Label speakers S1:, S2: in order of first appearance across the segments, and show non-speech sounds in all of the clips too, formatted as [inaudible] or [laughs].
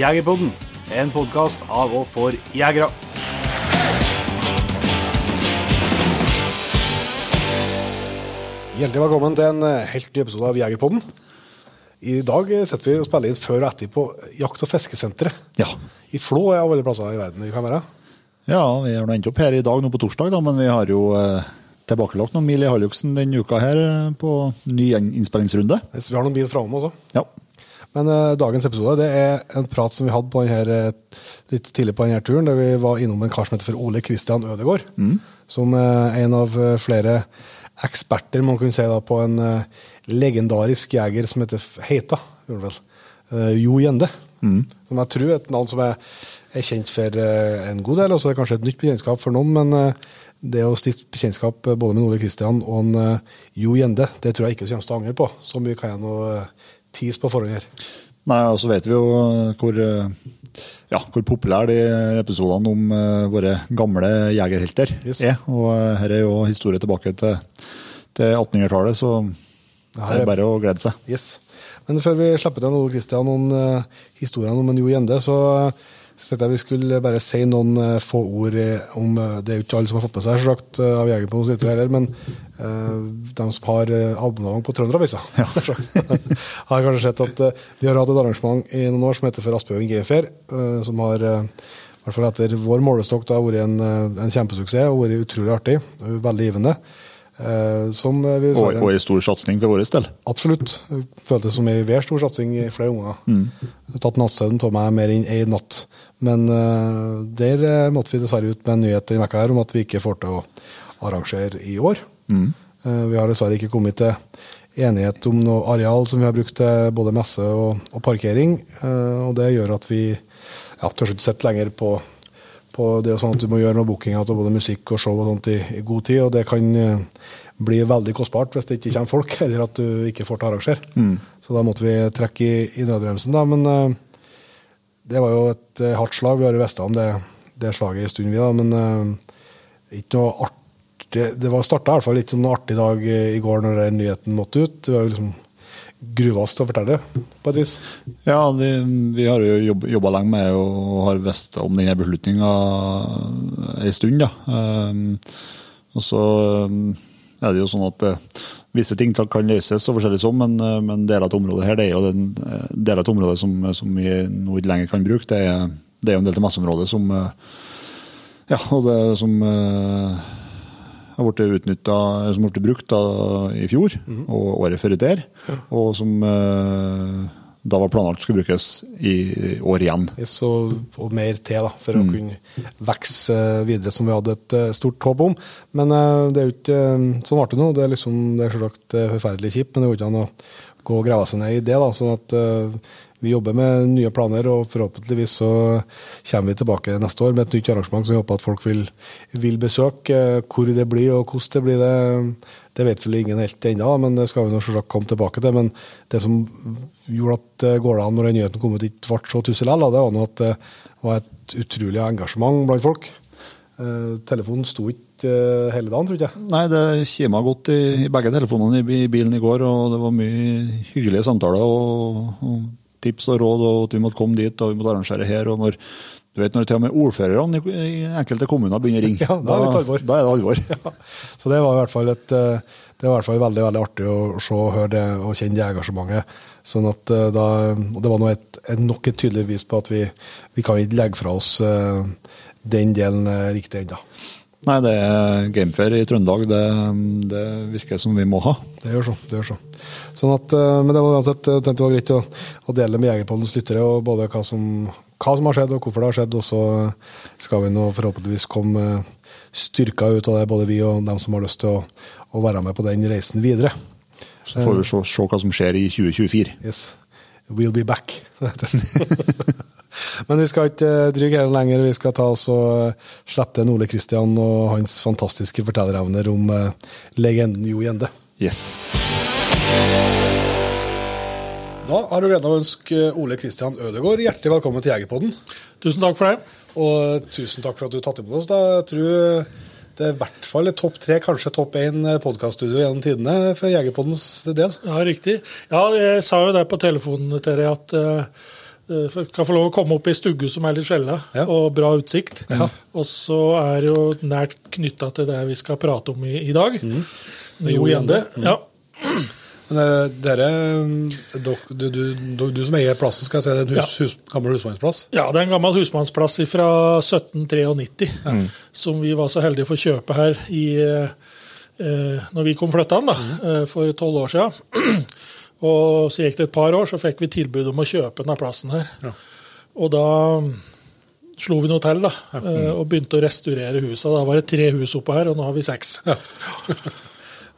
S1: Jegerpodden, en podkast av og for jegere.
S2: Hjertelig velkommen til en eh, helt ny episode av Jegerpodden. I dag sitter vi og spiller inn før og etter på jakt- og fiskesenteret.
S3: Ja.
S2: I Flå er av alle plasser i verden vi kan være.
S3: ja, vi har endt opp her i dag, nå på torsdag, da, men vi har jo eh, tilbakelagt noen mil i Halluksen denne uka her eh, på ny innspillingsrunde.
S2: Hvis Vi har noen bil framme også.
S3: Ja.
S2: Men uh, dagens episode det er en prat som vi hadde på denne, eh, litt tidlig på denne turen, der vi var innom en kar som heter for Ole Kristian Mm. Som uh, en av flere eksperter, man kunne si, da, på en uh, legendarisk jeger som heter Heita. jo Gjende. Som jeg tror er et navn som er, er kjent for en god del, og så er det kanskje et nytt bekjentskap for noen. men det å stifte bekjentskap både med Ole Kristian og en, Jo Gjende, det tror jeg ikke kommer til å angre på. Så mye kan jeg nå tease på forhånd.
S3: Nei, og så vet vi jo eh, hvor, eh, ja, hvor populære de episodene om eh, våre gamle jegerhelter
S2: Yes.
S3: er. Og her er jo historie tilbake til, til 1800-tallet, så det
S2: er-
S3: bare å glede seg.
S2: Yes. Men før vi slipper til Ole Christian, noen historier om en Jo Gjende, så uh, tenkte jeg vi skulle bare si noen eh, få ord eh, om eh, Det er jo ikke alle som har fått med seg eh, av noen lyttere heller, men uh, de som har uh, abonnement på Trønderavisa, [laughs] [laughs] har kanskje sett at uh, vi har hatt et arrangement i noen år som heter for Aspøyen G-Fair, eh, som har i hvert fall etter vår målestokk da, vært en, en kjempesuksess og vært utrolig artig. Veldig givende. Eh, vi
S3: Og, og en stor satsing for vår del.
S2: Absolutt. Det Føltes som ei ved stor satsing i flere unger. Har tatt nattsøvn av meg mer enn ei natt. Men uh, der eh, måtte vi dessverre ut med en nyhet denne veka her om at vi ikke får til å arrangere i år. Eh, vi har dessverre ikke kommet til enighet om noe areal som vi har brukt til både messe og, og parkering. Uh, og det gjør at vi ja, tør ikke sitte lenger på på det sånn at Du må gjøre noe booking av både musikk og show og sånt i, i god tid, og det kan eh, bli veldig kostbart hvis det ikke kommer folk, [laughs] eller at du ikke får til å arrangere. Så da måtte vi trekke i, i nødbremsen. da, Men uh, det var jo et uh, hardt slag. Vi har jo visst om det, det slaget en stund, vi, da, men uh, ikke noe artig Det var starta i hvert fall litt som en artig dag i går når den nyheten måtte ut. Det var jo liksom gruvast å fortelle, på et vis.
S3: Ja, vi, vi har jo jobb, jobba lenge med og har visst om denne beslutninga ei stund. da. Um, og så um, er det jo sånn at visse ting kan løses, og forskjellig sånn, men, men deler av området her, det er jo den deler av området som, som vi nå ikke lenger kan bruke. Det er, det er jo en del til messeområdet som ja, og det som har blitt utnytta, som ble brukt da, i fjor og året før der, og som uh, da var planlagt skulle brukes i år igjen.
S2: Yes, og, mer til da, for å kunne vokse eh, videre, som vi hadde et eh, stort håp om. Men eh, det er jo ikke eh, sånn ble det nå. Det er liksom, det er selvsagt eh, forferdelig kjipt, men det går ikke an å gå og grave seg ned i det. da, sånn at eh, vi jobber med nye planer, og forhåpentligvis så kommer vi tilbake neste år med et nytt arrangement som vi håper at folk vil, vil besøke. Hvor det blir og hvordan det blir, det, det vet vel ingen helt ennå, men det skal vi selvsagt komme tilbake til. Men det som gjorde at det går an når den nyheten kom ut, ikke ble så tussel det var at det var et utrolig engasjement blant folk. Eh, telefonen sto ikke eh, hele dagen, tror jeg.
S3: Nei, det kima godt i, begge telefonene i bilen i går, og det var mye hyggelige samtaler og, og tips og råd, og at vi måtte komme dit og vi måtte arrangere her. og når du vet når til og med ordførerne i, enkelte kommuner begynner å ringe, [laughs]
S2: Ja, da er det alvor.
S3: Da er det alvor. [laughs]
S2: Ja. Så det var i hvert fall et eh, det var i hvert fall veldig veldig artig å se og høre det og kjenne det engasjementet. Sånn at eh, da, Det var et, nok et tydelig bevis på at vi, vi kan ikke legge fra oss eh, den delen riktig ennå.
S3: Nei, det er gamefair i Trøndelag. Det, det virker som vi må ha.
S2: Det gjør så. det gjør så. Sånn at, eh, men det var uansett jeg tenkte det var greit å, å dele med Jegerpoddens lyttere og både hva som, hva som har skjedd og hvorfor det har skjedd. Og så skal vi nå forhåpentligvis komme styrka ut av det, både vi og dem som har lyst til å, å være med på den reisen videre.
S3: Så får vi se, se hva som skjer i 2024.
S2: Yes. We'll be back. [laughs] Men vi skal ikke eh, dryge her lenger. Vi skal ta oss og eh, slippe til Ole Kristian og hans fantastiske fortellerevner om eh, legenden Jo Gjende.
S3: Yes.
S2: Da har du gleden av å ønske Ole Kristian Ødegaard hjertelig velkommen til Jegerpodden.
S4: Tusen takk for det.
S2: Og tusen takk for at du tatt imot oss. Da. Jeg tror det er i hvert fall topp tre, kanskje topp én podkaststudio gjennom tidene for Jegerpoddens del.
S4: Ja, riktig. Ja, jeg sa jo det på telefonen til deg at for- kan få lov å komme opp i stugge som er litt skjella,
S2: Ja.
S4: og bra utsikt. Og så er det jo nært knytta til det vi skal prate om i, i dag. Med Jo Gjende. Ja.
S2: Men eh, dere, dok, du, du, du, du som eier plassen, skal jeg si det er en hus, hus, gammel husmannsplass?
S4: ja, det er en gammel husmannsplass fra 1793 som vi var så heldige å få kjøpe her i eh, eh, når vi kom flyttende da, eh, for tolv år siden. Og så gikk det et par år, så fikk vi tilbud om å kjøpe denne plassen her. Og da mm, slo vi noe til da, eh, og begynte å restaurere husa. Da var det tre hus oppe her, og nå har vi seks.
S2: Ja. [laughs]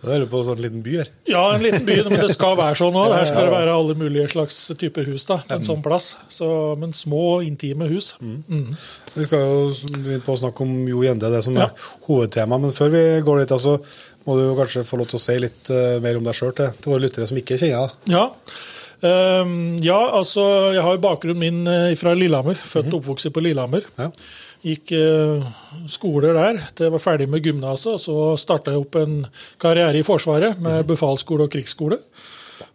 S2: Da er du på en sånn liten by her.
S4: Ja, en liten by, men det skal være sånn òg. [laughs] Her skal det være alle mulige slags typer hus da, til en sånn plass. Så, men små, intime hus. Mm.
S2: Vi skal jo på å snakke om Jo Gjende, det som
S4: Ja.
S2: er hovedtema. Men før vi går dit, altså, må du kanskje få lov til å si litt eh, mer om deg sjøl til, til våre lyttere som ikke kjenner deg.
S4: Ja. Um, ja, altså, jeg har jo bakgrunnen min eh, fra Lillehammer. Født og oppvokst på Lillehammer.
S2: Ja.
S4: Gikk uh, skoler der til jeg var ferdig med gymnaset. Så starta jeg opp en karriere i Forsvaret med befalsskole og krigsskole.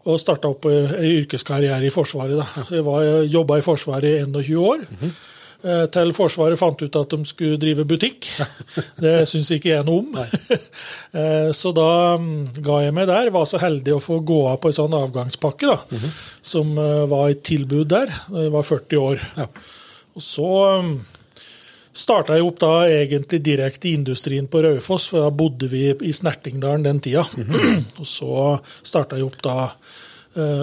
S4: Og starta opp en yrkeskarriere i Forsvaret. Da. Så jeg jobba i Forsvaret i 21 år. Eh, Til Forsvaret fant ut at de skulle drive butikk. [laughs] Det syns ikke jeg noe om. [laughs] Eh, Så da mm, ga jeg meg der. Var så heldig å få gå av på en sånn avgangspakke, da, som eh, var et tilbud der. Jeg var 40 år.
S2: Ja.
S4: Og så mm, starta jeg opp da egentlig direkte i industrien på Raufoss, for da bodde vi i Snertingdalen den tida. [clears throat] og så starta jeg opp da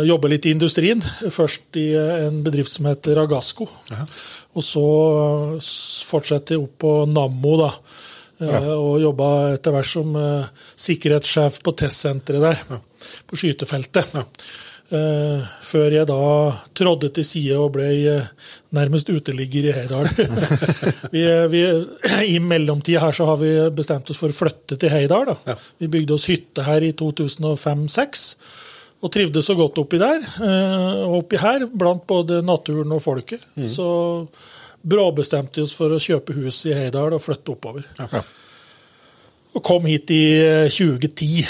S4: jobbe litt i industrien. Først i eh, en bedrift som heter Ragasco. Og så eh, fortsatte jeg opp på Nammo, da. Ja. Og jobba etter hvert som eh, sikkerhetssjef på testsenteret der, på skytefeltet. Eh, før jeg da trådde til side og ble eh, nærmest uteligger i Heidal. [laughs] vi, eh, vi, [clears throat] I mellomtida her så har vi bestemt oss for å flytte til Heidal. Da. Vi bygde oss hytte her i 2005-2006 og trivdes så godt oppi der. eh, Og oppi her, blant både naturen og folket. Så bråbestemte vi oss for å kjøpe hus i Heidal og flytte oppover. Og kom hit i eh, 2010.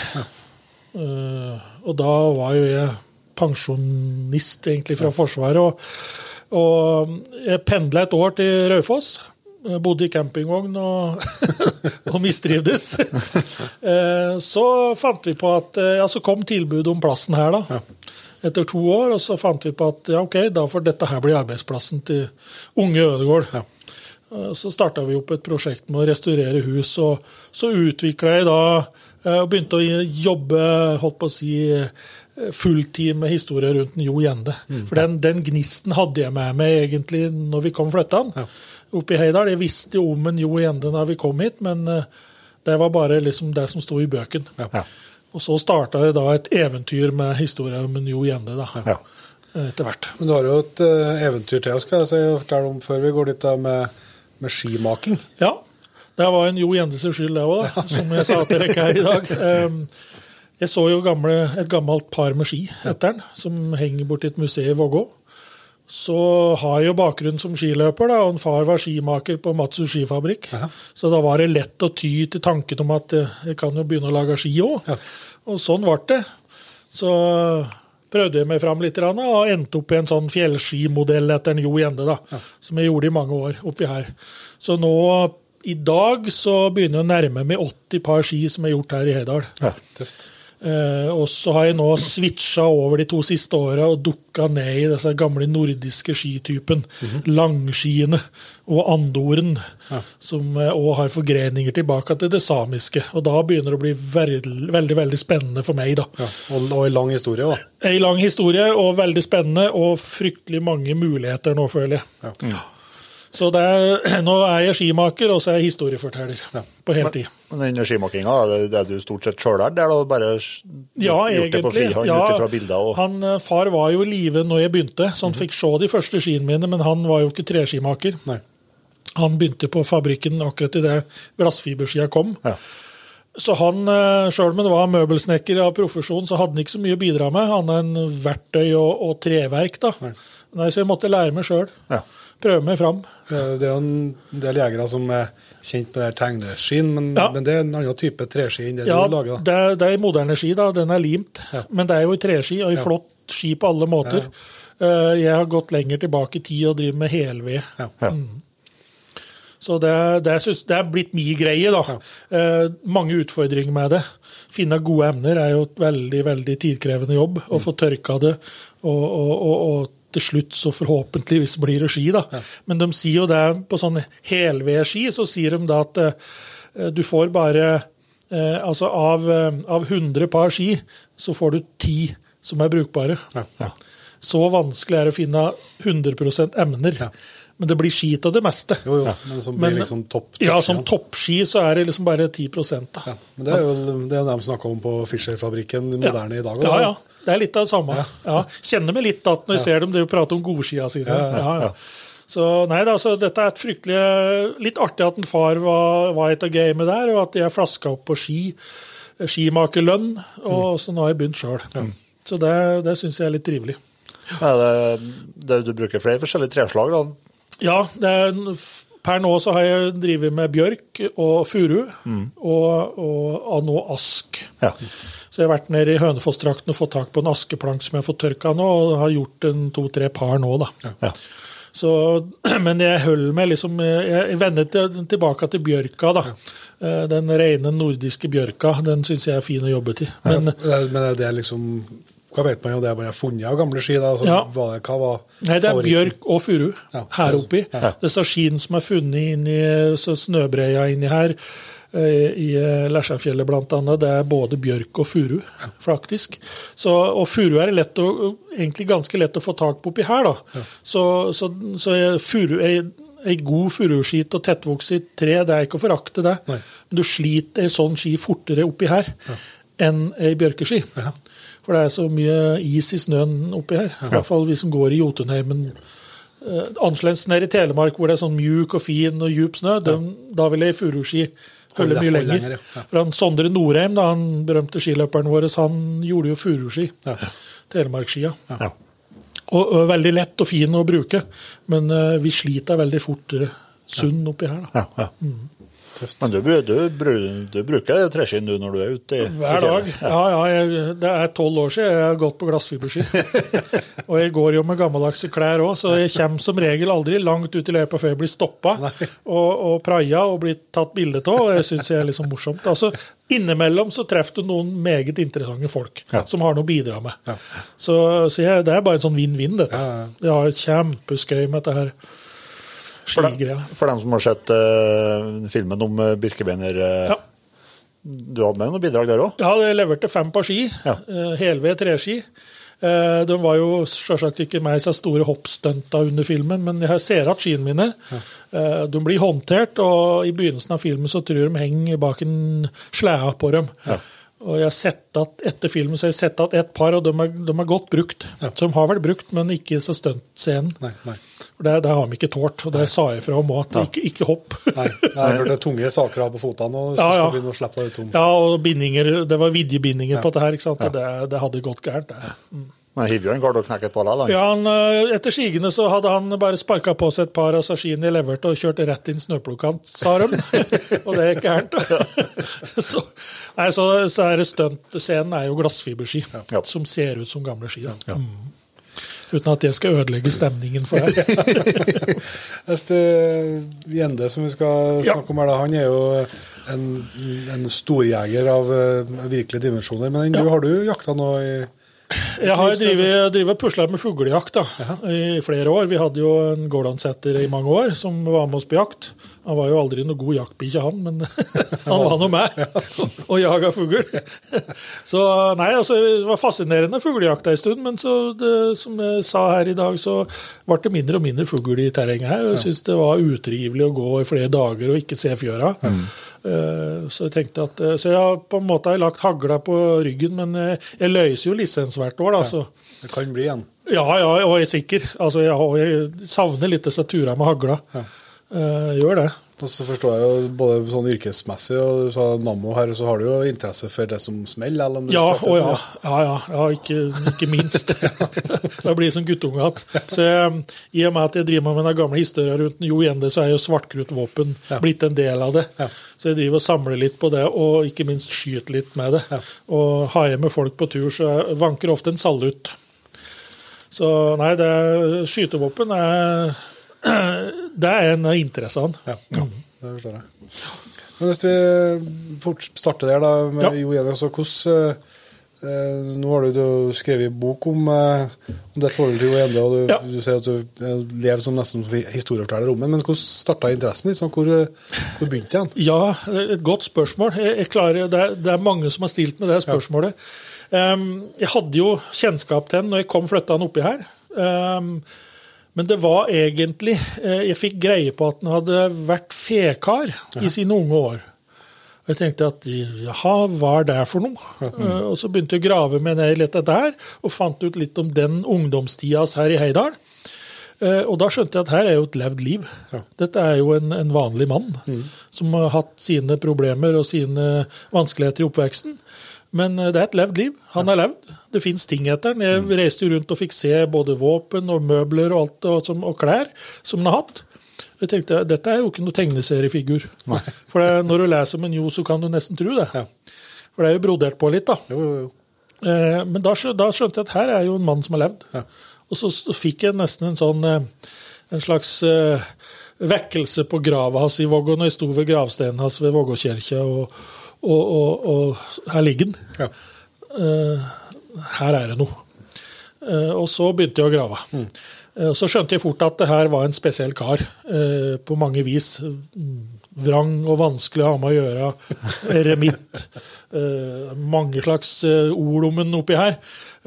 S4: Eh, og da var jo jeg pensjonist egentlig fra Forsvaret. Og, og jeg pendla et år til Raufoss. Jeg Bodde i campingvogn og, [laughs] og mistrivdes. Eh, Så fant vi på at eh, ja, så kom tilbudet om plassen her, da. Etter to år. Og så fant vi på at ja, ok, da får dette her bli arbeidsplassen til unge Ødegård. Ja. Så starta vi opp et prosjekt med å restaurere hus, og så utvikla jeg da eh, og begynte å jobbe holdt på å si, eh, fulltid med historier rundt Jo Gjende. For den, den gnisten hadde jeg med meg egentlig når vi kom flyttende opp i Heidal. Jeg visste jo om en Jo Gjende da vi kom hit, men eh, det var bare liksom det som sto i bøken. Og så starta det da et eventyr med historien om en Jo Gjende da,
S3: Ja.
S4: etter hvert.
S2: Men du har jo et eh, eventyr til skal jeg fortelle om før vi går dit, da, med, med skimaking.
S4: Ja, det var en Jo Gjendes skyld, det òg, som jeg sa til dere her i dag. Jeg så jo gamle, et gammelt par med ski etter den, som henger borti et museum i Vågå. Så har jeg jo bakgrunn som skiløper, da, og en far var skimaker på Matsu skifabrikk. Så da var det lett å ty til tanken om at eh, jeg kan jo begynne å lage ski òg. Og sånn ble det. Så prøvde jeg meg fram litt og endte opp i en sånn fjellskimodell etter en Jo Gjende, da, som jeg gjorde i mange år oppi her. Så nå i dag så begynner jeg å nærme meg 80 par ski som er gjort her i Hedal.
S2: Tøft.
S4: Eh, og så har jeg nå switcha over de to siste åra og dukka ned i disse gamle nordiske skitypen. Langskiene og andoren, som òg har forgreninger tilbake til det samiske. Og da begynner det å bli veld, veldig veldig spennende for meg, da.
S2: Ja. Og, og en lang historie da.
S4: En lang historie og veldig spennende, og fryktelig mange muligheter nå, føler jeg. Så er, [clears throat] nå er jeg skimaker, og så er jeg historieforteller på heltid.
S3: Men den skimakinga, det, er du stort sett sjøllært? Det er da bare
S4: Ja,
S3: gjort det på frihånd
S4: Ja,
S3: ut ifra bilder? Og,
S4: han, eh, far var jo i live når jeg begynte, så han fikk se de første skiene mine, men han var jo ikke treskimaker.
S2: Nei.
S4: Han begynte på fabrikken akkurat idet glassfiberskia kom.
S3: Ja.
S4: Så han, eh, sjøl om han var møbelsnekker av profesjon, så hadde han ikke så mye å bidra med, annet enn verktøy og, og treverk. da. Nei. Så jeg måtte lære meg sjøl.
S3: Ja.
S4: Prøve meg fram.
S2: Det er jo en del jegere som er kjent med tegneskien, men,
S4: Ja.
S2: men det er en annen type treski enn det
S4: Ja,
S2: du lager. da.
S4: det, er- det er moderne ski, da. Den er limt.
S2: Ja.
S4: Men det er jo i treski, og i flott ski på alle måter. Eh, Jeg har gått lenger tilbake i tid og driver med helved.
S2: Ja.
S3: Ja.
S4: Så det, det, synes, det er blitt min greie, da. Eh, mange utfordringer med det. Finne gode emner er jo et veldig veldig tidkrevende jobb. Å få tørka det, og, og, og, og til slutt så forhåpentligvis blir det ski. da. Men de sier jo det på sånn helvedski, så sier de da at eh, du får bare eh, Altså av, eh, av 100 par ski, så får du 10 som er brukbare. Så vanskelig er det å finne 100 emner. Men det blir ski av det meste.
S2: Jo, jo, men som blir liksom topp
S4: Ja, som toppski så er det liksom bare 10 da.
S2: Ja, men det er jo det er jo dem om på Fischer-fabrikken moderne i dag. Også,
S4: Ja,
S2: da-
S4: ja. Det er litt av det samme. Ja. Kjenner meg litt at når jeg ser dem driver og prater om godskia sine. Ja, ja. Så nei da, så dette er et fryktelig Litt artig at en far var, var et av gamet der, og at jeg flaska opp på ski. Skimakerlønn. Og så nå har jeg begynt sjøl. Så det, det syns jeg er litt trivelig.
S3: Ja, det, det, du bruker flere forskjellige treslag, da?
S4: Ja, det er, per nå så har jeg drevet med bjørk og furu, og, og, og nå ask.
S3: Ja.
S4: Så jeg har vært nede i Hønefoss-trakten og fått tak på en askeplank som jeg har fått tørka nå, og har gjort en to-tre par nå, da.
S3: Ja.
S4: Så, [clears throat] men jeg holder meg liksom Jeg vender tilbake til bjørka, da. Eh, Den rene nordiske bjørka, den syns jeg er fin å jobbe til. Men
S2: Men, det- men er det liksom Hva vet man om det er bare funnet av gamle ski? da? Altså,
S4: Ja.
S2: hva, hva var
S4: Nei, det er
S2: favoriten?
S4: bjørk og furu
S2: Ja.
S4: her oppi. Disse skiene som er funnet inni snøbreia inni her, eh, i eh, Lesjafjellet annet, det er både bjørk og furu, faktisk. Så, og furu er lett å, egentlig ganske lett å få tak på oppi her, da. Så, så, så er furu, er ei god furuskit og tettvokst tre, det er ikke å forakte det.
S2: Nei.
S4: Men du sliter ei sånn ski fortere oppi her enn ei bjørkeski.
S2: Ja.
S4: For det er så mye is i snøen oppi her. I hvert fall vi som går i Jotunheimen. Uh, Annerledes nede i Telemark hvor det er sånn mjuk og fin og djup snø. Den, da vil ei furuski holde
S2: Holde-
S4: mye lenger.
S2: lenger, ja.
S4: For han Sondre Norheim, da, han berømte skiløperen vår, han gjorde jo furuski.
S2: Ja.
S4: Telemarksskia.
S3: Ja.
S4: Og, og veldig lett og fin å bruke, men uh, vi sliter veldig fort sunn oppi her. da.
S3: Ja, ja. Men du, du, du bruker treskinn du når du er ute i,
S4: Hver dag. Ja, ja, jeg, det er tolv år siden jeg har gått på glassfiberski. [laughs] og jeg går jo med gammeldagse klær òg, så jeg kommer som regel aldri langt ut i løypa før jeg blir stoppa og, og praia og blir tatt bilde av. Og jeg syns det er sånn morsomt. Altså, innimellom så treffer du noen meget interessante folk
S3: Ja.
S4: som har noe å bidra med. Så, så jeg, det er bare en sånn vinn-vinn, dette.
S2: Ja, ja.
S4: Jeg har kjempeskøy med dette her
S3: For, den, for dem som har sett uh, filmen om uh, Birkebeiner, uh,
S4: Ja.
S3: du hadde med noen bidrag der òg?
S4: Ja, jeg leverte fem par ski.
S3: Ja.
S4: Uh, Helved treski. Eh, De var jo selvsagt ikke meg så store hoppstunta under filmen, men jeg ser at skiene mine. Eh, De blir håndtert, og i begynnelsen av filmen så tror jeg de henger bak en slede på dem.
S3: Ja.
S4: Og jeg har sett at Etter filmen så har jeg sett at et par, og de er, de er godt brukt. Ja. Som har vært brukt, men ikke så stuntscenen.
S2: Nei, nei.
S4: Og det, det har de ikke tålt, og det sa jeg fra om òg, at ikke, ikke hopp.
S2: nei. Nei, for det er tunge saker på fotene, og så
S4: Ja, ja.
S2: skal vi slippe deg ut om.
S4: Ja, og bindinger, det var vidjebindinger på dette her, ikke sant? Ja, det, det hadde gått gærent. det.
S3: Men hiver jo en kar og knekker et par likevel.
S4: Ja, han, eh, Etter sigende så hadde han bare sparka på seg et par av skiene i leverte, og kjørt rett inn snøplukkene, sa de. [laughs] og det er gærent. [laughs] [laughs] så, nei, så, så er det stuntscenen er jo glassfiberski,
S3: Ja.
S4: som ser ut som gamle ski. Da. Mm. Uten at det skal ødelegge stemningen for deg.
S2: Neste Gjende som vi skal
S4: Ja.
S2: snakke om her, han er jo en, en storjeger av eh, virkelige dimensjoner. Men du, har du jakta nå i
S4: Jeg har drivet, drivet pusla med fuglejakt da, i flere år. Vi hadde jo en gårdansetter i mange år som var med oss på jakt. Han var jo aldri noe god jaktbikkje, han, men [laughs] han var nå med [laughs] og jaga fugl. [laughs] Så nei, altså, det var fascinerende fuglejakt en stund, men så, det, som jeg sa her i dag, så ble det mindre og mindre fugl i terrenget her. og Jeg syns det var utrivelig å gå i flere dager og ikke se fjøra. Eh, Så jeg tenkte at, eh, så jeg har på en måte lagt hagla på ryggen, men eh, jeg løser jo lisens hvert år. da, så
S2: Det kan bli en.
S4: ja, ja, og jeg er sikker. Altså, jeg, jeg savner litt disse turene med hagla. Eh, gjør det.
S2: Og så forstår jeg jo både sånn yrkesmessig og du sa Nammo her, så har du jo interesse for det som smeller? eller om
S4: Ja, å ja. Ja, ja, ja ikke, ikke minst. [laughs] Jeg blir som guttunge igjen. Så jeg, I og med at jeg driver med den gamle historien rundt Jo Ende, så er jo svartkruttvåpen
S2: Ja.
S4: blitt en del av det.
S2: Ja.
S4: Så jeg driver og samler litt på det, og ikke minst skyter litt med det. Og har jeg med folk på tur, så jeg vanker ofte en salutt. Så nei, det skytevåpen er [clears throat] Det er en av interessene.
S2: Ja, det forstår jeg. Men hvis vi fort starter der, da, med
S4: Ja.
S2: Jo Gjende, så hvordan eh, Nå har du jo skrevet bok om, eh, om ditt forhold til Jo Gjende, og du,
S4: Ja.
S2: du sier at du eh, lever som nesten historieforteller om det. Men hvordan starta interessen? Liksom? Hvor, hvor begynte den?
S4: Ja, et godt spørsmål. Klarer, det, er, det er mange som har stilt med det spørsmålet. Um, jeg hadde jo kjennskap til den når jeg kom flyttende oppi her. Um, men det var egentlig eh, Jeg fikk greie på at han hadde vært fekar i sine unge år. Og jeg tenkte at jaha, hva er det for noe? Eh, og så begynte jeg å grave meg ned i dette her, og fant ut litt om den ungdomstida her i Heidal. Eh, Og da skjønte jeg at her er jo et levd liv. Dette er jo en, en vanlig mann som har hatt sine problemer og sine vanskeligheter i oppveksten. Men eh, det er et levd liv. Han har levd. Det fins ting etter den. Jeg reiste rundt og fikk se både våpen og møbler og alt og, som, og klær som han har hatt. Jeg tenkte dette er jo ikke noe tegneseriefigur. [laughs] For det, når du leser om en Jo, så kan du nesten tro det.
S2: Ja.
S4: For det er jo brodert på litt, da.
S2: Jo, jo, jo.
S4: Eh, Men da, da skjønte jeg at her er jo en mann som har levd.
S2: Ja.
S4: Og så så fikk jeg nesten en sånn eh, en slags eh, vekkelse på grava hans i Vågå når jeg sto ved gravsteinen hans ved Vågåkirka, og, og, og, og her ligger den.
S2: Ja.
S4: Uh, her er det noe. Uh, og så begynte jeg å grave.
S2: Mm.
S4: Uh, så skjønte jeg fort at det her var en spesiell kar, på mange vis. Mm, Vrang og vanskelig å ha med å gjøre. [laughs] Eremitt. Mange slags ord om den oppi her.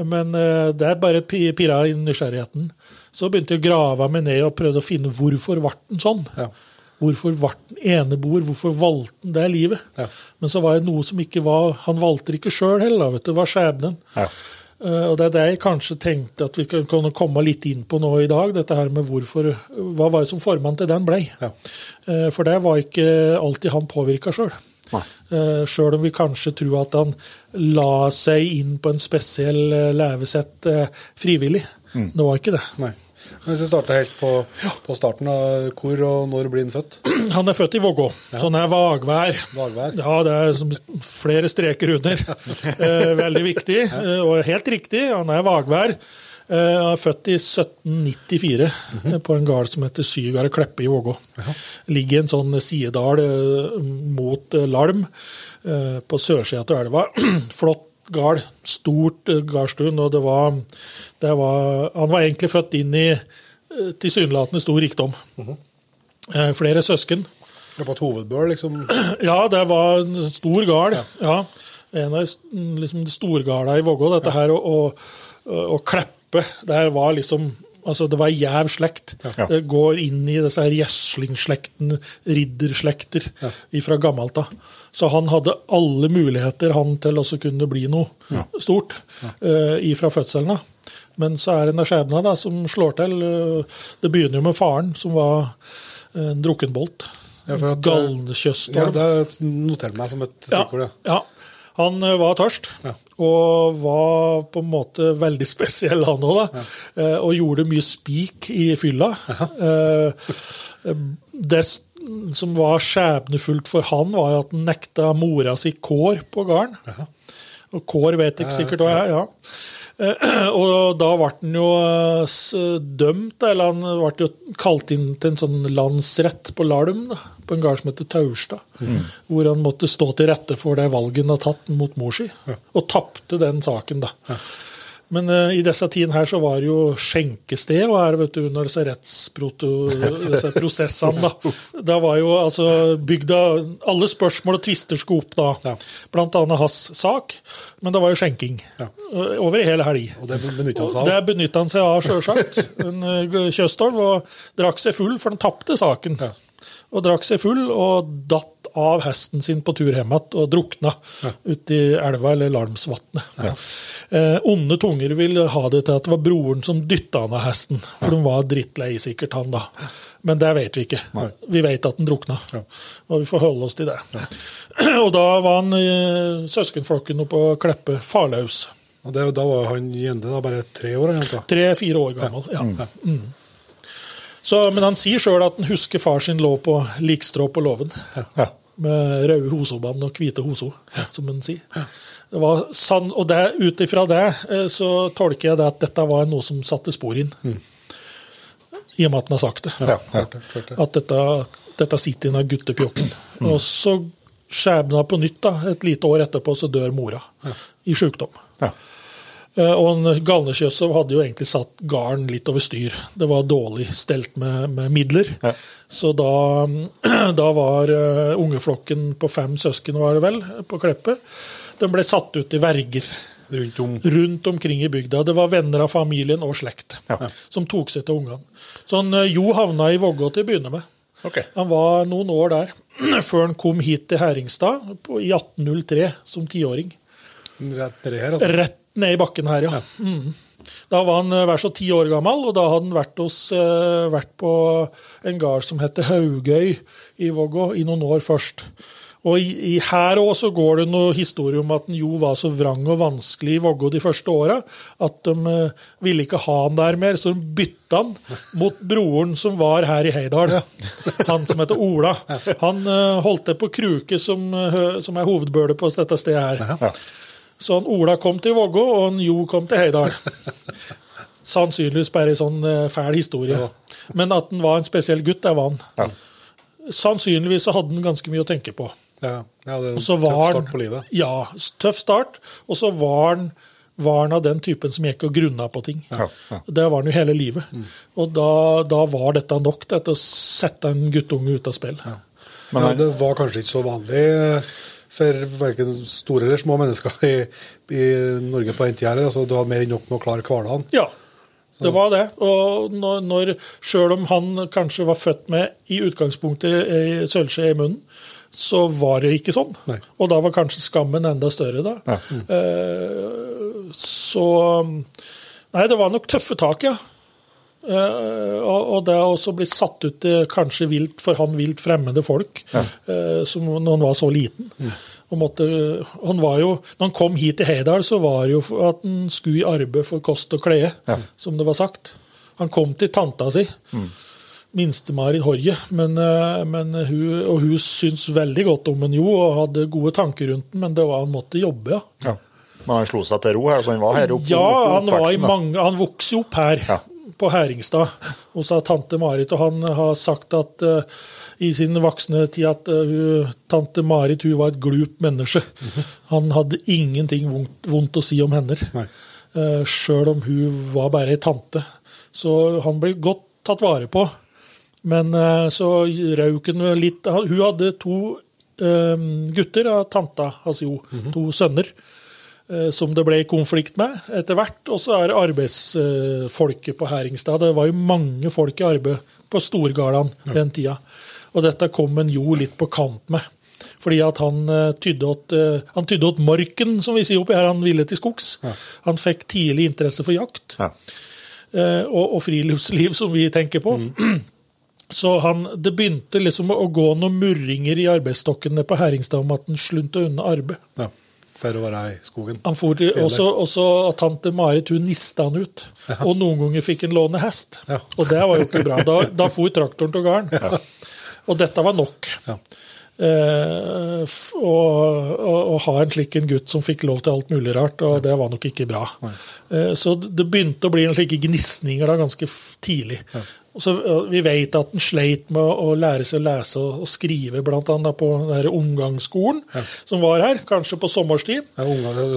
S4: Men det er bare pi- pirra i nysgjerrigheten. Så begynte jeg å grave meg ned og prøvde å finne hvorfor ble den sånn.
S2: Ja.
S4: Hvorfor ble den eneboer? Hvorfor valgte han det livet?
S2: Ja.
S4: Men så var det noe som ikke var Han valgte det ikke sjøl heller, vet du. Det var skjebnen.
S2: Ja.
S4: Uh, og det er det jeg kanskje tenkte at vi kan kan komme litt inn på nå i dag. Dette her med hvorfor Hva var det som formann til den blei?
S2: Ja.
S4: Uh, for det var ikke alltid han påvirka sjøl.
S2: Uh,
S4: Sjøl om vi kanskje tror at han la seg inn på en spesiell eh, levesett eh, frivillig.
S2: Mm.
S4: Det var ikke det.
S2: Nei. Hvis vi starter helt på, på starten, hvor og når blir han født? [clears throat]
S4: Han er født i Vågå, så han er vagvær.
S2: vagvær.
S4: Ja, det er som flere streker under. [laughs] Eh, veldig viktig, eh, og helt riktig. Han er vagvær. Eh, han er født i 1794 eh, på en gard som heter Sygardet Kleppe i Vågå. Ligger i en sånn sidedal mot Larm, på sørsida av elva. [clears throat] Flott gard. Stort eh, gardstun, og det var, det var Han var egentlig født inn i eh, tilsynelatende stor rikdom. Eh, Flere søsken.
S2: Det var et hovedbøl, liksom? [clears throat]
S4: Ja, det var en stor gard. Ja. En av liksom, storgarda i Vågå. Dette her å, og, og kleppe, det her var liksom Altså, det var jæv slekt. Det går inn i disse her gjeslingsslekten, ridderslekter, fra gammelt av. Så han hadde alle muligheter han til å kunne bli noe stort uh, fra fødselen av. Men så er det en skjebne da, som slår til. Eh, Det begynner jo med faren, som var eh, en drukkenbolt.
S2: Ja, for at-
S4: Galnkjøstdal.
S2: Ja, det noterer meg som et stikkord.
S4: Ja, ja. Han eh, var tørst,
S2: Ja.
S4: og var på en måte veldig [laughs] spesiell, han òg. da. Eh, Og gjorde mye spik i fylla. Ja. Det som var skjebnefullt for han, var at han nekta mora si kår på gården. Og kår vet jeg ikke sikkert hva er. ja. Eh, [clears throat] Og da ble han jo eh, dømt, eller han ble jo kalt inn til en sånn landsrett på Lalm, da, på en gard som heter Taurstad. Hvor han måtte stå til rette for det valget han har tatt mot mor si, og tapte den saken, da. Men uh, i disse tidene her så var det jo skjenkested og her, vet du, under disse rettsprosessene. da. Da var jo altså bygda Alle spørsmål og tvister skulle opp da.
S2: Ja.
S4: Blant annet hans sak. Men det var jo skjenking.
S2: Ja.
S4: uh, Over ei hele helg.
S2: Og det benytta han seg av.
S4: Det benytta han seg av, sjølsagt. [laughs] En eh, og drakk seg full, for han tapte saken.
S2: Ja.
S4: Og drakk seg full og datt av hesten sin på tur hjem igjen og drukna ja. i elva eller Larmsvatnet. Eh, onde tunger vil ha det til at det var broren som dytta han av hesten, for de var drittlei sikkert, han da. Men det vet vi ikke. Vi vet at han drukna, og vi får holde oss til det. [clears throat] Og da var han eh, søskenflokken oppe på Kleppe farløs.
S2: Og det, da var han Gjende da bare tre år?
S4: Tre-fire år gammel. ja. Mm. Så, men han sier sjøl at han husker far sin lå på likstrå på låven.
S3: Ja.
S4: Med røde hosobånd og hvite hoso, som han sier. Det var sann, og det, ut ifra det eh, så tolker jeg det at dette var noe som satte spor inn. I og med at han har sagt det.
S3: Ja, ja.
S4: At dette, dette sitter inn av guttepjokken. Og så skjebna på nytt, da, et lite år etterpå, så dør mora i sjukdom.
S3: Ja.
S4: Eh, Og en Galnekjøsov hadde jo egentlig satt garden litt over styr. Det var dårlig stelt med, med midler.
S3: Ja.
S4: Så da, [clears throat] da var uh, ungeflokken på fem søsken, var det vel, på Kleppe, den ble satt ut i verger
S2: Rundt om
S4: rundt omkring i bygda. Det var venner av familien og slekt
S3: Ja.
S4: som tok seg til ungene. Så han, eh, Jo havna i Vågå til å begynne med.
S3: Okay.
S4: Han var noen år der, [clears throat] før han kom hit til Heringstad på, i 1803 som tiåring.
S2: rett nedi her, altså.
S4: Rett ned i bakken her, ja. Mm. Da var han hver vær så ti år gammel, og da hadde han vært, hos, eh, vært på en gard som heter Haugøy i Vågå i noen år først. Og i, i her òg så går det noe historie om at han jo var så vrang og vanskelig i Vågå de første åra at de uh, ville ikke ha han der mer, så de bytta han mot broren som var her i Heidal. [laughs] Han som heter Ola. Han uh, holdt til på Kruke, som, uh, som er hovedbølet på dette stedet her. Så han Ola kom til Vågå, og han Jo kom til Heidal. [laughs] Sannsynligvis bare en sånn eh, fæl historie. Men at han var en spesiell gutt, det var han.
S3: Ja.
S4: Sannsynligvis så hadde han ganske mye å tenke på.
S2: Ja, ja, det er en tøff start på livet.
S4: Ja, tøff start. Og så var han, var han av den typen som gikk og grunna på ting.
S3: Ja, ja.
S4: Det var han jo hele livet. Og da, da var dette nok til å sette en guttunge ut av spill.
S3: Men
S2: ja,
S3: han-
S2: det var kanskje ikke så vanlig eh, for verken store eller små mennesker i, i Norge på den tida. Altså, du hadde mer enn nok med å klare hverdagen.
S4: Ja, det var det. Og når, når, selv om han kanskje var født med i utgangspunktet sølvskje i munnen, så var det ikke sånn.
S2: Nei.
S4: Og da var kanskje skammen enda større da.
S3: Ja.
S4: Eh, så Nei, det var nok tøffe tak, ja. Eh, og, det å bli satt ut til kanskje vilt, for han vilt fremmede folk, ja. som når han var så liten. Og måtte, han var jo, når han kom hit til Heidal, så var det jo at han skulle i arbeid for kost og klede,
S3: Ja.
S4: som det var sagt. Han kom til tanta si, minste-Marit Horje, men, eh, men hun, og hun syntes veldig godt om en jo, og hadde gode tanker rundt den, men det var han måtte jobbe, ja.
S3: Ja. Men han slo seg til ro her, så han var her oppe
S4: Ja,
S3: oppe-
S4: han var i mange Han vokste opp her,
S3: Ja.
S4: På Heringstad, hos tante Marit. Og han har sagt at uh, i sin voksne tid at uh, tante Marit hun var et glupt menneske. Han hadde ingenting vondt, vondt å si om henne, uh, sjøl om hun var bare ei tante. Så han ble godt tatt vare på. Men uh, så røk han litt Hun hadde to eh, gutter av tanta hans jo, to sønner eh, som det ble konflikt med etter hvert. Og så er det arbeidsfolket på Heringstad. Det var jo mange folk i arbeid på storgardene den tida. Og dette kom en jo litt på kant med. Fordi at han eh, tydde åt, eh, han tydde åt morken, som vi sier oppi her. Han ville til skogs. Han fikk tidlig interesse for jakt
S3: Ja.
S4: eh, og, og friluftsliv, som vi tenker på. [clears throat] Så han, det begynte liksom å gå noen murringer i arbeidsstokkene på Heringstad om at han slunta unna arbeid.
S2: Ja, for å være i skogen.
S4: Han for til, også, også tante Marit hun nista han ut. Og noen ganger fikk han låne hest.
S2: Ja.
S4: Og det var jo ikke bra. Da, da for traktoren til gården. Og dette var nok.
S2: Ja.
S4: Eh, å, å, å ha en slik en gutt som fikk lov til alt mulig rart, og det var nok ikke bra. Eh, så det begynte å bli en slike gnisninger da ganske tidlig. Så, vi vet at han sleit med å, lære seg å lese og, skrive, bl.a. på den omgangsskolen som var her, kanskje på sommerstid.
S2: Ja,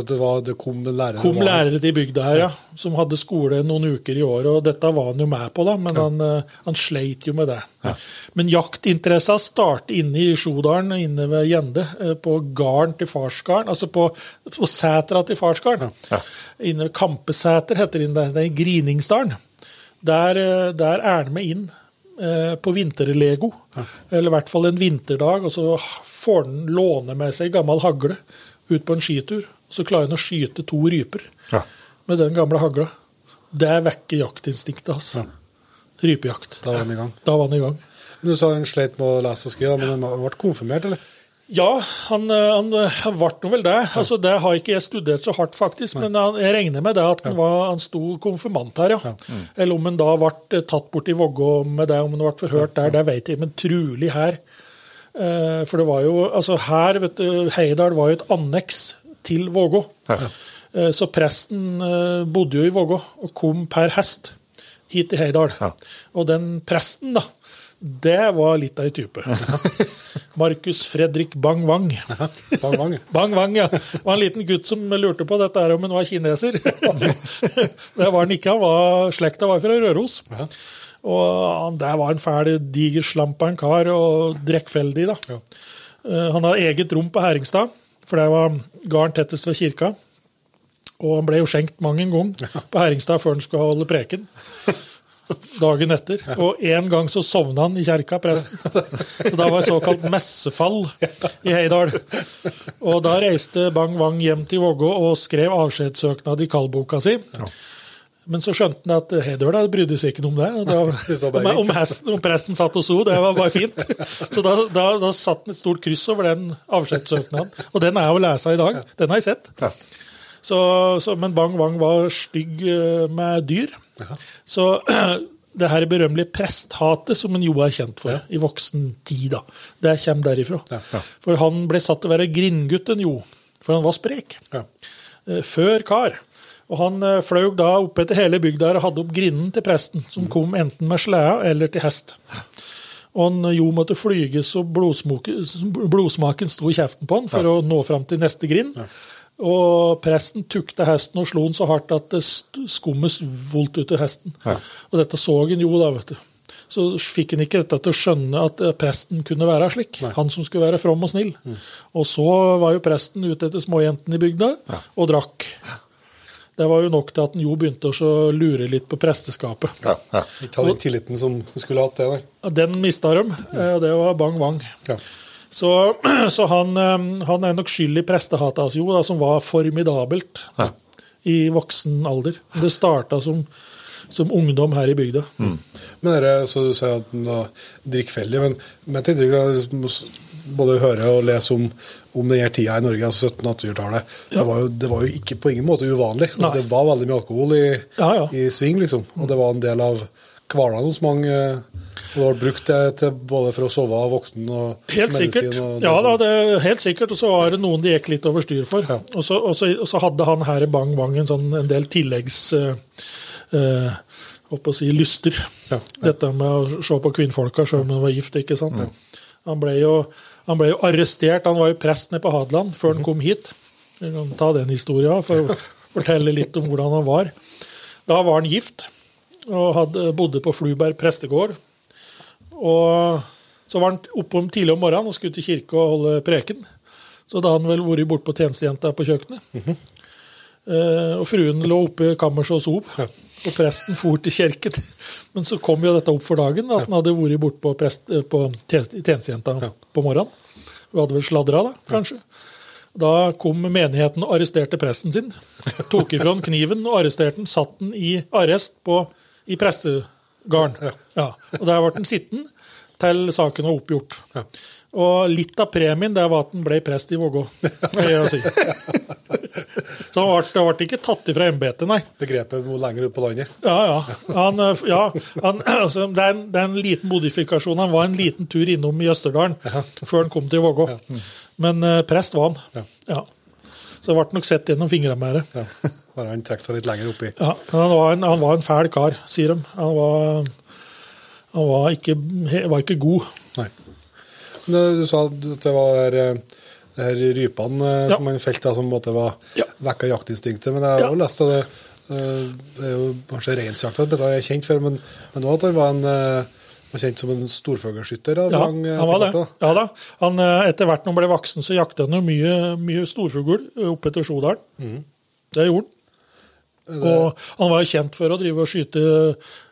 S2: det, var, det kom lærere.
S4: kom lærere til bygda her, ja, som hadde skole noen uker i året. og Dette var han jo med på, da, men han, eh, han sleit jo med det. Men jaktinteressa startet inne i Sjodalen, inne ved Gjende, eh, på garden til farsgarden, altså på, på setra til farsgarden. Inne ved Kampesæter heter det, det er i Griningsdalen. Der, eh, der er han med inn eh, på vinterlego, eller i hvert fall en vinterdag, og så får han låne med seg gammel hagle ut på en skitur. Og så klarer han å skyte to ryper
S3: Ja.
S4: med den gamle hagla. Det vekker jaktinstinktet hans. rypejakt.
S2: Da var han i gang.
S4: Da var han i gang.
S2: Du sa han sleit med å lese og skrive, men han ble konfirmert, eller?
S4: Ja, han, eh, han, ble nå vel det. Altså, det har ikke jeg studert så hardt, faktisk. Men han, jeg regner med det at han, var, han sto konfirmant her, ja. Eller om han da ble eh, tatt bort i Vågå med det, om han ble forhørt der, det vet jeg. Men trulig her. Eh, for det var jo Altså, her, vet du, Heidal var jo et anneks til Vågå. Eh, så presten eh, bodde jo i Vågå og kom per hest hit til Heidal. Og den presten, da, det var litt av ei type. [laughs] Markus Fredrik Bang Wang.
S2: Bang-Wang, [laughs] Bang
S4: Wang, ja. Det var en liten gutt som lurte på dette her om han var kineser. [laughs] det var han ikke. Han var, slekta var fra Røros. Og han, det var en fæl, diger slamp av en kar, og drekkfeldig. da. Ja. Han hadde eget rom på Herringstad, for det var gården tettest ved kirka. Og han ble jo skjenkt mang en gang på Herringstad før han skulle holde preken. [laughs] Dagen etter. Og en gang så sovna han i kjerka, presten. Så da var det såkalt messefall i Heidal. Og da reiste Bang Wang hjem til Vågå og skrev avskjedssøknad i kallboka si. Men så skjønte han at Heidal brydde seg ikke noe om det.
S2: Var
S4: om, om, hesten, om presten satt og so, det var bare fint. Så da, da, da satt han et stort kryss over den avskjedssøknaden. Og den er å lese i dag. Den har jeg sett. Så, så, men Bang Wang var stygg eh, med dyr. Så [clears throat] det her berømmelige presthatet som en Jo er kjent for i voksen tid, da, det kommer derifra. For han ble satt til å være grindgutten Jo, for han var sprek.
S2: Ja.
S4: Eh, Før kar. Og han eh, fløy da opp etter hele bygda og hadde opp grinden til presten, som kom enten med sleda eller til hest. Og han, Jo måtte flyge så blodsmaken sto i kjeften på han for å nå fram til neste grind. Og presten tukta hesten og slo den så hardt at det skummet volt ut av hesten. Og dette så han jo, da, vet du. Så fikk han ikke dette til å skjønne at eh, presten kunne være slik. Han som skulle være from og snill. Og så var jo presten ute etter småjentene i bygda og drakk. Det var jo nok til at han jo begynte å lure litt på presteskapet.
S2: Ikke hadde den tilliten som skulle hatt det,
S4: der. Den mista de, eh, og det var bang bang.
S2: Ja.
S4: Så, [clears throat] så han, han er nok skyld i prestehatet hans, jo, da, som var formidabelt i voksen alder. Det starta som, som ungdom her i bygda.
S2: Men dere, så du sier at den drikkfeldig, men men jeg tenker både høre og lese om, om denne tida i Norge, altså 1700-1800-tallet. Det, var jo- det var jo ikke på ingen måte uvanlig. Altså, det var veldig mye alkohol i,
S4: Ja, ja.
S2: i sving, liksom. Og det var en del av hverdagen hos mange. Og det ble brukt det til både for å sove av vokten og
S4: Helt
S2: medisin og
S4: Ja da, det helt sikkert. Og så var det noen det gikk litt over styr for.
S2: Ja.
S4: Og, så, og, så, og så hadde han her i Bang Bang en, sånn, en del tilleggs... Uh, eh, å si lyster.
S2: Ja,
S4: Dette med å se på kvinnfolka sjøl om hun var gift. ikke sant? Han, ble jo, han ble jo arrestert. Han var jo prest nede på Hadeland før han kom hit. Vi kan ta den historien for å fortelle litt om hvordan han var. Da var han gift og hadde, bodde på Fluberg prestegård. Og så var han oppe om tidlig om morgenen og skulle til kirke og holde preken. Så da hadde han vel vært borte på tjenestejenta på kjøkkenet. Eh, og fruen lå oppe i kammerset og sov. Og presten for til kirken. [laughs] Men så kom jo dette opp for dagen, at han hadde vært borte på, prest, eh, på tjeneste- tjenestejenta på morgenen. Hun hadde vel sladra, da, kanskje. Da kom menigheten og arresterte presten sin. Tok ifra han kniven og arresterte han, satt den i arrest på, i prestegarden. Ja. Og der ble han sittende til saken var oppgjort. Og litt av premien det var at han ble prest i Vågå. si. [laughs] Så han ble, ble ikke tatt ifra embetet, nei.
S2: Begrepet hvor lenger ut på landet.
S4: Ja, ja. Han, øh, ja han, [clears throat] altså, det, er en, det er en liten modifikasjon. Han var en liten tur innom i Østerdalen før han kom til Vågå. Men uh, prest var han. Ja. Så det ble nok sett gjennom fingrene med det.
S2: Ja. Bare han trekker seg litt lenger oppi.
S4: Ja, han var, en, han var en fæl kar, sier de. Han var, han var, ikke, var ikke god.
S2: Nei. Men eh, du sa at det var eh, det her rypene eh,
S4: Ja.
S2: som han felte, som på en måte var
S4: Ja.
S2: vekka jaktinstinktet. Men jeg har
S4: Ja.
S2: lest det. Det er jo kanskje reinsjakta jeg er kjent for, men, men også at han var en kjent som en storfugleskytter. av
S4: Ja,
S2: eh,
S4: han var det. Ja da. Han, øh, etter hvert når han ble voksen, så jakta han jo mye, mye storfugl oppe etter Sjodalen. Det gjorde han. Og han var jo kjent for å drive og skyte,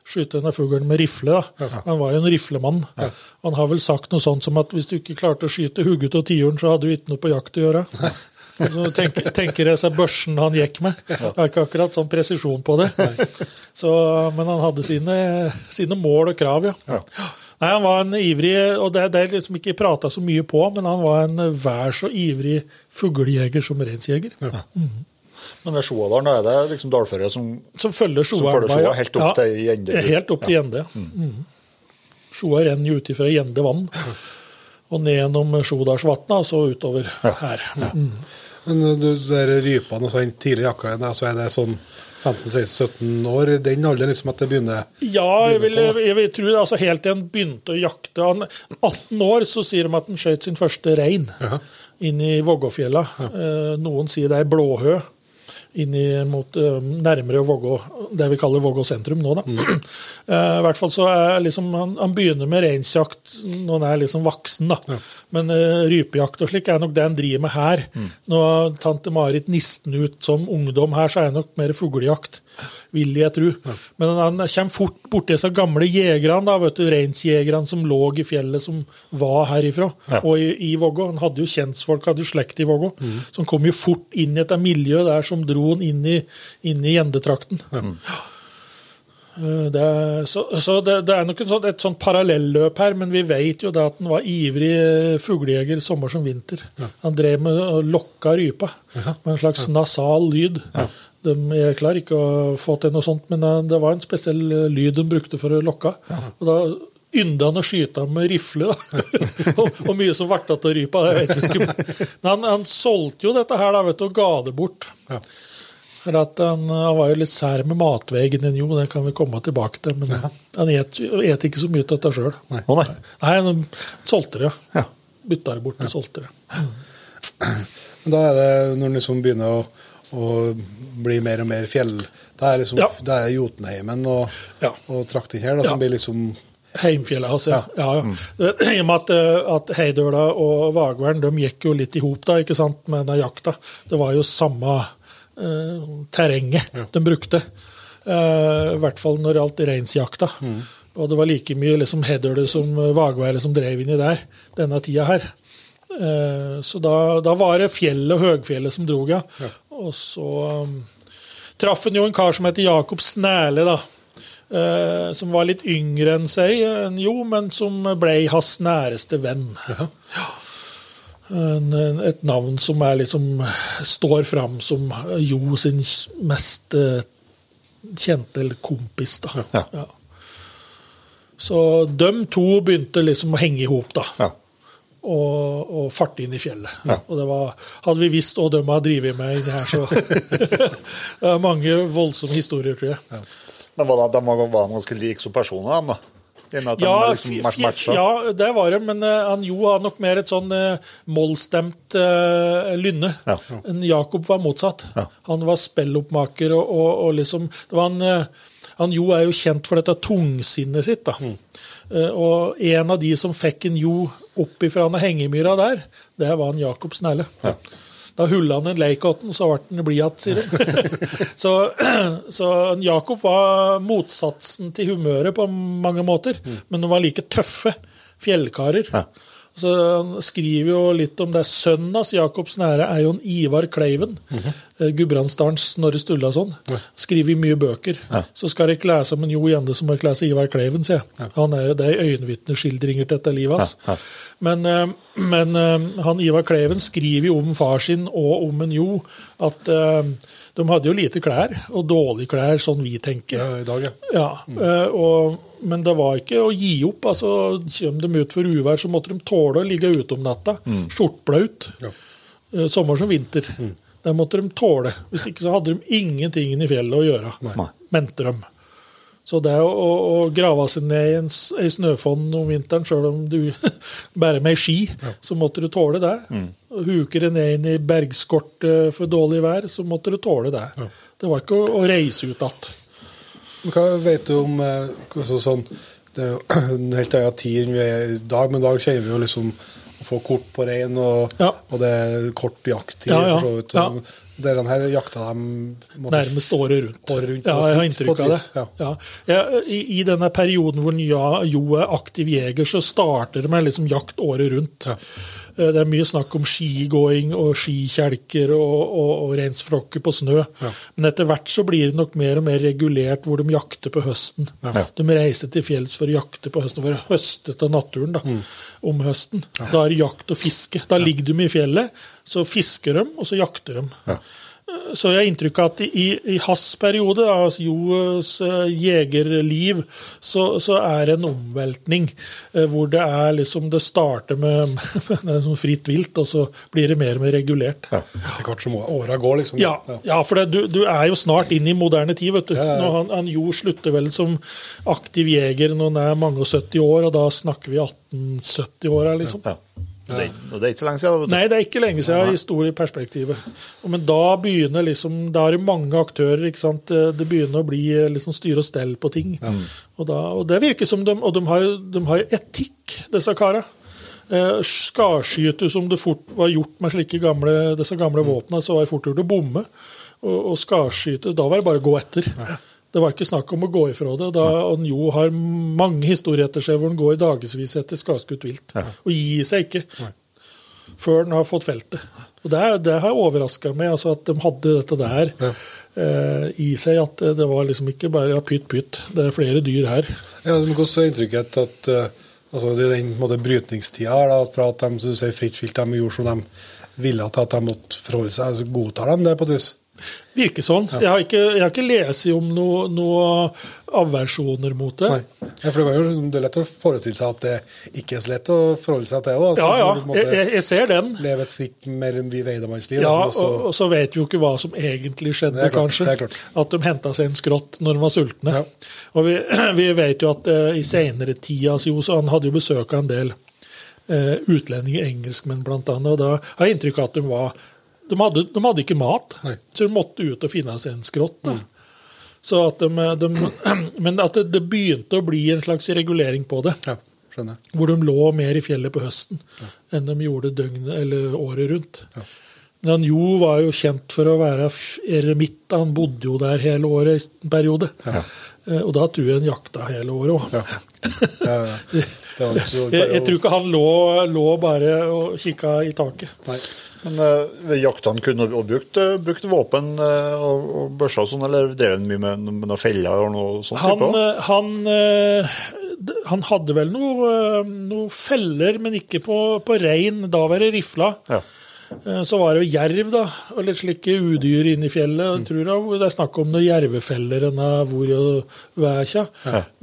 S4: skyte denne fuglen med rifle. Ja. Han var jo en riflemann. Han har vel sagt noe sånt som at hvis du ikke klarte å skyte hugget og tiuren, så hadde du ikke noe på jakt å gjøre. Så tenker, tenker jeg seg børsen han gikk med. Jeg har ikke akkurat sånn presisjon på det. Så, men han hadde sine, sine mål og krav, ja. Nei, Han var en ivrig, og det, det er liksom ikke prata så mye på, men han var en vær så ivrig fuglejeger som reinsjeger.
S3: Men ved Sjoadalen da er det liksom dalføret som
S4: Som følger Sjoa
S3: helt opp til Gjende.
S4: Helt opp til Gjende, ja. Mm. Sjoa renner jo ut ifra Gjende vann. Og ned gjennom Sjodalsvatna, og så utover her. Mhm.
S2: Men uh, du, de der rypene og sånn tidlig jakka, så er det sånn 15-16-17 år, den alderen liksom at det begynner
S4: Ja, jeg vil, jeg vil tro det. Altså, helt til han begynte å jakte. Han, 18 år så sier de at han skjøt sin første rein inn i Vågåfjella. Eh, noen sier det er blåhø. Inn i, mot, eh, nærmere Vågå, det vi kaller Vågå sentrum nå, da. Mm. [clears throat] I hvert fall så er liksom, han, han begynner med reinsjakt når han er liksom voksen, da. Men uh, rypejakt og slik er nok det han driver med her. Nå har tante Marit nisten ut som ungdom her, så er det nok mer fuglejakt, vil jeg tro. Men han kommer fort borti disse gamle jegerne, reinsjegerne som lå i fjellet, som var herifra, og i, i Vågå. Han hadde jo kjentfolk, hadde jo slekt i Vågå, så han kom jo fort inn i et miljø der som dro han inn i, inn i Gjendetrakten. Eh, Det, så så det, det er nok en sånn, et sånt parallelløp her, men vi vet jo det at han var ivrig eh, fuglejeger sommer som vinter. Han drev med å lokka rypa med en slags nasal lyd. De, jeg klarer ikke å få til noe sånt, men eh, det var en spesiell eh, lyd de brukte for å lokke. Og da ynda han å skyte med rifle. da. [laughs] og, og mye som ble igjen av rypa, det vet ikke. Men han, han solgte jo dette her da, vet du, og ga det bort. For at han, han var jo litt sær med matvegen din, jo, det kan vi komme tilbake til. Men han et, et ikke så mye til dette sjøl. Nei. han solgte det.
S3: Ja.
S4: Bytta det bort og solgte det.
S2: Men da er det når han liksom begynner å, å blir mer og mer fjell Da er liksom,
S4: Ja.
S2: det er Jotunheimen og,
S4: Ja.
S2: og trakten her da, som
S4: Ja.
S2: blir liksom
S4: Heimfjellet hans, ja. ja, ja. [clears throat] I og med at, eh, at Heidøla og Vagvern de gikk jo litt i hop da, ikke sant, med den jakta. Det var jo samme eh, terrenget de brukte. Eh, I hvert fall når det gjaldt reinsjakta. Og det var like mye liksom Heidøla som Vagværet som drev inni der denne tida her. Eh, så da, da var det fjellet og høgfjellet som drog, ja. Og så um, traff han jo en kar som heter Jakob Snæle, da. Eh, som var litt yngre enn seg, enn jo, men som ble hans næreste venn. Ja. En, et navn som liksom står fram som Jo sin mest eh, kjente eller kompis, da.
S3: Ja.
S4: Ja. Så de to begynte liksom å henge i hop, da.
S3: Ja.
S4: Og, og farte inn i fjellet.
S3: Ja.
S4: Og det var, hadde vi visst hva de har drevet med inni her, så [laughs] Det er mange voldsomme historier, tror jeg.
S3: Men var de, de var, ganske like som personer, da?
S4: Ja,
S3: liksom
S4: ja, det var det, men uh, han Jo har nok mer et sånn uh, mollstemt uh, lynne.
S3: Ja.
S4: En Jakob var motsatt.
S3: Ja.
S4: Han var spelloppmaker og, og, og liksom det var han, eh, Han Jo er jo kjent for dette tungsinnet sitt. da.
S3: Mm.
S4: Eh, og en av de som fikk en Jo opp ifra hengemyra der, det var en Jakob Snelle. Da hulla han en leikotten, så ble han blid igjen, sier de. [laughs] så, så en Jakob var motsatsen til humøret på mange måter, men de var like tøffe fjellkarer.
S3: Ja.
S4: Så Han skriver jo litt om det. Sønnen hans, Jakob Snære, er jo en Ivar Kleiven. eh, Gudbrandsdalens Snorre Sturlason. Skriver mye bøker. Så skal dere lese om en Jo Gjende som må jeg lese Ivar Kleiven, sier jeg. Han er jo, det er øyenvitneskildringer til dette livet hans.
S3: Ja,
S4: Men, eh, men eh, han Ivar Kleiven skriver jo om far sin og om en Jo at de hadde jo lite klær, og dårlige klær, sånn vi tenker.
S2: ja, i dag, ja.
S4: Ja, eh, og, men det var ikke å gi opp. altså Kommer de ut for uvær, så måtte de tåle å ligge ute om natta. Skjortblaut.
S2: Ja.
S4: Eh, Sommer som vinter. Det måtte de tåle. Hvis ikke så hadde de ingenting i fjellet å gjøre.
S3: Nei.
S4: Mente de. Så det å, å, grave seg ned i en, ei snøfonn om vinteren, sjøl om du [laughs] bærer med ski, så måtte du tåle det. Mm. Huker du ned inn i bergskortet for dårlig vær, så måtte du tåle det. Det var ikke å, å reise ut igjen.
S2: Hva vet du om eh, altså, sånn, Det er jo [clears throat] en helt annen tid enn vi er i dag, men i dag kjenner vi jo liksom å få kort på rein, og,
S4: Ja.
S2: og det er kort jakttid.
S4: Ja, ja.
S2: for så vidt. Dere her jakta dem
S4: Nærmest året rundt.
S2: Året rundt,
S4: ja, jeg har inntrykk av det.
S2: ja.
S4: Ja. Ja, i, I denne perioden hvor Jo er aktiv jeger, så starter det med liksom jakt året rundt. Eh, Det er mye snakk om skigåing og skikjelker og, og, og reinsflokker på snø. Men etter hvert så blir det nok mer og mer regulert hvor de jakter på høsten. De reiser til fjells for å jakte på høsten, for å høste av naturen da, om høsten. Da er det jakt og fiske. Da ligger de i fjellet, så fisker de, og så jakter de. Så jeg har inntrykk av at i, i hans periode, altså Jos eh, jegerliv, så, så er det en omveltning. eh, Hvor det er liksom Det starter [laughs] med, med sånn fritt vilt, og så blir det mer og mer regulert. Ja,
S5: Etter hvert som åra går, liksom.
S4: ja, for det, du, du er jo snart inn i moderne tid. vet du.
S5: Ja, ja, ja.
S4: Når han, han Jo slutter vel som aktiv jeger når han er mange og 70 år, og da snakker vi 1870-åra, liksom.
S3: Ja. Og det, og det er ikke så lenge siden.
S4: Nei, det er ikke lenge siden i store perspektivet. Men da begynner liksom, da er det mange aktører. ikke sant? Det begynner å bli liksom styre og stell på ting. Og, da, og det virker som de, og de har, de har etikk, disse karene. Eh, Skarskyte som det fort var gjort med slike gamle, disse gamle våpnene, så var det fort gjort å bomme. Og, og skarskyte, da var det bare å gå etter. Det var ikke snakk om å gå ifra det. Da, Han Jo har mange historier etter seg hvor han går dagevis etter skadeskutt vilt. Og gir seg ikke før den har fått feltet. Og Det, det har overraska meg, altså at de hadde dette der eh, i seg. At det var liksom ikke bare ja, pytt, pytt. Det er flere dyr her.
S5: Ja, Hvordan er inntrykket at eh, altså, det er den måte, brytningstida her, da, fra at de som du sier, fritt vilt de gjorde som de ville at de måtte forholde seg, altså, godtar de det på et vis?
S4: Virker sånn. Jeg har ikke, jeg har ikke lest om noen noe aversjoner mot det.
S5: Nei. Ja, for det, jo, det er lett å forestille seg at det ikke er så lett å forholde seg til. Da.
S4: Ja, ja,
S5: så du måte
S4: jeg, jeg, ser den.
S5: Leve et fritt, mer enn vi veidemannsliv.
S4: Ja,
S5: altså,
S4: og, og så vet vi jo ikke hva som egentlig skjedde,
S5: klart,
S4: kanskje.
S5: det.
S4: At de henta seg en skrått når de var sultne.
S5: Ja.
S4: Og vi, [clears throat] vi vet jo at uh, i seinere tida altså, jo, så Han hadde jo besøk av en del uh, utlendinger, engelskmenn blant annet, og da har jeg inntrykk av at de var de hadde, de hadde ikke mat,
S5: Nei.
S4: så de måtte ut og finne seg en skrått. Da. Så at de, [clears throat] men at det, det begynte å bli en slags regulering på det.
S5: ja, skjønner. jeg.
S4: Hvor de lå mer i fjellet på høsten enn de gjorde døgnet eller året rundt. Men han Jo var jo kjent for å være eremitt. Han bodde jo der hele året i en periode. Ja. Og da tror jeg han jakta hele året òg.
S5: Ja. Ja, ja. [laughs]
S4: Jeg, jeg tror ikke han lå, lå bare og kikka i taket.
S5: Nei.
S3: Men uh, jakta han kunne du brukt, eh, brukt våpen uh, og, og børser og sånn, eller drev han mye med, med noen feller og noe sånt?
S4: Han,
S3: type?
S4: eh, han, uh, han hadde vel noe, eh, noe feller, men ikke på, på rein. Da var det rifla.
S3: Ja.
S4: Eh, Så var det jo jerv, da, og litt slike udyr inne i fjellet. Jeg tror det er snakk om noen jervefeller enn hvor og vækja.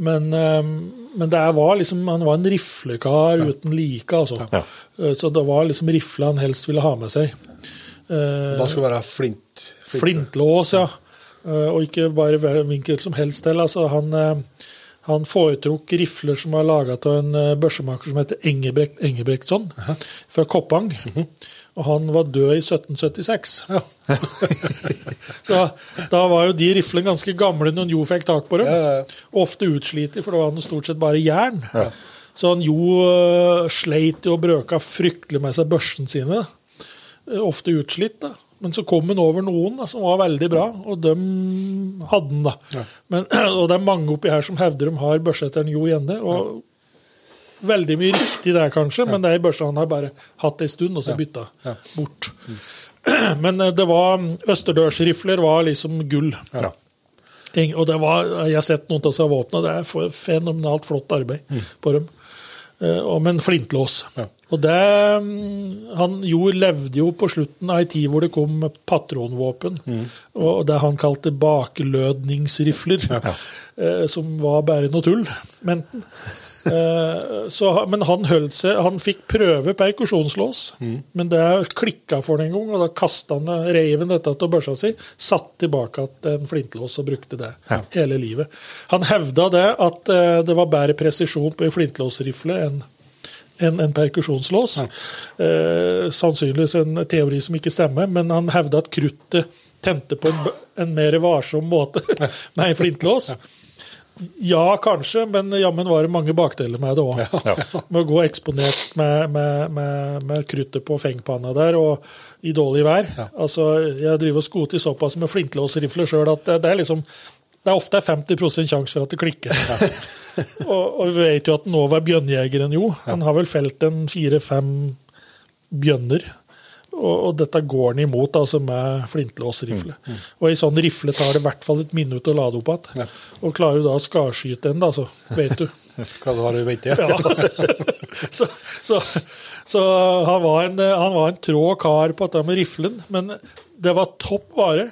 S4: Men, eh, men det var liksom, han var en riflekar uten like, altså.
S3: Ja.
S4: Eh, Så det var liksom rifla han helst ville ha med seg. Eh,
S5: Da skulle det være flint. flint.
S4: Flintlås, ja. Eh, Og ikke bare vinkel som helst til. Altså, han, han foretrukk rifler som var laga av en børsemaker som heter Engebrekt, Engebrektsson fra Koppang. Og han var død i 1776. [laughs] Så da var jo de riflene ganske gamle når Jo fikk tak på dem.
S5: Ja, ja, ja.
S4: Ofte utslite, for da var noe stort sett bare jern. Så han Jo uh, sleit jo og brøka fryktelig med seg børsene sine. Eh, Ofte utslitt, da. Men så kom han over noen da, som var veldig bra, og dem hadde han, da. Men, [clears throat] og det er mange oppi her som hevder de har børseetteren Jo Gjende. og Veldig mye riktig der, kanskje, men det er børsa han har bare hatt ei stund, og så bytta bort. [clears throat] Men eh, det var Østerdørsrifler var liksom gull.
S3: Ja.
S4: Og det var, jeg har sett noen av seg våpnene, det er fenomenalt flott arbeid på dem. Eh, og med en flintlås. Og det mm, Han Jo levde jo på slutten av ei tid hvor det kom patronvåpen, og det han kalte bakelødningsrifler, Ja. som var bare noe tull. Men, eh, så, men han holdt seg Han fikk prøve perkusjonslås, men det klikka for den en gang, og da kasta han reiven dette til børsa si, satt tilbake til en flintlås og brukte det hele livet. Han hevda det at eh, det var bedre presisjon på en flintlåsrifle enn en, en perkusjonslås. Eh, sannsynligvis en teori som ikke stemmer, men han hevda at kruttet tente på en, en mer varsom måte [laughs] med ei flintlås. Ja, kanskje, men jammen var det mange bakdeler med det òg. [laughs] Med å gå eksponert med, med, med, med kruttet på fengpanna der og i dårlig vær. Altså, Jeg driver og skoter såpass med flintlåsrifle sjøl at det, det er liksom det er ofte 50% sjanse for at det klikker. [laughs] og, og vi vet jo at nå var bjørnjegeren jo. Han har vel felt en fire-fem bjønner. Og, og dette går han imot altså med flintlåsrifle. Og ei sånn rifle tar det i hvert fall et minutt å lade opp igjen.
S5: Ja.
S4: Og klarer du da å skarskyte den, da, så vet du. [laughs]
S5: Hva var det du mente?
S4: Ja. [laughs] så, så, så han, var en, han var en trå kar på dette med riflen, men det var topp vare.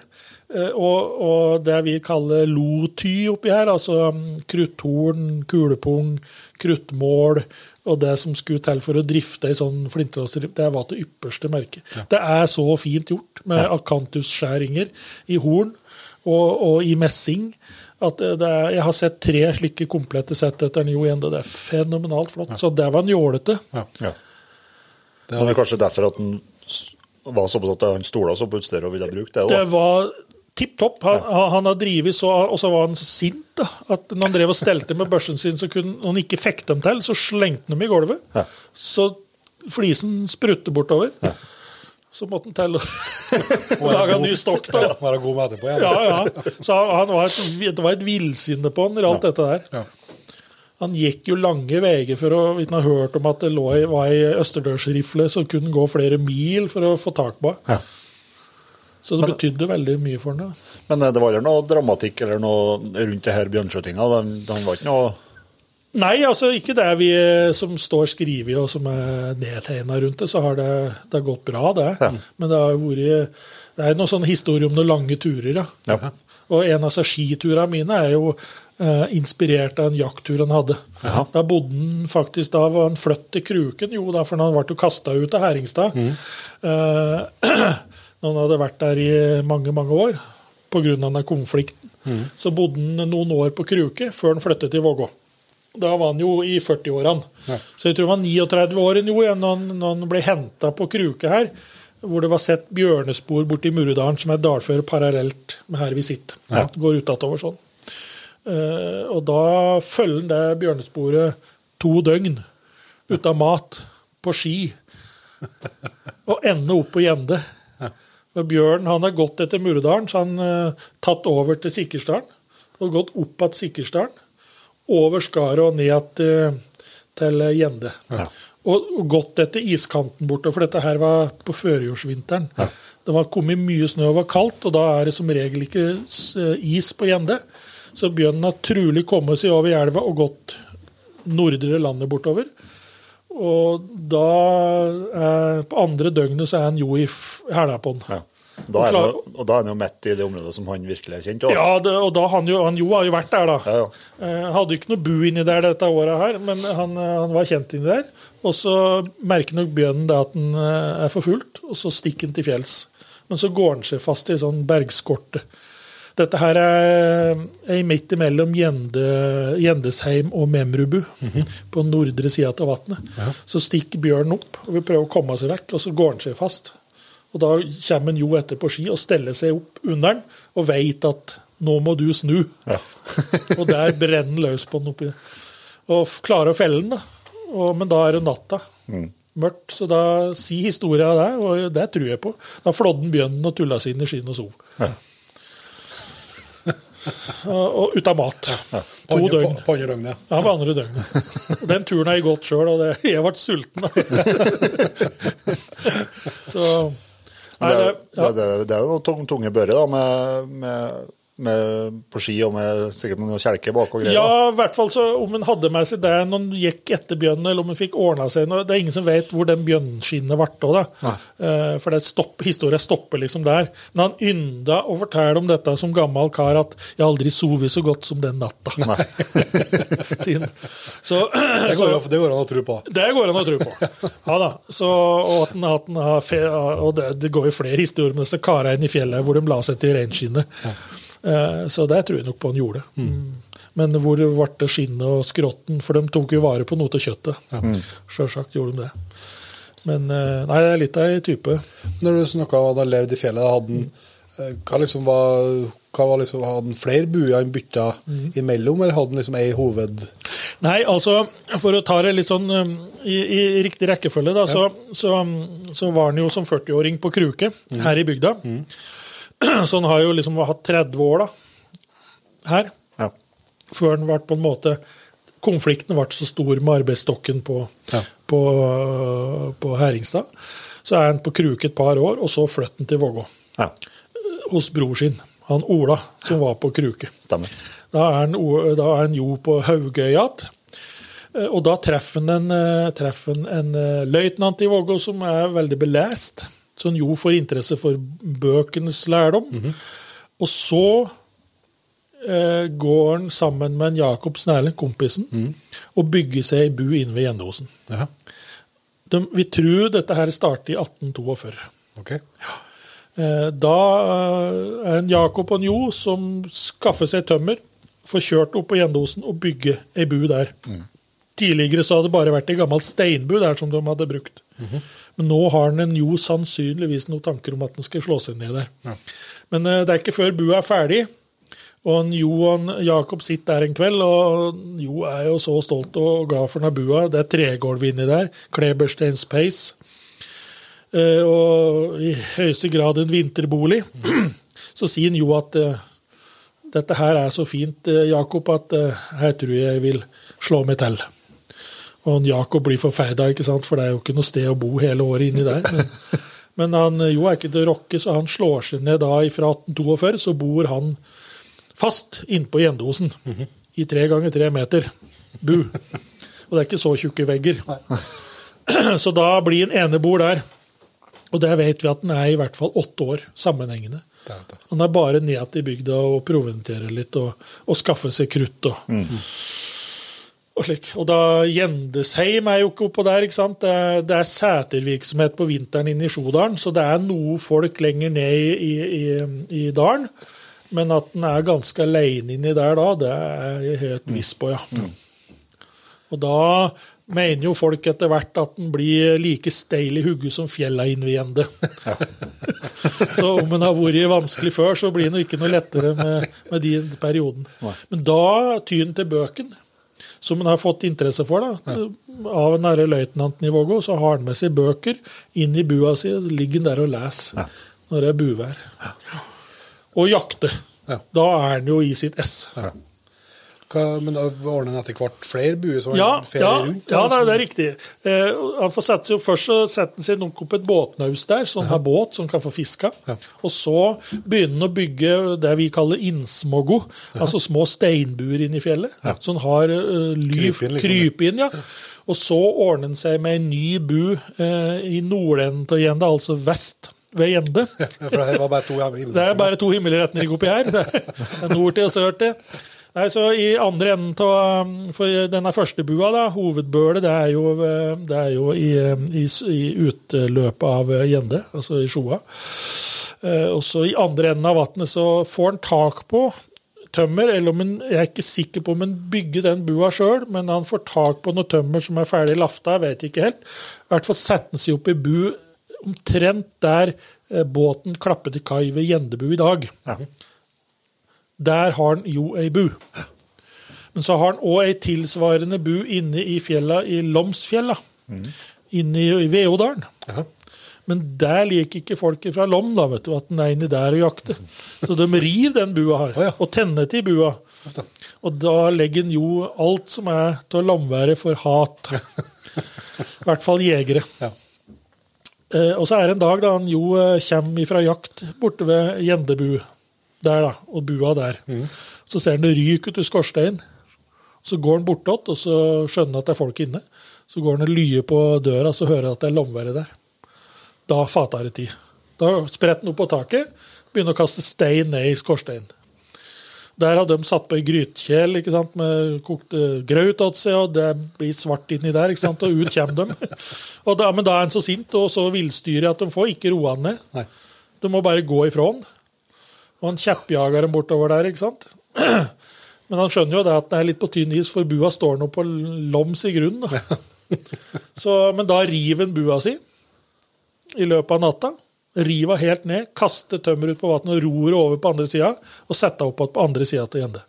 S4: Eh, Og, og det vi kaller loty oppi her, altså mm, krutthorn, kulepung, kruttmål og det som skulle til for å drifte ei sånn flintlåsdrift, det var det ypperste merke. Det er så fint gjort med akantusskjæringer i horn og, og i messing. At er, jeg har sett tre slike komplette sett etter en Jo og det er fenomenalt flott. Så det var en jålete.
S3: Ja. Men det er kanskje derfor at han var var såpass at han stola så på utstyret og ville bruke det.
S4: Det var tipp topp. Han, han har drevet så, og så var han sint da, at når han drev og stelte med børsen sin, så kunne han ikke fikk dem til, så slengte han dem i gulvet.
S3: Ja.
S4: Så flisen sprutte bortover. Så måtte han til å å [laughs] lage en ny stokk, da.
S5: Ja, Være god med etterpå igjen.
S4: Ja, ja. Så han, han var et, det var et villsinne på han i alt dette der.
S5: Ja.
S4: Han gikk jo lange veier for å Hvis han har hørt om at det lå, i- var ei østerdørsrifle, så kunne gå flere mil for å få tak på.
S3: Ja.
S4: Så det betydde veldig mye for ham.
S3: Men eh, det var aldri noe dramatikk eller noe rundt det her bjørnskjøtinga? Den, den var ikke noe
S4: Nei, altså ikke det vi eh, som står skrevet og som er nedtegna rundt det, så har det, det har gått bra, det.
S3: Ja.
S4: Men det har vært Det er noen sånne historier om noen lange turer, ja.
S3: Ja.
S4: Og en av seg skiturene mine er jo eh, inspirert av en jakttur han hadde.
S3: Ja.
S4: Da bodde han faktisk Da var han flytt til Kruken, jo da, for han ble jo kasta ut av Heringstad. Eh, [clears throat] når han hadde vært der i mange, mange år pga. denne konflikten. Så bodde han noen år på Kruke før han flyttet til Vågå. Da var han jo i 40-årene. Så jeg tror han var 39 år jo når han, når han ble henta på Kruke her, hvor det var sett bjørnespor borti Murudalen, som er dalføre parallelt med her vi sitter.
S3: Ja.
S4: Går utatover sånn. Uh, og da følger han det bjørnesporet to døgn uten mat, på ski, og ender opp på Gjende. Bjørn han har gått etter Murudalen, så han uh, tatt over til Sikkersdalen. Og gått opp igjen Sikkersdalen, over skaret og ned til, til Gjende. Og, og gått etter iskanten bortover, for dette her var på førjulsvinteren. Det var kommet mye snø og var kaldt, og da er det som regel ikke is på Gjende. Så bjørnen har trulig kommet seg over elva og gått nordre landet bortover. Og da eh, På andre døgnet så er han jo i hæla på han.
S3: ja. da han, jo- Og da er han jo midt i det området som han virkelig er kjent Også.
S4: Ja, det, og da han jo, han jo har jo vært der, da.
S3: Ja, ja.
S4: Eh, hadde ikke noe bu inni der dette året her, men han, eh, han var kjent inni der. Og så merker nok bjørnen det at han eh, er forfulgt, og så stikker han til fjells. Men så går han seg fast i sånn bergskorte. Dette her er, er midt imellom Gjende, Gjendesheim og Memrubu, på nordre sida av vannet. Så stikker bjørnen opp og vil prøve å komme seg vekk, og så går han seg fast. Og da kommer han jo etter på ski og steller seg opp under den og veit at nå må du snu.
S3: Ja. [laughs]
S4: og der brenner han løs på den oppi. Og klarer å felle den, da. Og, men da er det natta. Mørkt. Så da si historia der, og det tror jeg på. Da flådde bjørnen og tulla seg inn i skyen og sov.
S3: Ja.
S4: Og, ut av mat. To
S5: På andre-
S4: døgn.
S5: På, på andre døgnet.
S4: Ja, på andre døgnet. Den turen har jeg gått sjøl, og det, jeg ble sulten. [laughs] Så Nei,
S3: det,
S4: det, ja.
S3: det, det er jo noen tunge bører da, med, med, med, på ski og med sikkert med noe kjelke bak og greier.
S4: Ja, i hvert fall så om en hadde med seg det når en gikk etter bjørnen, eller om en fikk ordna seg noe. Det er ingen som vet hvor den bjørnskinnet ble av. da. Eh, For det stopp, historia stopper liksom der. Men han ynda å fortelle om dette som gammel kar, at 'jeg har aldri sovet så godt som den natta'. Nei. [laughs] Så, [clears throat]
S5: Det går, så, det går an å tro på.
S4: det går an å tro på. Ja da. Så, og at den, at den har fe, og det, det går jo flere historier med disse karene i fjellet hvor de la seg til reinskinnet. Eh, Så det tror jeg nok på han gjorde. Mm. Men hvor ble det skinnet og skrotten? For de tok jo vare på noe av kjøttet. Sjølsagt gjorde de det. Men eh, nei, det er litt av ei type.
S5: Når du snakka om at han levde i fjellet, hadde han eh, hva liksom var, hva var liksom, Hadde han flere buer han bytta imellom, eller hadde han liksom ei hoved...
S4: Nei, altså, for å ta det litt sånn um, i, i riktig rekkefølge, da, så, så, um, så var han jo som 40-åring på Kruke her i bygda. [clears throat] Så han har jo liksom hatt 30 år da, her,
S3: Ja.
S4: før han ble på en måte Konflikten ble så stor med arbeidsstokken på,
S5: Ja.
S4: på, på Heringstad. Så er han på Kruke et par år, og så flyttet han til Vågå.
S6: Ja,
S4: Hos bror sin, han Ola, som var på Kruke.
S6: stemmer.
S4: Da er han, da er han jo på Haugøy igjen. Eh, Og da treffer han en, eh, treffer han en eh, løytnant i Vågå som er veldig belest. Så han jo får interesse for bøkenes lærdom. Og så eh, går han sammen med en Jakob Snærling, kompisen, og bygger seg ei bu inne ved Gjendosen.
S5: Ja.
S4: De, vi tror dette her starter i 1842.
S5: Ok.
S4: Eh, Da eh, er en Jakob og en Jo som skaffer seg tømmer, får kjørt opp på Gjendosen og bygge ei bu der. Tidligere så hadde det bare vært ei gammel steinbu der som de hadde brukt. Men nå har han Jo sannsynligvis noen tanker om at han skal slå seg ned der. Men eh, det er ikke før bua er ferdig. Og en Jo og en Jakob sitter der en kveld, og Jo er jo så stolt og glad for denne bua. Det er tregulv inni der. Klebersteins peis. Eh, og i høyeste grad en vinterbolig. [clears throat] Så sier jo at eh, dette her er så fint, Jakob, at her tror jeg jeg vil slå meg til. Og Jakob blir forferda, for det er jo ikke noe sted å bo hele året inni der. Men, [laughs] men han Jo er ikke til å rokke, så han slår seg ned da fra 1842, så bor han fast innpå Gjendosen i tre ganger tre meter bu. Og det er ikke så tjukke vegger. [clears throat] Så da blir en enebor der. Og der vet vi at den er i hvert fall åtte år sammenhengende.
S5: Det er det.
S4: Han er bare ned til bygda og proventerer litt og, og skaffer seg krutt. Og, og slik. Og da Gjendesheim er jo ikke oppå der. ikke sant? Det er, det er setervirksomhet på vinteren inne i Sjodalen, så det er noe folk lenger ned i, i, i, i dalen. Men at den er ganske aleine inni der da, det er jeg helt viss på, ja. Og da mener jo folk etter hvert at den blir like steil i hugget som fjella innviende. [laughs] så om den har vært vanskelig før, så blir den ikke noe lettere med, med den perioden. Men da tyr den til bøken, som han har fått interesse for. da, Av den i Vågå, så har han med seg bøker inn i bua si, så ligger han der og leser når det er buvær. Og jakter.
S5: Ja.
S4: Da er han jo i sitt ess.
S5: Hva, men da ordner han etter hvert flere buer som
S4: Ja,
S5: ferier
S4: ja,
S5: rundt?
S4: ja
S5: da,
S4: det, er, riktig. Eh, han får sette seg Først så setter han seg nok opp et båtnaus der, så han har båt som kan få fiska.
S5: Ja.
S4: Og så begynner han å bygge det vi kaller innsmoggo, altså små steinbuer inne i fjellet. Så han har uh, lyv,
S5: Krypinn, liksom.
S4: krypinn, ja. Og så ordner han seg med en ny bu eh, i nordenden av Gjende, altså vest ved Gjende.
S5: Ja, for det var bare to [laughs] hjemme.
S4: Det er bare to himmelretninger oppi her. [laughs] Er nord til og sør til. Nei, så I andre enden av For denne første bua, da, hovedbølet, det er jo, eh, det er jo i, eh, i, i utløpet av eh, Gjende, altså i Sjoa. Også I andre enden av vannet så får han tak på tømmer, eller han, jeg er ikke sikker på om han bygger den bua sjøl, men han får tak på noe tømmer som er ferdig lafta, jeg vet ikke helt. I hvert fall setter han seg opp i bu omtrent der eh, båten klapper til kai ved Gjendebu i dag. Der har han jo ei bu. Men så har han òg ei tilsvarende bu inne i fjella i Lomsfjella. Inne i, Veodalen.
S5: Ja.
S4: Men der liker ikke folk fra Lom da, vet du, at den er inni der og jakter. Så de rir den bua her, og tenner til bua. Og da legger en jo alt som er til lamværet for hat. [laughs] I hvert fall jegere.
S5: Ja.
S4: Eh, og så er det en dag da han jo eh, kommer fra jakt borte ved Gjendebu der, da, og bua der. Så ser han det ryker ut i skorsteinen. Så går han bortåt, og så skjønner han at det er folk inne. Så går han og lyer på døra, så hører han at det er lomvære der. Da fater det tid. Da spretter han opp på taket, begynner å kaste stein ned i skorsteinen. Der har de satt på ei grytkjel ikke sant, med kokte grøt til seg, og det blir svart inni der, ikke sant, og ut kommer de. [laughs] Og da, men da er han så sint og så villstyrig at de får ikke roa han ned.
S5: Nei.
S4: De må bare gå ifra han. Og han kjeppjager dem bortover der, ikke sant. [clears throat] Men han skjønner jo det at det er litt på tynn is, for bua står nå på loms i grunnen. Da. [laughs] Så, men da river han bua si i løpet av natta. River helt ned, kaster tømmer ut på vannet og ror over på andre sida, og setter opp igjen på andre sida til Gjende.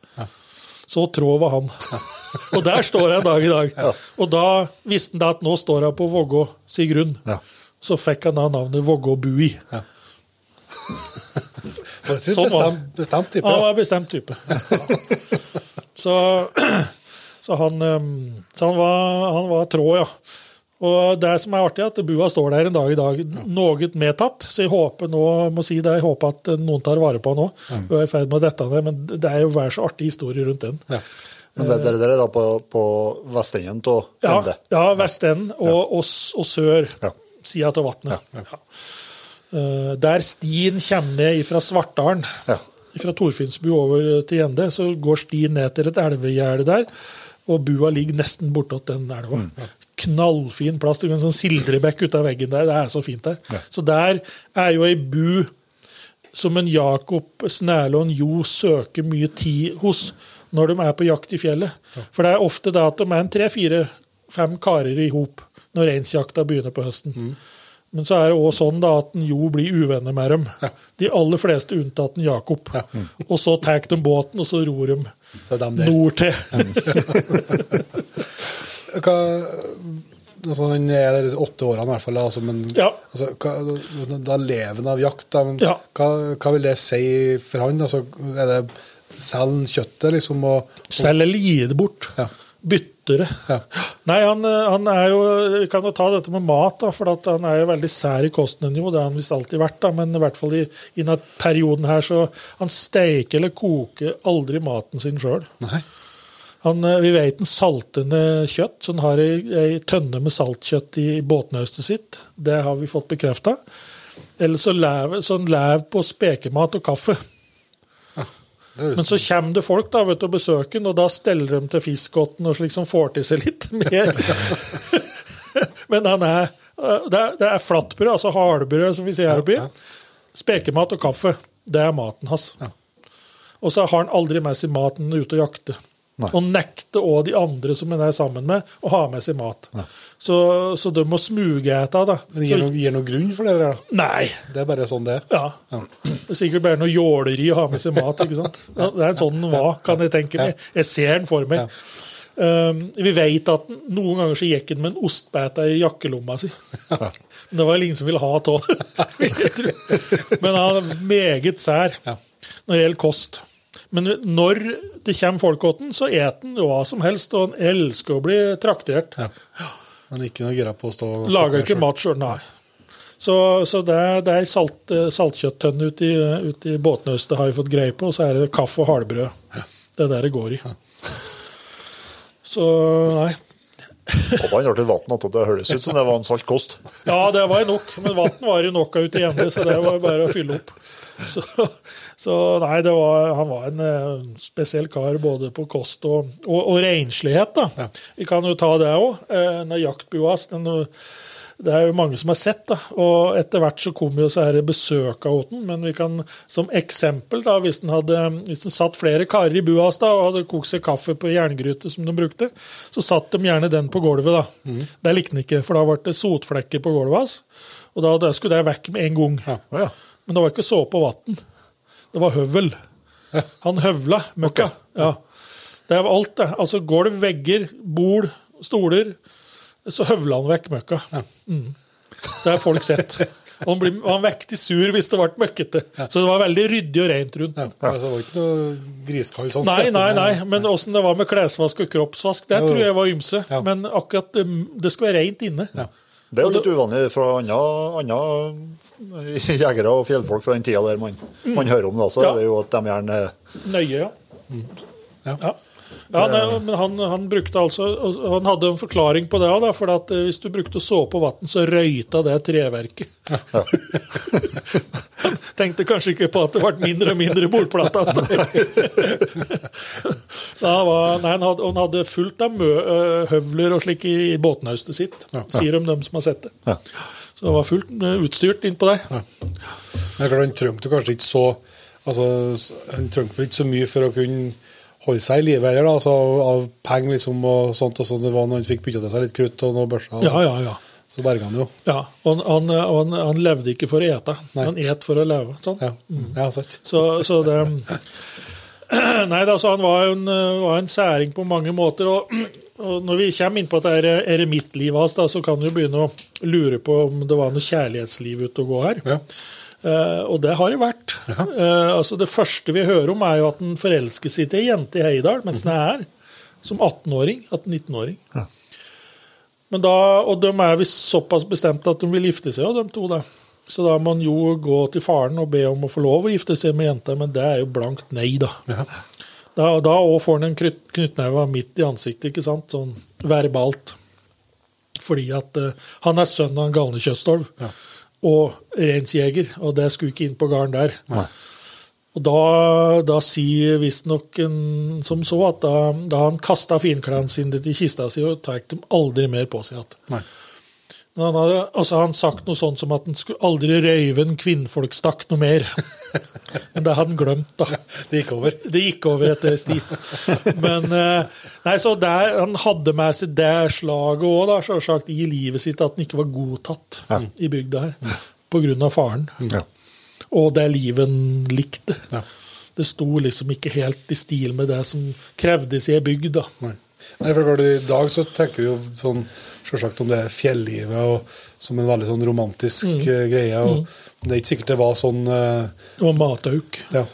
S4: Så trå var han. [laughs] Og der står jeg en dag i dag. Og da visste han da at nå står jeg på Vågå si grunn.
S5: Ja.
S4: Så fikk han da navnet Vågå Bui. [laughs]
S5: Faktisk
S4: Sånn var
S5: bestemt, bestemt type.
S4: Han var bestemt type. [laughs] så, så han, um, så han var, han var trå, ja. Og det som er artig, er at bua står der en dag i dag, noe medtatt. Så jeg håper nå, må si det, jeg håper at noen tar vare på den nå. Hun er i ferd med å dette ned, men det er jo hver så artig historie rundt den.
S5: Ja.
S3: Men det, det, det er da på, på vestenden av
S4: Ja,
S3: Ende?
S4: ja vestenden og, og, og sør
S3: Ja.
S4: sida av vannet. Ja. Eh, der stien kommer ned fra Svartdalen,
S3: Ja.
S4: fra Torfinnsbu over til Gjende, så går stien ned til et elvegjerde der, og bua ligger nesten bortåt den elva. Knallfin plass. Det er en sånn sildrebekk ut av veggen der. Det er så fint der. Så der er jo ei bu som en Jakob Snælån Jo søker mye tid hos når de er på jakt i fjellet. For det er ofte det at de er en tre, fire, fem karer i hop når reinsjakta begynner på høsten. Men så er det òg sånn da at en Jo blir uvenner med dem. De aller fleste unntatt en Jakob. Og så tar de båten, og så ror de nord til. [laughs]
S5: Hva, altså, han er der åtte årene i hvert fall, altså, men
S4: Ja.
S5: altså, hva, da lever han av jakt. Da, men
S4: Ja.
S5: hva, hva vil det si for han? Altså, er det selge kjøttet, liksom? Og,
S4: Selg eller gi det bort.
S5: Ja.
S4: Bytte det.
S5: Ja.
S4: Nei, han, han er jo Vi kan jo ta dette med mat, da, for at han er jo veldig sær i kosten. Jo, det har han visst alltid vært, da, men i hvert fall i, i denne perioden her, så han steiker eller koker aldri maten sin sjøl. Eh, vi vet han salter ned kjøtt, så han har ei, ei tønne med saltkjøtt i båtnaustet sitt. Det har vi fått bekrefta. Eller så lever så han lever på spekemat og kaffe. Men så kommer det folk da, vet du, og besøker den, og da steller de til fiskåtten og slik som får til seg litt [laughs] mer. [laughs] Men den er, det er, det er flatbrød, altså hardbrød, som vi sier her oppe. Spekemat og kaffe. Det er maten hans. Og så har han aldri med seg maten ute og jakter.
S3: Nei.
S4: Og nekter òg de andre som en er sammen med, å ha med seg mat. Så, så de må etter da.
S5: Men gir
S4: Så-
S5: noe, gir noe grunn for det? der, da?
S4: Nei.
S5: Det er bare sånn det er?
S4: Ja. Det er sikkert bare noe jåleri å ha med seg mat. ikke sant? Det er en sånn den var, kan jeg tenke meg. Jeg ser den for meg. Um, vi vet at noen ganger så gikk han med en ostbete i jakkelomma si. [laughs] Men det var ingen som ville ha av. [laughs] Men han er meget sær når det gjelder kost. Men når det kommer folk til den, så eter den hva som helst, og den elsker å bli traktert.
S5: Men ikke noe gira på å stå og
S4: Lager ikke mat sjøl, nei. Så, så det, er- er ei salt, eh, saltkjøtttønne ute i, ut i båtnøstet har vi fått greie på, og så er det kaffe og hardbrød. Det er der det går i. Så nei.
S3: Håper han har til vann at det høres ut som det var en salt kost.
S4: Ja, det var nok, men vann var jo nok ute igjen, så det var bare å fylle opp. Så, så nei, det var, han var en eh, spesiell kar både på kost og, og, og renslighet, da. Vi kan jo ta det òg. Den jaktbua hans, den det er jo mange som har sett, da. og etter hvert så kom jo så her besøka hos den. Men vi kan som eksempel, da, hvis den, hadde, hvis den satt flere karer i bua da, og hadde kokt seg kaffe på jerngryte som de brukte, så satt de gjerne den på gulvet. da. Det likte den ikke, for da ble det sotflekker på gulvet hans. Og da, da skulle det vekk med en gang.
S3: Å ja.
S4: Men det var ikke såpe og vann. Det var høvel. Han høvla møkka. Ja. Det var alt, det. Altså gulv, vegger, bol, stoler. Så høvla han vekk møkka. Mm. Det har folk sett. Og han, ble, han vektig sur hvis det ble møkkete. Så det var veldig ryddig og rent rundt.
S5: Ja, altså, det var ikke noe griskall sånn.
S4: Nei, nei, nei, men åssen det var med klesvask og kroppsvask, det tror jeg var ymse.
S5: Ja.
S4: Men akkurat det, det skulle være rent inne.
S5: Ja.
S3: Det er jo litt uvanlig fra andre, jegere og fjellfolk fra den tida der man, man hører om det. Så
S4: Ja.
S3: er det jo at de gjerne
S4: Nøye, ja.
S5: Ja.
S4: ja. Ja, nei, men han, han brukte altså Han hadde en forklaring på det òg, for at eh, hvis du brukte såpe og vann, så røyta det treverket. Han [laughs] tenkte kanskje ikke på at det ble mindre og mindre bordplate. [laughs] [laughs] Han var- nei, han, hadde, han hadde fullt av mø, høvler og slik i, i båtnaustet sitt, sier de, dem som har sett det.
S3: Ja.
S4: Så det var fullt utstyrt innpå der.
S5: Men klart, Han trengte kanskje ikke så altså, Han trengte ikke så mye for å kunne holde seg i live heller, da, altså, av, penger liksom, og sånt. og sånt det var når han fikk bytta til seg litt krutt og noen børser.
S4: Ja, ja, ja.
S5: Så berga han jo.
S4: ja. Og han, han, han, levde ikke for å ete,
S5: Nei.
S4: han et for å leve. Sånn.
S5: Ja, ja sant.
S4: Så, så det [clears throat] Nei, altså, han var en, var en særing på mange måter. Og, og når vi kommer inn på at det er eremittlivet hans, da, så kan du begynne å lure på om det var noe kjærlighetsliv ute og gå her.
S5: Ja.
S4: Eh, og det har det vært. Eh, altså Det første vi hører om, er jo at han forelsker seg til ei jente i Heidal mens han er her, som 18-åring. 18-19-åring. Men da, og de er visst såpass bestemte at de vil gifte seg, og de to. da. Så da må man jo gå til faren og be om å få lov å gifte seg med jenta, men det er jo blankt nei, da. Da, da også får han en knyttneve midt i ansiktet, ikke sant? sånn verbalt. Fordi at uh, han er sønn av en galne kjøttstolv og reinsjeger, og det skulle ikke inn på gården der. Og da, da sier visstnok en som så at da, da han kasta finklærne sine til kista si, og tar dem aldri mer på seg igjen. Men han hadde altså han sagt noe sånt som at han skulle aldri røyve en kvinnfolkstakk noe mer. [laughs] Men det hadde han glemt, da.
S5: Det gikk over.
S4: Det gikk over etter sti. Men eh, nei, så der, han hadde med seg det slaget òg, da, selvsagt, i livet sitt, at han ikke var godtatt i bygda her. På grunn av faren.
S3: Ja.
S4: Og det livet han likte.
S5: Ja.
S4: Det sto liksom ikke helt i stil med det som krevdes i ei bygd. da.
S5: Nei. Nei, for I dag så tenker vi jo sånn, selvsagt om det er fjellivet og, som en veldig sånn romantisk mm. greie. og Det er ikke sikkert det var sånn Det
S4: var matauk.
S5: Ja.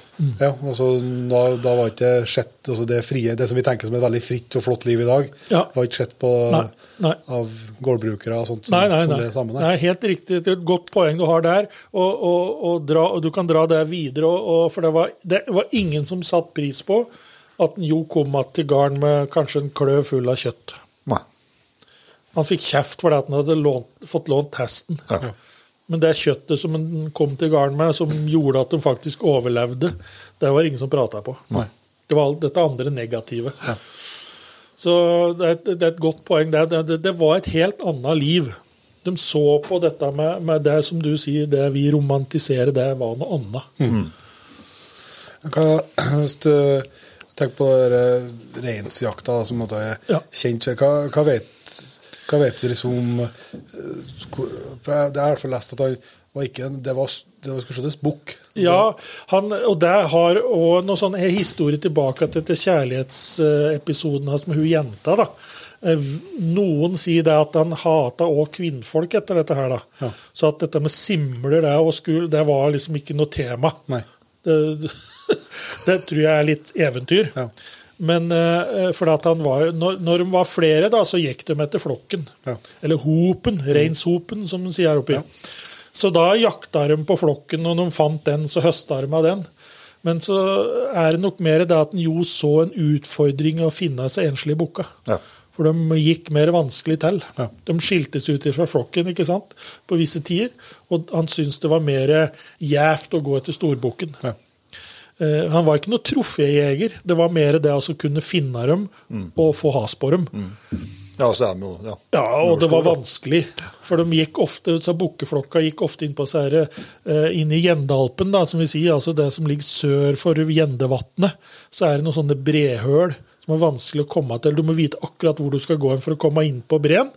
S5: ja altså, da, da var ikke sett altså det frie, det som vi tenker som et veldig fritt og flott liv i dag,
S4: Ja.
S5: var ikke sett på
S4: Nei, nei.
S5: av gårdbrukere og sånt som,
S4: Nei, nei, nei.
S5: det samme.
S4: Er helt riktig. Det er et godt poeng du har der. Og, og, og, dra, og du kan dra det videre. For det var, det var ingen som satte pris på at en Jo kom att til gården med kanskje en kløv full av kjøtt. Han fikk kjeft fordi at han hadde lånt, fått lånt hesten.
S3: Ja.
S4: Men det kjøttet som han kom til gården med, som gjorde at de faktisk overlevde, det var ingen som prata på.
S5: Nei.
S4: Det var alt dette andre negative. Så det er, et, det er et godt poeng. Det, det, det var et helt annet liv. De så på dette med, med det som du sier, det vi romantiserer, det var noe annet.
S5: Hva, hvis du tenker på reinsjakta som måtte er
S4: Ja.
S5: kjent for, hva, hva, vet, hva vet vi liksom om eh, hvor- for jeg- har i hvert fall lest at han var ikke Det var, det var skulle skjøttes bukk.
S4: Ja, han, og det har òg noe sånn historie tilbake til, til kjærlighetsepisoden hans med hun jenta. da. Eh, Noen sier det at han hata òg kvinnfolk etter dette her. da.
S5: Ja.
S4: Så at dette med simler det, og skul, det var liksom ikke noe tema.
S5: Nei.
S4: Det, [laughs] det tror jeg er litt eventyr.
S5: Ja.
S4: Men eh, for at han var, når, når de var flere, da, så gikk de etter flokken.
S5: Ja.
S4: Eller hopen, reinshopen, som de sier her oppe. Så da jakta de på flokken, og når de fant den, så høsta de av den. Men så er det nok mer det at en jo så en utfordring å finne seg enslige bukka.
S3: Ja.
S4: For de gikk mer vanskelig til.
S5: Ja.
S4: De skiltes ut fra flokken ikke sant? på visse tider. Og han syntes det var mer gjevt å gå etter storbukken.
S5: Ja.
S4: Eh, han var ikke noe troféjeger. Det var mer det å kunne finne dem og få has på dem.
S3: Ja, så er de jo ja.
S4: Ja, og det var vanskelig. For de gikk ofte, så bukkeflokka gikk ofte inn på seg, eh, inn i Gjendalpen, da, som vi sier, altså det som ligger sør for Gjendevatnet. Så er det noen sånne brehøl som er vanskelig å komme til. Du må vite akkurat hvor du skal gå for å komme inn på breen.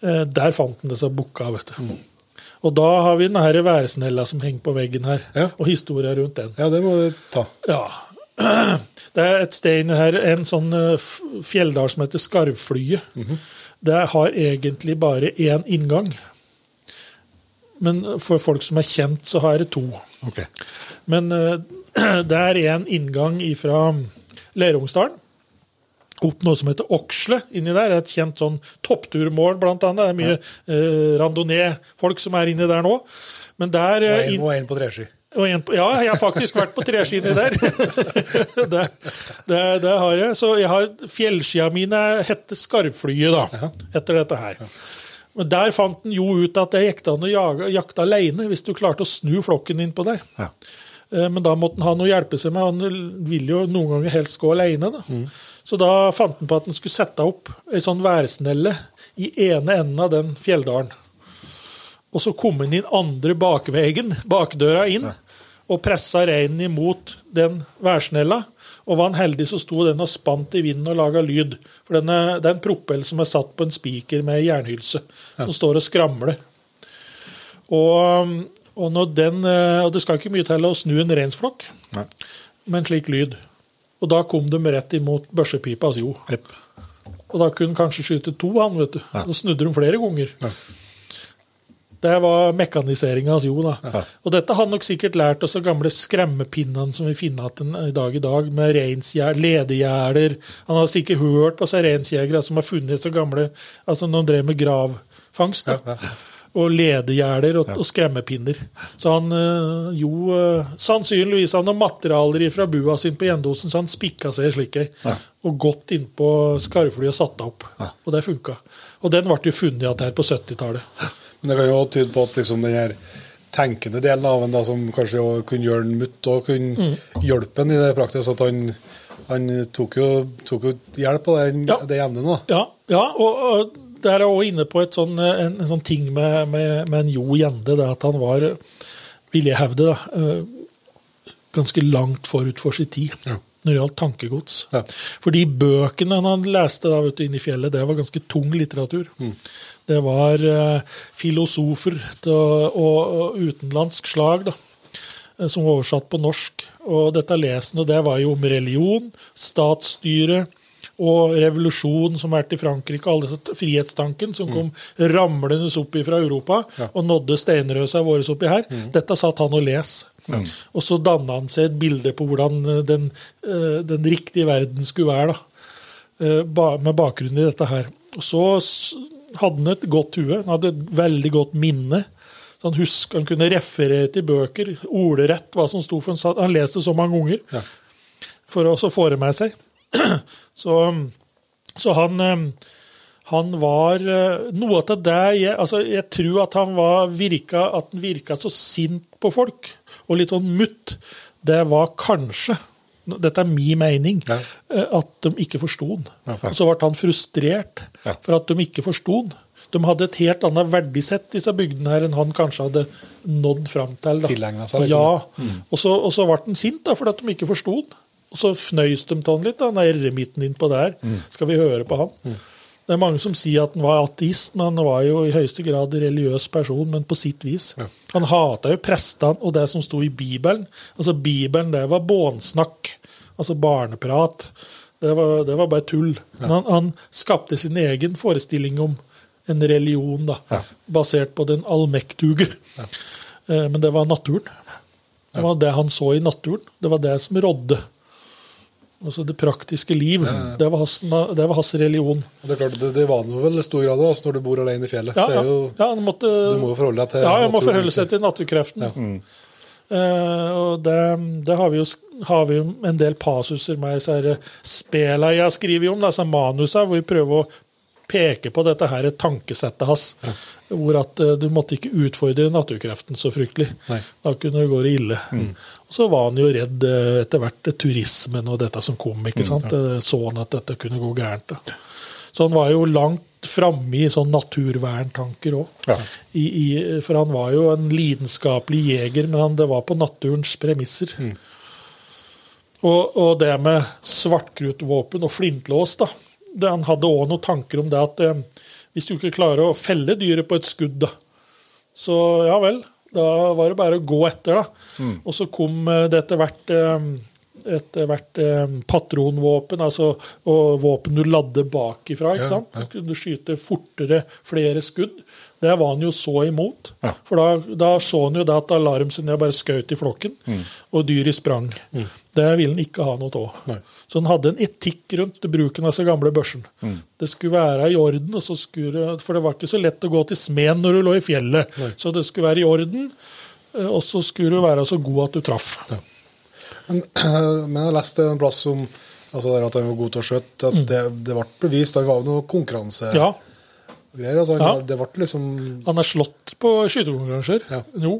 S4: Eh, der fant han disse bukka, vet du. Og da har vi denne værsnella som henger på veggen her,
S5: Ja.
S4: og historia rundt den.
S5: Ja, det må du ta.
S4: Ja. [clears throat] Det er et sted her, en sånn eh, fjelldal som heter Skarvflyet. Det har egentlig bare én inngang. Men for folk som er kjent, så har det to.
S3: Ok.
S4: Men eh, [clears throat] det er én inngang fra Lerungsdalen. Opp noe som heter Oksle inni der. Er et kjent sånn toppturmål, blant annet. Det er mye eh, randonee-folk som er inni der nå. Men der
S5: Og
S4: eh,
S5: en, og en på treski.
S4: ja, jeg har faktisk vært på treski inni der. det, det, det har jeg. Så jeg har, fjellskia mine heter Skarvflyet, da, etter dette her. Men der fant han jo ut at det gikk an å jakte alene, hvis du klarte å snu flokken innpå der.
S3: Ja.
S4: Eh, Men da måtte han ha noe å hjelpe seg med. Han vil jo noen ganger helst gå alene. Da. Så da fant han på at han skulle sette opp ei sånn værsnelle i ene enden av den fjelldalen. Og så kom han inn andre bakvegen, bakdøra inn, og pressa reinen imot den værsnella. Og var han heldig, så sto den og spant i vinden og laga lyd. For den er, det er en propell som er satt på en spiker med jernhylse, som står og skramler. Og, og, når den, eh, og det skal ikke mye til å snu en reinsflokk med en slik lyd. Og da kom de rett imot børsepipas jo.
S3: Yep.
S4: Og da kunne han kanskje skyte to, han, vet du.
S3: Ja.
S4: Da snudde de flere ganger.
S5: Ja.
S4: Det var mekaniseringa hans Jo. da. Og dette har han nok sikkert lært oss av gamle skremmepinnene som vi finner igjen i dag i dag, med ledegjerder. Han har sikkert hørt på seg reinsjegere som har funnet så gamle altså når de drev med gravfangst. da. Og ledegjerder og, og skremmepinner. Så han eh, jo eh, Sannsynligvis han har materialer fra bua sin på Gjendosen, så han spikka seg slik ei. Og gått innpå skarvflyet og satt opp. Og det funka. Og den ble jo funnet igjen her på 70-tallet.
S5: Men det kan jo tyde på at liksom den her tenkende delen av en da, som kanskje kunne gjøre en mutt og kunne
S4: Mm.
S5: hjelpe en i det praktiske, at han, han tok, jo, tok jo hjelp av det,
S4: Ja.
S5: det jevne. nå.
S4: Ja, ja og, og der er også inne på et sånn, en, en sånn ting med, med, med en Jo Gjende, det at han var, vil jeg hevde, da, eh, ganske langt forut for sin tid
S5: Ja.
S4: når det gjaldt tankegods.
S5: Ja.
S4: For de bøkene han leste da, vet du, inne i fjellet, det var ganske tung litteratur. Det var eh, filosofer til, og, og utenlandsk slag, da, eh, som var oversatt på norsk. Og dette lesende, det var jo om religion, statsstyre og revolusjonen som har vært i Frankrike, alle disse frihetstanken som kom ramlende opp fra Europa og nådde steinrøsa våre oppi her. Dette satt han og les. Og så danna han seg et bilde på hvordan eh, den, eh, den riktige verden skulle være, da. Eh, med bakgrunn i dette her. Og så hadde han et godt hue, han hadde et veldig godt minne. Så han, husk, han kunne referere til bøker, ordrett hva som sto for han. Leste så mange ganger for å så få det med seg. [clears throat] Så, så han, han var eh, Noe av det jeg, altså jeg tror at han var, virka, at han virka så sint på folk, og litt sånn mutt. Det var kanskje dette er min mening,
S5: Ja.
S4: eh, at de ikke forsto han. Og så ble han frustrert for at de ikke forsto han. De hadde et helt annet verdisett, disse bygdene her, enn han kanskje hadde nådd fram til. da.
S5: Seg, liksom.
S4: Ja, og så, og så ble han sint da, fordi at de ikke forsto han. Og så fnøys de til han litt, den eremitten innpå der. Skal vi høre på han? Det er mange som sier at han var ateist, men han var jo i høyeste grad religiøs person, men på sitt vis. Han hata jo prestene og det som sto i Bibelen. Altså Bibelen, det var bånsnakk. Altså barneprat. Det var, det var bare tull. Men han, han skapte sin egen forestilling om en religion, da, basert på den allmektuge. Eh, Men det var naturen. Det var det han så i naturen. Det var det som rådde. Altså det praktiske liv. Det, var hans, det var hans religion.
S5: Og det er klart, det, det var noe vel i stor grad også, når du bor alene i fjellet.
S4: Ja,
S5: så er jo,
S4: måtte,
S5: du må jo forholde deg til
S4: Ja, jeg må forholde seg til naturkreften. Eh, og det, det har, vi jo, har vi en del passuser med i disse spela jeg har skrevet om, disse manusa, hvor vi prøver å peke på dette her tankesettet hans. Hvor at uh, du måtte ikke utfordre naturkreften så fryktelig.
S5: Nei.
S4: Da kunne det gå ille. Og så var han jo redd eh, etter hvert turismen og dette som kom. ikke sant? Eh, Så han at dette kunne gå gærent. da. Så han var jo langt framme i sånn naturverntanker òg. I, for han var jo en lidenskapelig jeger, men han, det var på naturens premisser. Og, og det med svartkruttvåpen og flintlås, da. Det, han hadde òg noen tanker om det at eh, hvis du ikke klarer å felle dyret på et skudd, da, så ja vel, da var det bare å gå etter, da. Og så kom eh, det etter hvert eh, etter hvert eh, patronvåpen, altså og våpen du ladde bakifra. ikke sant? Ja, ja. du skyte fortere flere skudd. Det var han jo så imot. For da, da så han jo det at alarmsignalet bare skjøt i flokken, og dyret sprang. Det ville han ikke ha noe av. Så han hadde en etikk rundt bruken av seg gamle børsen. Det skulle være i orden, og så skulle, for det var ikke så lett å gå til smeden når du lå i fjellet. Så det skulle være i orden, eh, og så skulle du være så god at du traff.
S5: Men, [clears throat] men jeg leste en plass om altså der at han var god til å skjøte, at det, det ble bevist. Det var noe konkurranse...
S4: Ja,
S5: Altså, han-
S4: Ja.
S5: Liksom
S4: Han er slått på skytekonkurranser.
S5: Ja.
S4: Jo.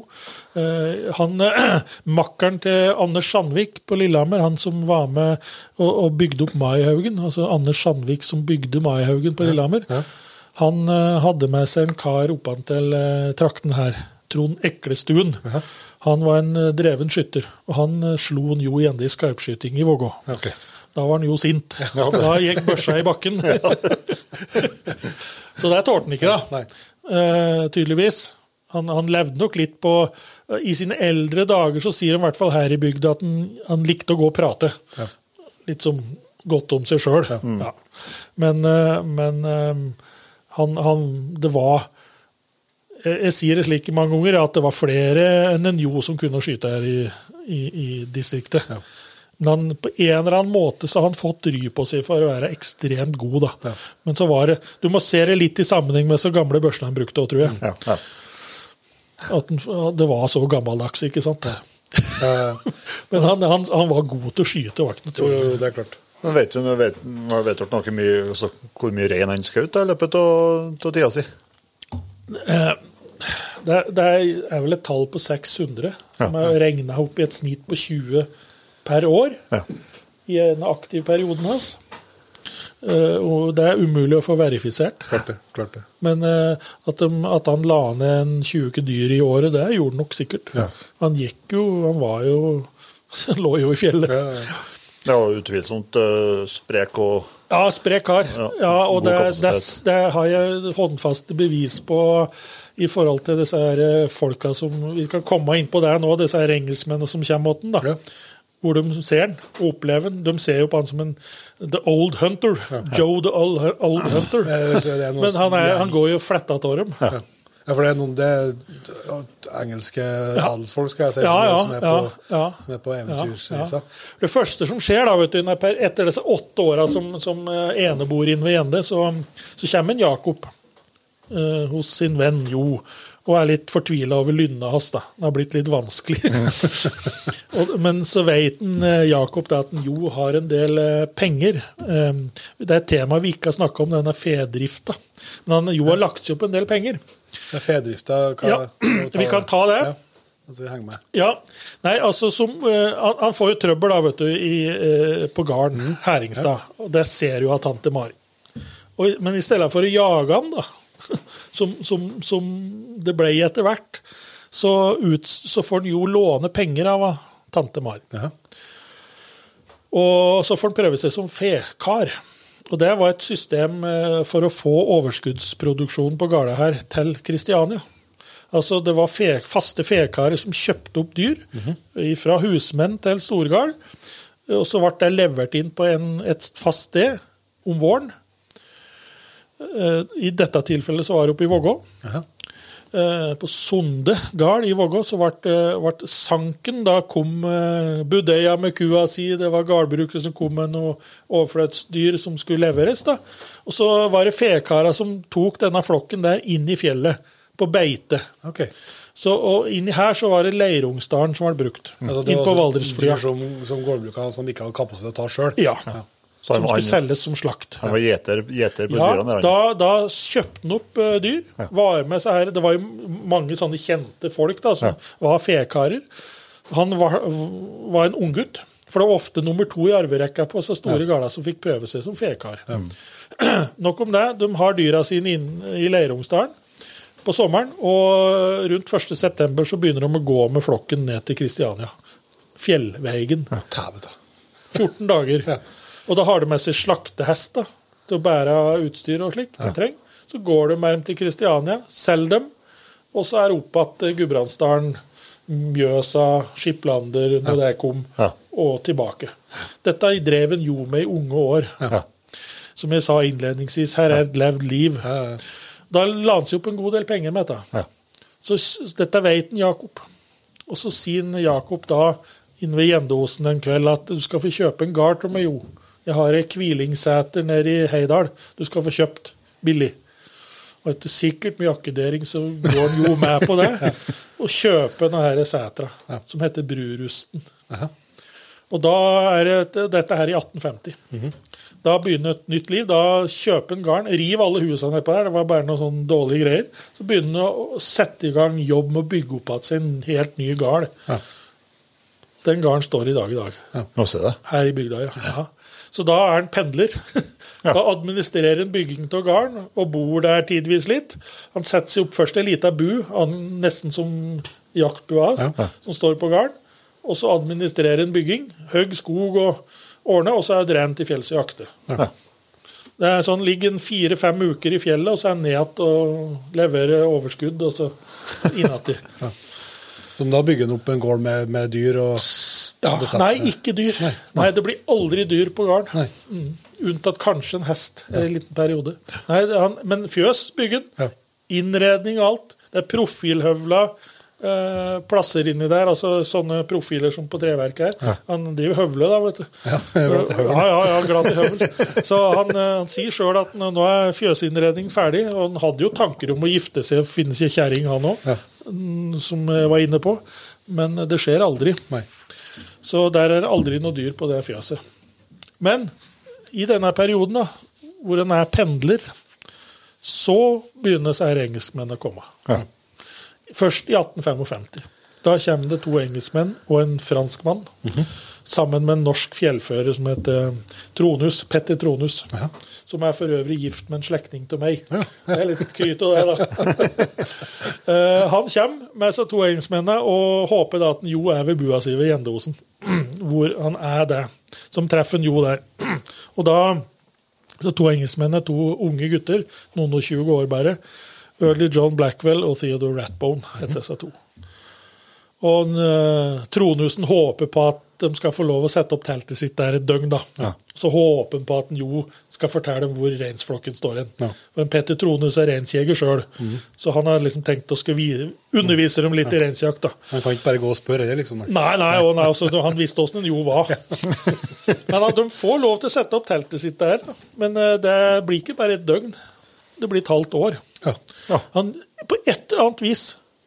S4: Eh, han, eh, [clears throat] Makkeren til Anders Sandvik på Lillehammer, han som var med og, og bygde opp Maihaugen, altså Anders Sandvik som bygde Maihaugen på Lillehammer, han eh, hadde med seg en kar oppantil uh, trakten her, Trond Eklestuen. Han var en eh, dreven skytter, og han eh, slo Jo Gjende i skarpskyting i Vågå.
S5: Okay.
S4: Da var han jo sint. Da gikk børsa i bakken. [laughs] Så det tålte han ikke, da. Eh, tydeligvis. Han, han levde nok litt på I sine eldre dager så sier han i hvert fall her i bygda at han, han likte å gå og prate. Litt som godt om seg sjøl. Ja. Men, uh, men han, han Det var jeg, jeg sier det slik mange ganger, at det var flere enn en Jo som kunne skyte her i, i, i distriktet. Men han, på en eller annen måte så har han fått ry på seg for å være ekstremt god. da.
S5: Ja.
S4: Men så var det, du må se det litt i sammenheng med så gamle børsene han brukte òg, tror jeg.
S3: Ja, ja.
S4: At den, det var så gammeldags, ikke sant.
S5: Eh, [laughs]
S4: Men han, han, han var god til å skyte. noe
S5: jo, jo, det er klart.
S3: Men vet du, vet, vet du noe mye, altså, hvor mye rein han skjøt i løpet av tida si?
S4: Det, er- det er vel et tall på 600, som er regna opp i et snitt på 20 per år
S3: Ja.
S4: i en aktiv perioden hans. Eh, og det er umulig å få verifisert.
S5: Klart det. klart det.
S4: Men eh, at, de, at han la ned en 20 dyr i året, det gjorde han nok sikkert.
S5: Ja.
S4: Han gikk jo Han var jo Han [laughs] lå jo i fjellet.
S5: Ja, ja.
S3: Det var utvilsomt eh, sprek og
S4: Ja, sprek kar.
S3: Ja,
S4: Ja, og det, det, det har jeg håndfaste bevis på i forhold til disse her eh, folka som Vi skal komme inn på det nå, disse her engelskmennene som kommer mot den. da.
S5: Ja.
S4: Hvor de ser den og opplever den. De ser jo på han som en The Old Hunter. Joe the Old, old Hunter.
S5: Eh, er
S4: Men han, er, han går jo fletta av dem.
S5: Ja. ja, for det er noen det er engelske adelsfolk, skal jeg si,
S4: Ja,
S5: som,
S4: ja,
S5: som, er
S4: ja,
S5: på,
S4: ja.
S5: som er på eventyrsreisa.
S4: Det første som skjer da, vet du, etter disse åtte åra som, som eneboer inn inne ved Gjende, så, så kommer en Jakob eh, hos sin venn Jo og er litt fortvila over lynnet hans. da. Det har blitt litt vanskelig. [laughs] og, men så vet en, eh, Jakob da, at en Jo har en del eh, penger. Eh, det er et tema vi ikke har snakka om, denne fedrifta. Men han, Jo har lagt seg opp en del penger.
S5: Det er Fedrifta hva,
S4: Ja, [clears throat] vi kan ta det.
S5: Ja, altså vi henger med.
S4: Ja, nei, altså som, eh, han, han får jo trøbbel da, vet du, i, eh, på gården Hæringstad, og det ser jo av tante Mari. Og, men i stedet for å jage han, da, [laughs] som, som, som det ble etter hvert, så, ut, så får han jo låne penger av ah, tante Mari.
S5: Ja.
S4: Og så får han prøve seg som fekar. Og det var et system eh, for å få overskuddsproduksjonen på gårda her til Kristiania. Altså Det var fe, faste fekarer som kjøpte opp dyr fra husmenn til storgard. Og så ble det levert inn på en, et fast sted om våren. Eh, I dette tilfellet så var det oppe i Vågå. Eh, På Sonde gard i Vågå så ble, eh, sanken Da kom budeia med kua si, det var gardbrukere som kom med noe overfløtsdyr som skulle leveres. da. Og så var det fekara som tok denne flokken der inn i fjellet, på beite.
S5: Okay.
S4: Så, og inni her så var det Leirungsdalen som ble brukt.
S5: Altså, det
S4: inn på Valdresflya.
S5: Som, som gårdbrukerne som ikke hadde kapasitet til å ta sjøl.
S4: Ja.
S3: Han
S4: Som skulle selges som slakt.
S3: Han var gjeter, gjeter på
S4: Ja,
S3: dyrene Ja,
S4: da, da kjøpte han opp uh, dyr. Var med seg her. Det var jo mange sånne kjente folk da, som var fekarer. Han var, var en unggutt. For det var ofte nummer to i arverekka på så store gårder som fikk prøve seg som fekar. [clears throat] Nok om det. De har dyra sine inn i Leirungsdalen på sommeren. Og rundt 1.9 så begynner de å gå med flokken ned til Kristiania.
S5: Fjellvegen. Ja,
S4: 14 dager. Og da har de med seg slaktehester til å bære utstyr og slik. de trenger. Så går de med dem til Kristiania, selger dem, og så er opp igjen til Gudbrandsdalen, Mjøsa, Skiplander, når det kom, og tilbake. Dette drev en jo med i unge år.
S3: Ja.
S4: Som jeg sa innledningsvis, her er et levd liv. Da la han seg opp en god del penger med dette.
S3: Ja.
S4: Så dette vet en Jakob. Og så sier Jakob da inne ved Gjendeosen en kveld at du skal få kjøpe en gard til meg, jo. Jeg har ei Kvilingseter nede i Heidal. Du skal få kjøpt billig. Og etter sikkert mye akkedering så går han jo med på det. [laughs] Og kjøper denne setra, som heter Brurusten.
S5: Aha.
S4: Og da er det, dette her i 1850. Da begynner et nytt liv. Da kjøper en garn, riv alle husene nedpå der, det var bare noen sånne dårlige greier. Så begynner han å sette i gang jobb med å bygge opp igjen en helt ny gard.
S5: Ja.
S4: Den garden står i dag i dag.
S3: Det.
S4: Her i bygda, ja. Ja. Så da er han pendler. [laughs] Da administrerer han bygging av garn og bor der tidvis litt. Han setter seg opp først i ei lita bu, nesten som jaktbua hans, som står på garn. Og så administrerer han bygging. Høgg skog og årene, og så er det rent til fjells og jakte.
S3: Ja.
S4: Det er sånn, Ligger en fire-fem uker i fjellet, og så er han ned igjen og leverer overskudd, og så inn igjen. [laughs]
S5: Som da bygger en opp en gård med, med dyr og
S4: Ja, nei, ikke dyr. Nei, det blir aldri dyr på gården. Mm. Unntatt kanskje en hest en liten periode. Nei, han, men fjøs bygger han.
S5: Ja.
S4: Innredning og alt. Det er profilhøvla eh, plasser inni der, altså sånne profiler som på treverket her. Han driver høvle, da, vet du.
S5: Ja, glad til høvel.
S4: Ja, ja, ja, glad til høvel. Så han, eh, han sier sjøl at nå er fjøsinnredning ferdig, og han hadde jo tanker om å gifte seg og finne seg kjerring, han òg,
S5: Ja.
S4: som jeg var inne på. Men det skjer aldri.
S5: Nei.
S4: Så der er det aldri noe dyr på det fjøset. Men i denne perioden, da, hvor en er pendler, så begynner her engelskmennene å komme.
S3: Ja.
S4: Først i 1855. Da kommer det to engelskmenn og en franskmann. Sammen med en norsk fjellfører som heter Tronus, Petter Tronus.
S5: Ja.
S4: Som er for øvrig gift med en slektning til meg. Det er litt kryt av det, da. [laughs] Eh, han kommer med seg to engelskmennene og håper da at Jo er ved bua si ved Gjendosen. [clears throat] Hvor han er det. Som treffer Jo der. [clears throat] Og da så to engelskmenn er to unge gutter, noen og 20 år bare. Early John Blackwell og Theodore Ratbone heter disse to. Og uh, Tronhusen håper på at de skal få lov å sette opp teltet sitt der et døgn. da.
S5: Ja.
S4: Så håper han på at en Jo skal fortelle dem hvor reinsflokken står hen.
S5: Ja.
S4: For Petter Tronhus er reinsjeger sjøl, så han har liksom tenkt å undervise dem litt i reinsjakt. da.
S5: Han kan ikke bare gå og spørre, det, liksom. Nei.
S4: Nei, nei, og nei [laughs] også, han visste åssen en Jo var. [laughs] Men at de får lov til å sette opp teltet sitt der. Men uh, det blir ikke bare et døgn. Det blir et halvt år.
S5: Ja.
S4: Han, på et eller annet vis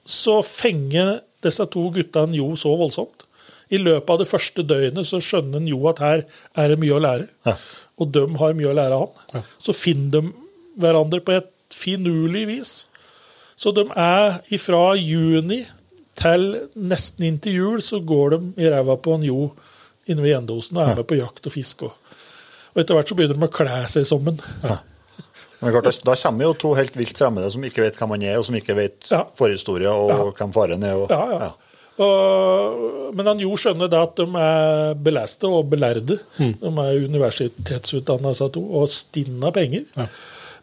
S4: så fenger disse to guttene Jo så voldsomt. I løpet av det første døgnet så skjønner en Jo at her er det mye å lære.
S3: Ja.
S4: Og de har mye å lære av han.
S5: Ja.
S4: Så finner de hverandre på et finurlig vis. Så de er ifra juni til nesten inn til jul, så går de i ræva på en Jo inne ved Gjendosen og er med på jakt og fiske. Og, og etter hvert så begynner de å kle seg sammen.
S3: ja er klart, da, kommer jo to helt vilt fremmede som ikke vet hvem man er, og som ikke vet
S4: Ja.
S3: forhistorie og
S4: Ja.
S3: hvem faren er. Og,
S4: Ja, ja. Og, men han Jo skjønner da at de er beleste og belærde.
S5: Mm.
S4: De er universitetsutdanna, og stinna penger.
S5: Ja.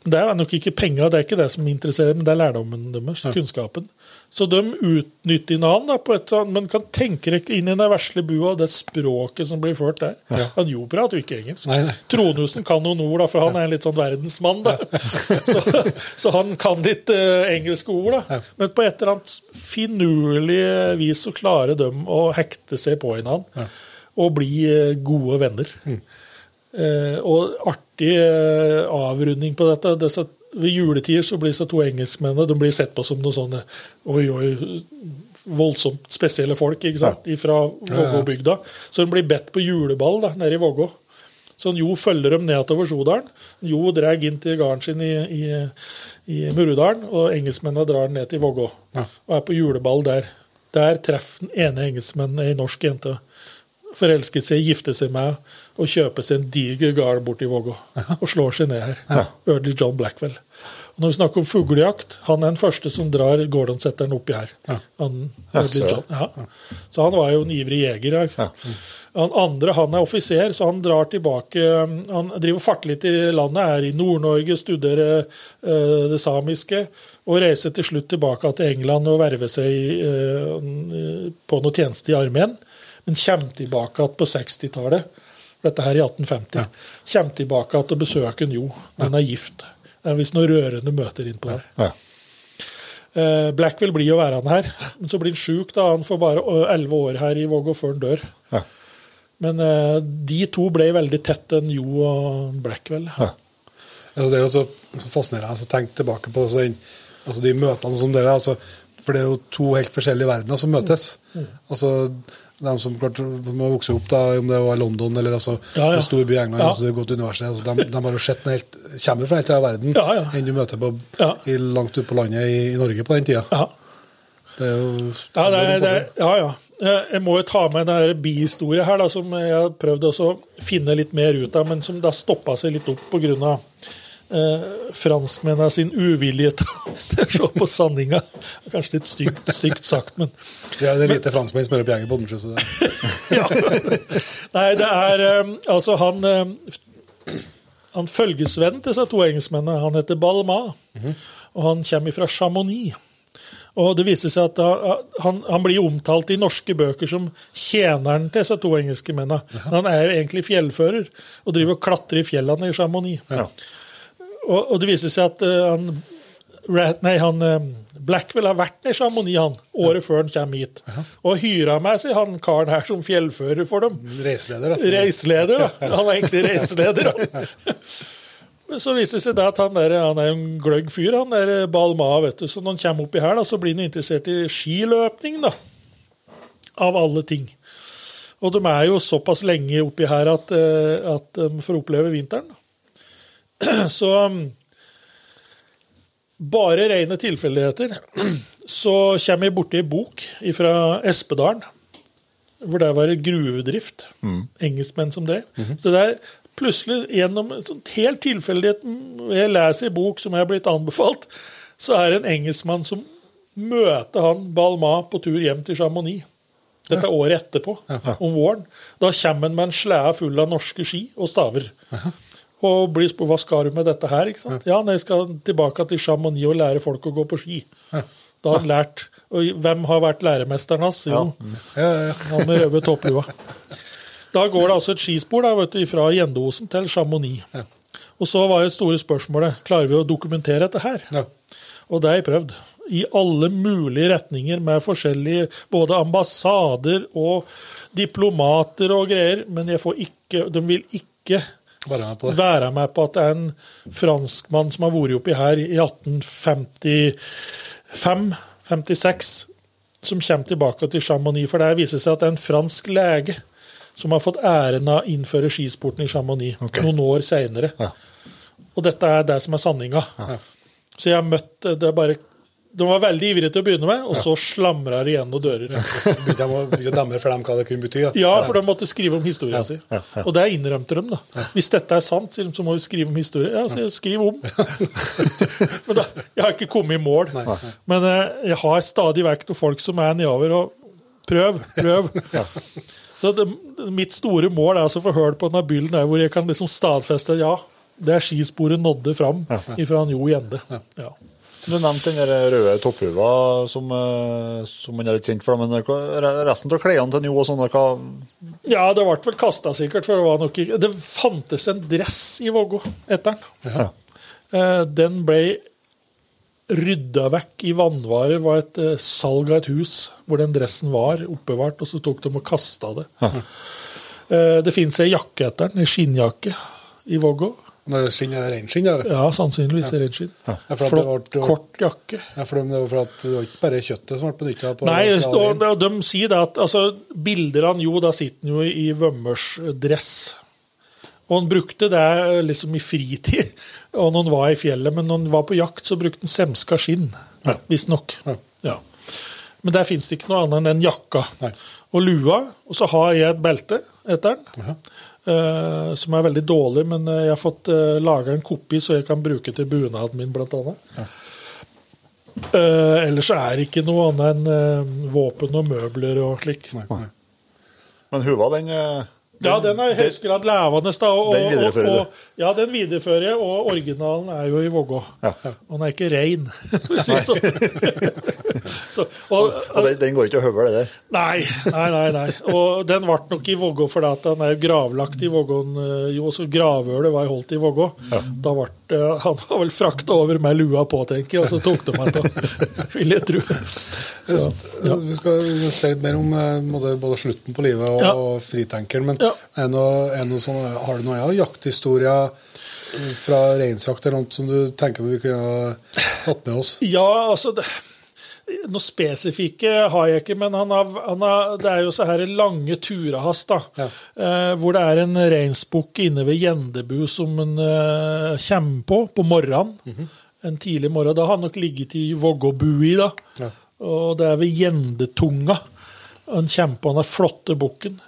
S4: Det er nok ikke penger, det er ikke det som interesserer, men det er lærdommen deres, kunnskapen. Så de utnytter hverandre på et eller annet, men kan tenke dere inn i den vesle bua og det språket som blir ført der. Han Jo prater jo ikke engelsk.
S5: Nei, nei.
S4: Tronhusen kan noen ord, da, for han er en litt sånn verdensmann. da. [laughs] Så, så han kan litt uh, engelske ord, da. Men på et eller annet finurlig vis så klarer de å hekte seg på hverandre og bli eh, gode venner. Eh, og artig eh, avrunding på dette. disse ved juletider så blir disse to engelskmennene de blir sett på som noen sånne oi, oi, voldsomt spesielle folk ikke sant? fra Vågå-bygda. Så de blir bedt på juleball da, nede i Vågå. Så Jo følger dem nedover Sjodalen. Jo drar inn til gården sin i, i, i Murudalen, og engelskmennene drar ned til Vågå. Og er på juleball der. Der treffer den ene engelskmannen ei norsk jente. Forelsket seg, gifter seg med og kjøper seg en diger gard borti Vågå. Og slår seg ned her. Early John Blackwell. Og når vi snakker om fuglejakt, han er den første som drar Gordonsetteren oppi her. Han, Early. John, ja. Så han var jo en ivrig jeger. Ja. Han andre han er offiser, så han drar tilbake Han driver farter litt i landet, er i Nord-Norge, studerer uh, det samiske, og reiser til slutt tilbake til England og verver seg uh, på noe tjeneste i armeen. Men kommer tilbake igjen på 60-tallet, dette her i 1850. Kommer tilbake til å besøker en Jo, men er gift. Det er visst noen rørende møter innpå der.
S3: Ja.
S4: Eh, Blackwell blir jo han her, men så blir han sjuk. da, Han får bare eh, elleve år her i Vågå før han dør.
S3: Ja.
S4: Men eh, de to ble veldig tett, en Jo og Blackwell.
S3: Ja.
S5: Altså, det er jo så fascinerende å tenke tilbake på altså, den, altså, de møtene som dere altså, For det er jo to helt forskjellige verdener som møtes. Altså, de som klart må vokse opp, da, om det var London eller altså,
S4: Ja, ja.
S5: en stor by i England,
S4: Ja.
S5: altså, det er gått universitet, altså, de, de har jo sett den helt, kommer fra helt til verden
S4: Ja,
S5: enn du møter på, i, langt ute på landet i, i Norge på den tida.
S4: Ja.
S5: Det er jo
S4: Ja, det er, det er, ja, ja. Jeg må jo ta med en bihistorie her, da, som jeg har prøvd å finne litt mer ut av, men som da stoppa seg litt opp pga. Eh, franskmennene sin uvilje [laughs] til å se på sanninga. Kanskje litt stygt, stygt sagt, men
S5: det er lite franskmenn som er oppe gjengen på Odensjø, det.
S4: Nei, det er eh, Altså, han eh, Han følgesvennen til disse to engelskmennene, han heter Balma. Og han kommer fra Chamonix. Og det viser seg at han, han blir omtalt i norske bøker som tjeneren til disse to engelske mennene. Men han er jo egentlig fjellfører og driver og klatrer i fjellene i Chamonix.
S3: Ja.
S4: Og, og det viser seg at uh, han nei, han um, Blackwell har vært i Chamonix han, året før han kommer hit. Og hyra med seg han karen her som fjellfører for dem.
S5: Reiseleder, altså.
S4: Reiseleder, da. Han var egentlig reiseleder. da. [laughs] Men så viser det seg at han, der, han er en gløgg fyr, han der Balma. vet du. Så når han kommer oppi her, da, så blir han interessert i skiløpning, da. Av alle ting. Og de er jo såpass lenge oppi her at, eh, at de får oppleve vinteren. da. [clears throat] Så bare rene tilfeldigheter. [clears throat] Så kommer jeg borti ei bok fra Espedalen, hvor det var gruvedrift. Engelskmenn som drev. Så det er plutselig gjennom en sånn helt tilfeldighet Jeg leser ei bok som jeg har blitt anbefalt, så er det en engelskmann som møter han Balma på tur hjem til Chamonix. Dette er året etterpå, om våren. Da kommer han med en slede full av norske ski og staver. Og blir spurt hva skal du med dette her. ikke sant? Ja, jeg skal tilbake til Chamonix og lære folk å gå på ski. Da har han lært. Og hvem har vært læremesteren hans? Jo, han med røde topplua. Da går det altså et skispor da, vet du, fra Gjendosen til Chamonix. Og så var det store spørsmålet klarer vi å dokumentere dette her.
S5: Ja.
S4: Og det har jeg prøvd. I alle mulige retninger med forskjellige både ambassader og diplomater og greier. Men jeg får ikke, de vil ikke
S5: Være med på
S4: at det er en franskmann som har vært oppi her i 1855-56, som kommer tilbake til Chamonix. For det viser seg at det er en fransk lege som har fått æren av å innføre skisporten i Chamonix noen år seinere.
S3: Ja.
S4: Og dette er det som er sanninga. Så jeg har møtt det er bare De var veldig ivrige til å begynne med, og så slamra det igjen noen dører.
S5: De å demre for dem hva det kunne bety? Ja.
S4: Ja, for de måtte skrive om historien sin. Og det innrømte de, da. Hvis dette er sant, sier de, så må vi skrive om historie. Ja, så skriv om. [laughs] Men da, jeg har ikke kommet i mål. Men eh, jeg har stadig vekk noen folk som er nedover og prøv, prøv. [laughs] Så det, mitt store mål er å få hørt på denne byllen der hvor jeg kan liksom stadfeste ja, det er skisporet nådde fram ifra Jo Gjende. Ja.
S3: Du nevnte den røde topphuva som, eh, som man er litt kjent for. Men hva- resten av klærne til Jo og sånne, hva
S4: Ja, det ble vel kasta sikkert, for det var nok ikke Det fantes en dress i Vågå etter den.
S3: Ja.
S4: Eh, Den ble rydda vekk i vannvarer. var et eh, salg av et hus hvor den dressen var oppbevart, og så tok de og kasta det. Ja. Det fins ei jakke etter den, ei skinnjakke i Vågå.
S5: Når det skinner, er det reinskinn? Ja.
S4: Ja, sannsynligvis ja. reinskinn.
S5: Ja.
S4: Flott,
S5: var-
S4: kort jakke.
S5: Ja, for det var for at det var ikke bare kjøttet som ble benytta?
S4: Nei, og, de, de sier det at altså, bildene jo, da sitter han jo i vømmersdress. Og han brukte det liksom i fritid, [laughs] og når han var i fjellet. Men når han var på jakt, så brukte han semska skinn, visstnok.
S5: Ja.
S4: Ja. Men der fins det ikke noe annet enn den jakka.
S5: Nei.
S4: Og lua. Og så har jeg et belte etter den. Eh, som er veldig dårlig, men eh, jeg har fått uh, laga en kopi så jeg kan bruke til bunaden min, blant annet. Uh, ellers er det ikke noe annet enn eh, våpen og møbler og slik.
S3: Men huva, den eh,
S4: Ja, den er i høyeste grad levende. Da, og,
S3: Den viderefører
S4: og, og, ja, den viderefører jeg, og originalen er jo i Vågå.
S3: Ja.
S4: Og den er ikke rein. [laughs] å si sånn. [laughs] så, og,
S3: Og den, den går ikke å høvle, det der.
S4: Nei, nei, nei. nei. Og den ble nok i Vågå fordi at den er gravlagt i Vågåen. eh, Jo, også gravølet var holdt i Vågå. Da ble Han var vel frakta over med lua på, tenker jeg, og så tok de meg til, [laughs] vil jeg tro. Så, ja.
S5: Vi skal se litt mer om eh, både slutten på livet og,
S4: Ja.
S5: og fritenkeren. Men
S4: Ja.
S5: det noe, er noe sånn, har du noe ja, jakthistorier fra reinsjakt eller noe som du tenker vi kunne ha tatt med oss?
S4: Ja, altså det, Noe spesifikke har jeg ikke, men han har, han har, det er jo så her lange turer hans, da.
S5: Ja.
S4: Eh, hvor det er en reinsbukk inne ved Gjendebu som han eh, kommer på på morgenen. En tidlig morgen. Da har han nok ligget i Vågåbui, da.
S5: Ja.
S4: Og det er ved Gjendetunga. Han kommer på den flotte bukken.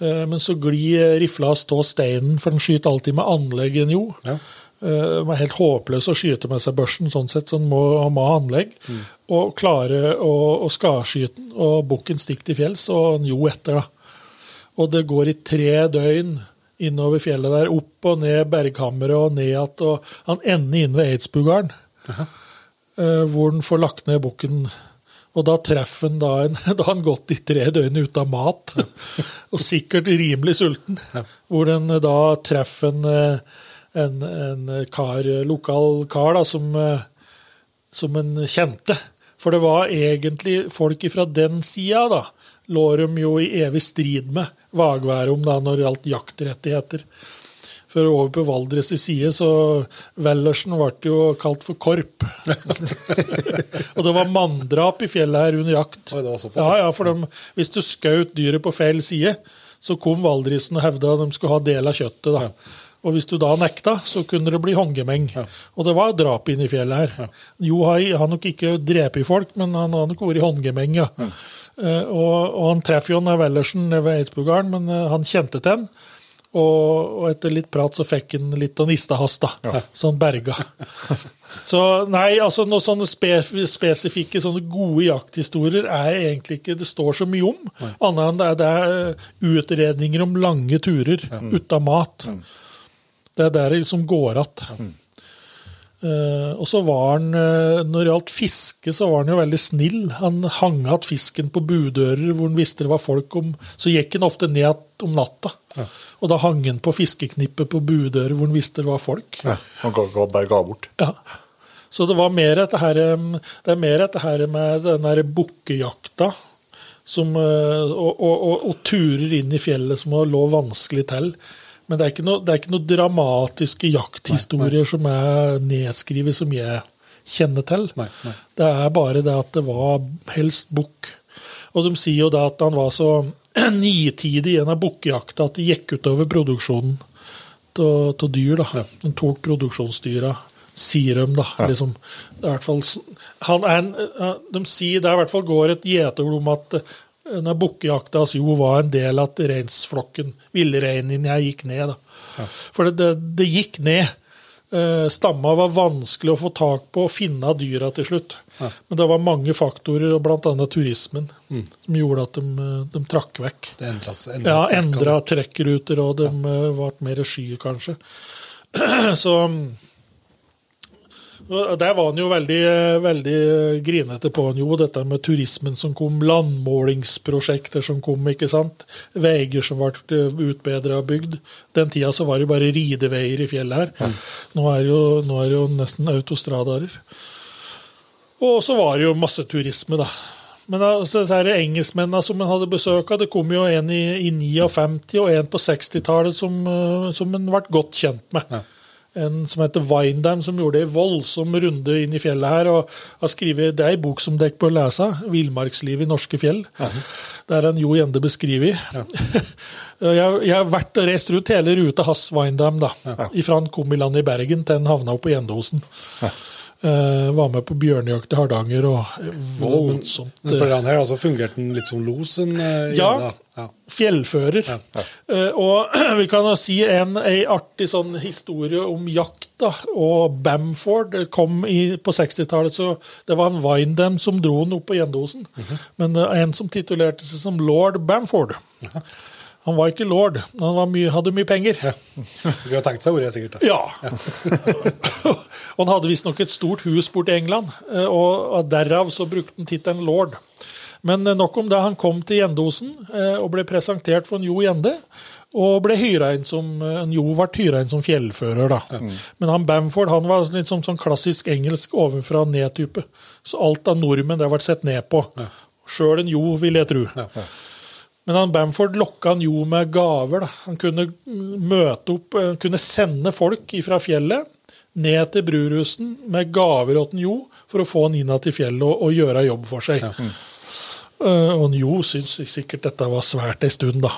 S4: Eh, men så glir rifla av stå steinen, for den skyter alltid med anlegg enn jo.
S5: Ja.
S4: Den er helt håpløs å skyte med seg børsen, sånn sett, så den må, må ha anlegg. Og klare å, å skarskyte den, og bukken stikker til fjells, og den jo etter, da. Og det går i tre døgn innover fjellet der, opp og ned berghammeret og ned igjen, og han ender inn ved Eidsbugaren, uh, hvor han får lagt ned bukken. Og da treffer han da en [laughs] Da har han gått i tre døgn uten mat, [laughs] og sikkert rimelig sulten. Hvor den da treffer en, eh, en, en kar, lokal kar da, som eh, som en kjente. For det var egentlig folk fra den sida, da, lå de jo i evig strid med Vagværet om da, når det gjaldt jaktrettigheter. For over på Valdres side, så Wellersen ble jo kalt for Korp. [laughs] og det var manndrap i fjellet her under jakt.
S5: Oi, det var såpass,
S4: ja, ja, for de, Hvis du skjøt dyret på feil side, så kom Valdrisen og hevda de skulle ha del av kjøttet. da. Og hvis du da nekta, så kunne det bli håndgemeng. Og det var drap inne i fjellet her. Jo Hai har nok ikke drept folk, men han har nok vært i håndgemeng, ja. Eh, og, og han treffer jo han Wellersen ved Eidsbugarden, men uh, han kjente til han. Og, og etter litt prat så fikk han litt av nistehast, da. Ja. Sånn berga. [laughs] Så nei, altså noen sånne spesifikke, sånne gode jakthistorier er egentlig ikke det står så mye om. Annet enn det er, det er eh, utredninger om lange turer uten mat. Det er der det liksom går. Eh, og så var han, eh, når det gjaldt fiske, så var han jo veldig snill. Han hang igjen fisken på budører hvor han visste det var folk om. Så gikk han ofte ned om natta. Og da hang han på fiskeknippet på budører hvor han visste det var folk.
S3: Ja, han bare ga bort.
S4: Ja. Så det var mer dette her, det er mer dette her med den bukkejakta uh, og, og, og, og turer inn i fjellet som lå vanskelig til. Men det er ikke noe, det ikke noe dramatiske jakthistorier som er nedskrevet som jeg kjenner til.
S5: Nei, nei.
S4: Det er bare det at det var helst bukk. Og de sier jo da at han var så [clears throat] nitidig i en av bukkjakta at det gikk utover produksjonen av dyr. da. Han tok produksjonsdyra, sier de, da. Liksom. Det er hvert fall, han er en, eh, de sier det er i hvert fall går et gjeteord om at eh, bukkejaktas bukkejakta jo var en del av reinsflokken, villreinen jeg gikk ned. da. For det, det, det gikk ned. Eh, Stamma var vanskelig å få tak på og finne dyra til slutt. Men det var mange faktorer, og bl.a. turismen, som gjorde at de, eh, de trakk vekk.
S5: Det endret, endret,
S4: Ja, endra trekkruter, og de eh, ble mer sky, kanskje. [clears throat] Så Der var han jo veldig, eh, veldig grinete på han jo, dette med turismen som kom, landmålingsprosjekter som kom, ikke sant. Veier som ble utbedra og bygd. Den tida så var det bare rideveier i fjellet her. Nå er jo, nå er det jo nesten autostradarer. Og så var det jo masse turisme, da. Men altså, disse engelskmennene som en hadde besøk av, det kom jo en i, i 59 og en på 60-tallet som, eh, som en ble godt kjent med. En som heter Windham, som gjorde en voldsom runde inn i fjellet her. og har skrivet, Det er en bok som dere bør lese, 'Villmarkslivet i norske fjell'. Der er en Jo Gjende beskrevet. [laughs] jeg, jeg har vært og reist rundt hele ruta hans Windham, da. Ifra han kom i land i Bergen til han havna oppe på Gjendosen. Eh, var med på bjørnejakt i Hardanger og voldsomt
S5: Men for han her altså, fungerte han litt som los? En, eh,
S4: Ja.
S5: igjen, da. ja.
S4: fjellfører. Eh, og [clears throat] vi kan jo si en, en artig sånn historie om jakt da, og Bamford. Det kom i, på 60-tallet, så det var en Windham som dro den opp på Gjendosen. Men eh, en som titulerte seg som lord Bamford. Han var ikke lord, men han var mye, hadde mye penger.
S5: Vi [laughs] har tenkt seg ordet, sikkert. da.
S4: Ja. [laughs] og han hadde visstnok et stort hus borti England, eh, og derav så brukte han tittelen lord. Men eh, nok om det. Han kom til Gjendosen eh, og ble presentert for en Jo Gjende. Og ble hyra inn som, en Jo ble hyra inn som fjellfører, da. Men han Bamford han var litt sånn, sånn klassisk engelsk ovenfra ned-type. Så alt av nordmenn det ble sett ned på. Sjøl en Jo, vil jeg tro. Men han Bamford lokka han jo med gaver. Da. Han kunne mm, møte opp, eh, kunne sende folk fra fjellet ned til Brurusen med gaver til Jo for å få han inn til fjellet og, og gjøre jobb for seg. Eh, og Jo syntes sikkert dette var svært en stund, da.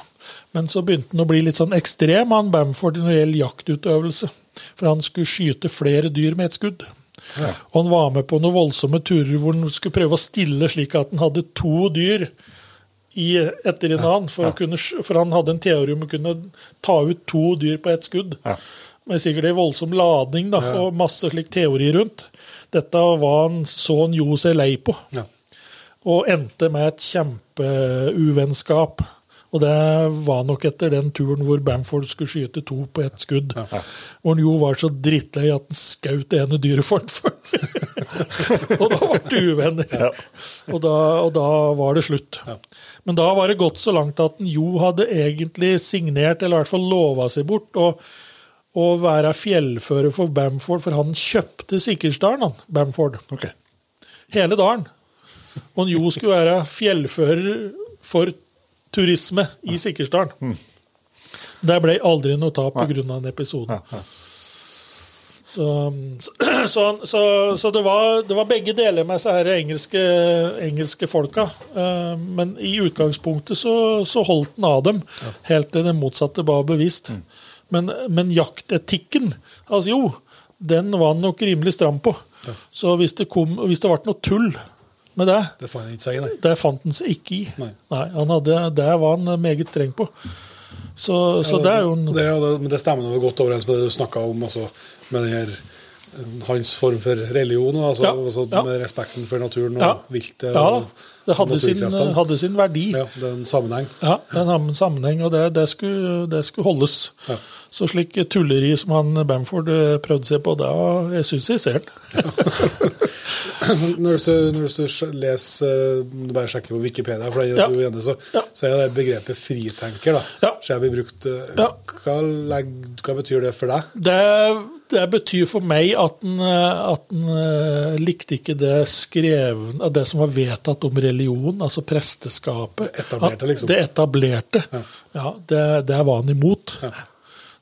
S4: Men så begynte han å bli litt sånn ekstrem, han Bamford, når det gjelder jaktutøvelse. For han skulle skyte flere dyr med et skudd. Og han var med på noen voldsomme turer hvor han skulle prøve å stille slik at han hadde to dyr i, etter en annen, for, kunne, for han hadde en teori om å kunne ta ut to dyr på ett skudd. Med sikkert en voldsom ladning da, og masse slik teori rundt. Dette var han, så han Jo seg lei på,
S5: Ja.
S4: og endte med et kjempeuvennskap. Og det var nok etter den turen hvor Bamford skulle skyte to på ett skudd. Hvor han jo var så drittlei at han skjøt det ene dyret for han. [laughs] [laughs] og da ble det uvenner. Og, da, og da var det slutt. Men da var det gått så langt at en Jo hadde egentlig signert, eller i hvert fall lova seg bort, å, være fjellfører for Bamford, for han kjøpte Sikkersdalen, han, Bamford.
S3: Okay.
S4: hele dalen. Og Jo skulle være fjellfører for turisme i Sikkersdalen. Det ble aldri noe tap pga. den episoden. Så, [clears throat] så, så, så det, var, det, var, begge deler med disse her engelske, engelske folka. Eh, men i utgangspunktet så, så holdt den av dem, helt til det motsatte var bevisst. Men, men jaktetikken altså jo, den var han nok rimelig stram på. Så hvis det, kom, hvis det ble noe tull med det,
S2: det fant han ikke seg
S4: ikke i. Nei. nei han hadde, det var han meget streng på. Så, så ja, det, er jo en
S2: det, det, Men det stemmer noe godt overens med det du snakka om, altså, med den her hans form for religion, altså, ja, altså ja. med respekten for naturen og ja. viltet.
S4: Ja, det hadde sin, hadde sin, verdi.
S2: Ja, det er en sammenheng.
S4: Ja, det er en sammenheng, og det, det, skulle, det skulle, holdes. Ja. Så slik tulleri som han Bamford eh, prøvde seg på, da jeg syns jeg ser den. [laughs]
S2: når, du, når du leser du bare sjekker på Wikipedia, for ja. enig, så, ja. så er det begrepet fritenker. da. Ja. Så jeg blir brukt, eh, ja. hva, hva, betyr det for deg?
S4: Det, det betyr for meg at han, at han likte ikke det skreven, det som var vedtatt om religion, altså presteskapet.
S2: Det etablerte, liksom?
S4: Det etablerte. Ja, det, det var han imot. Ja.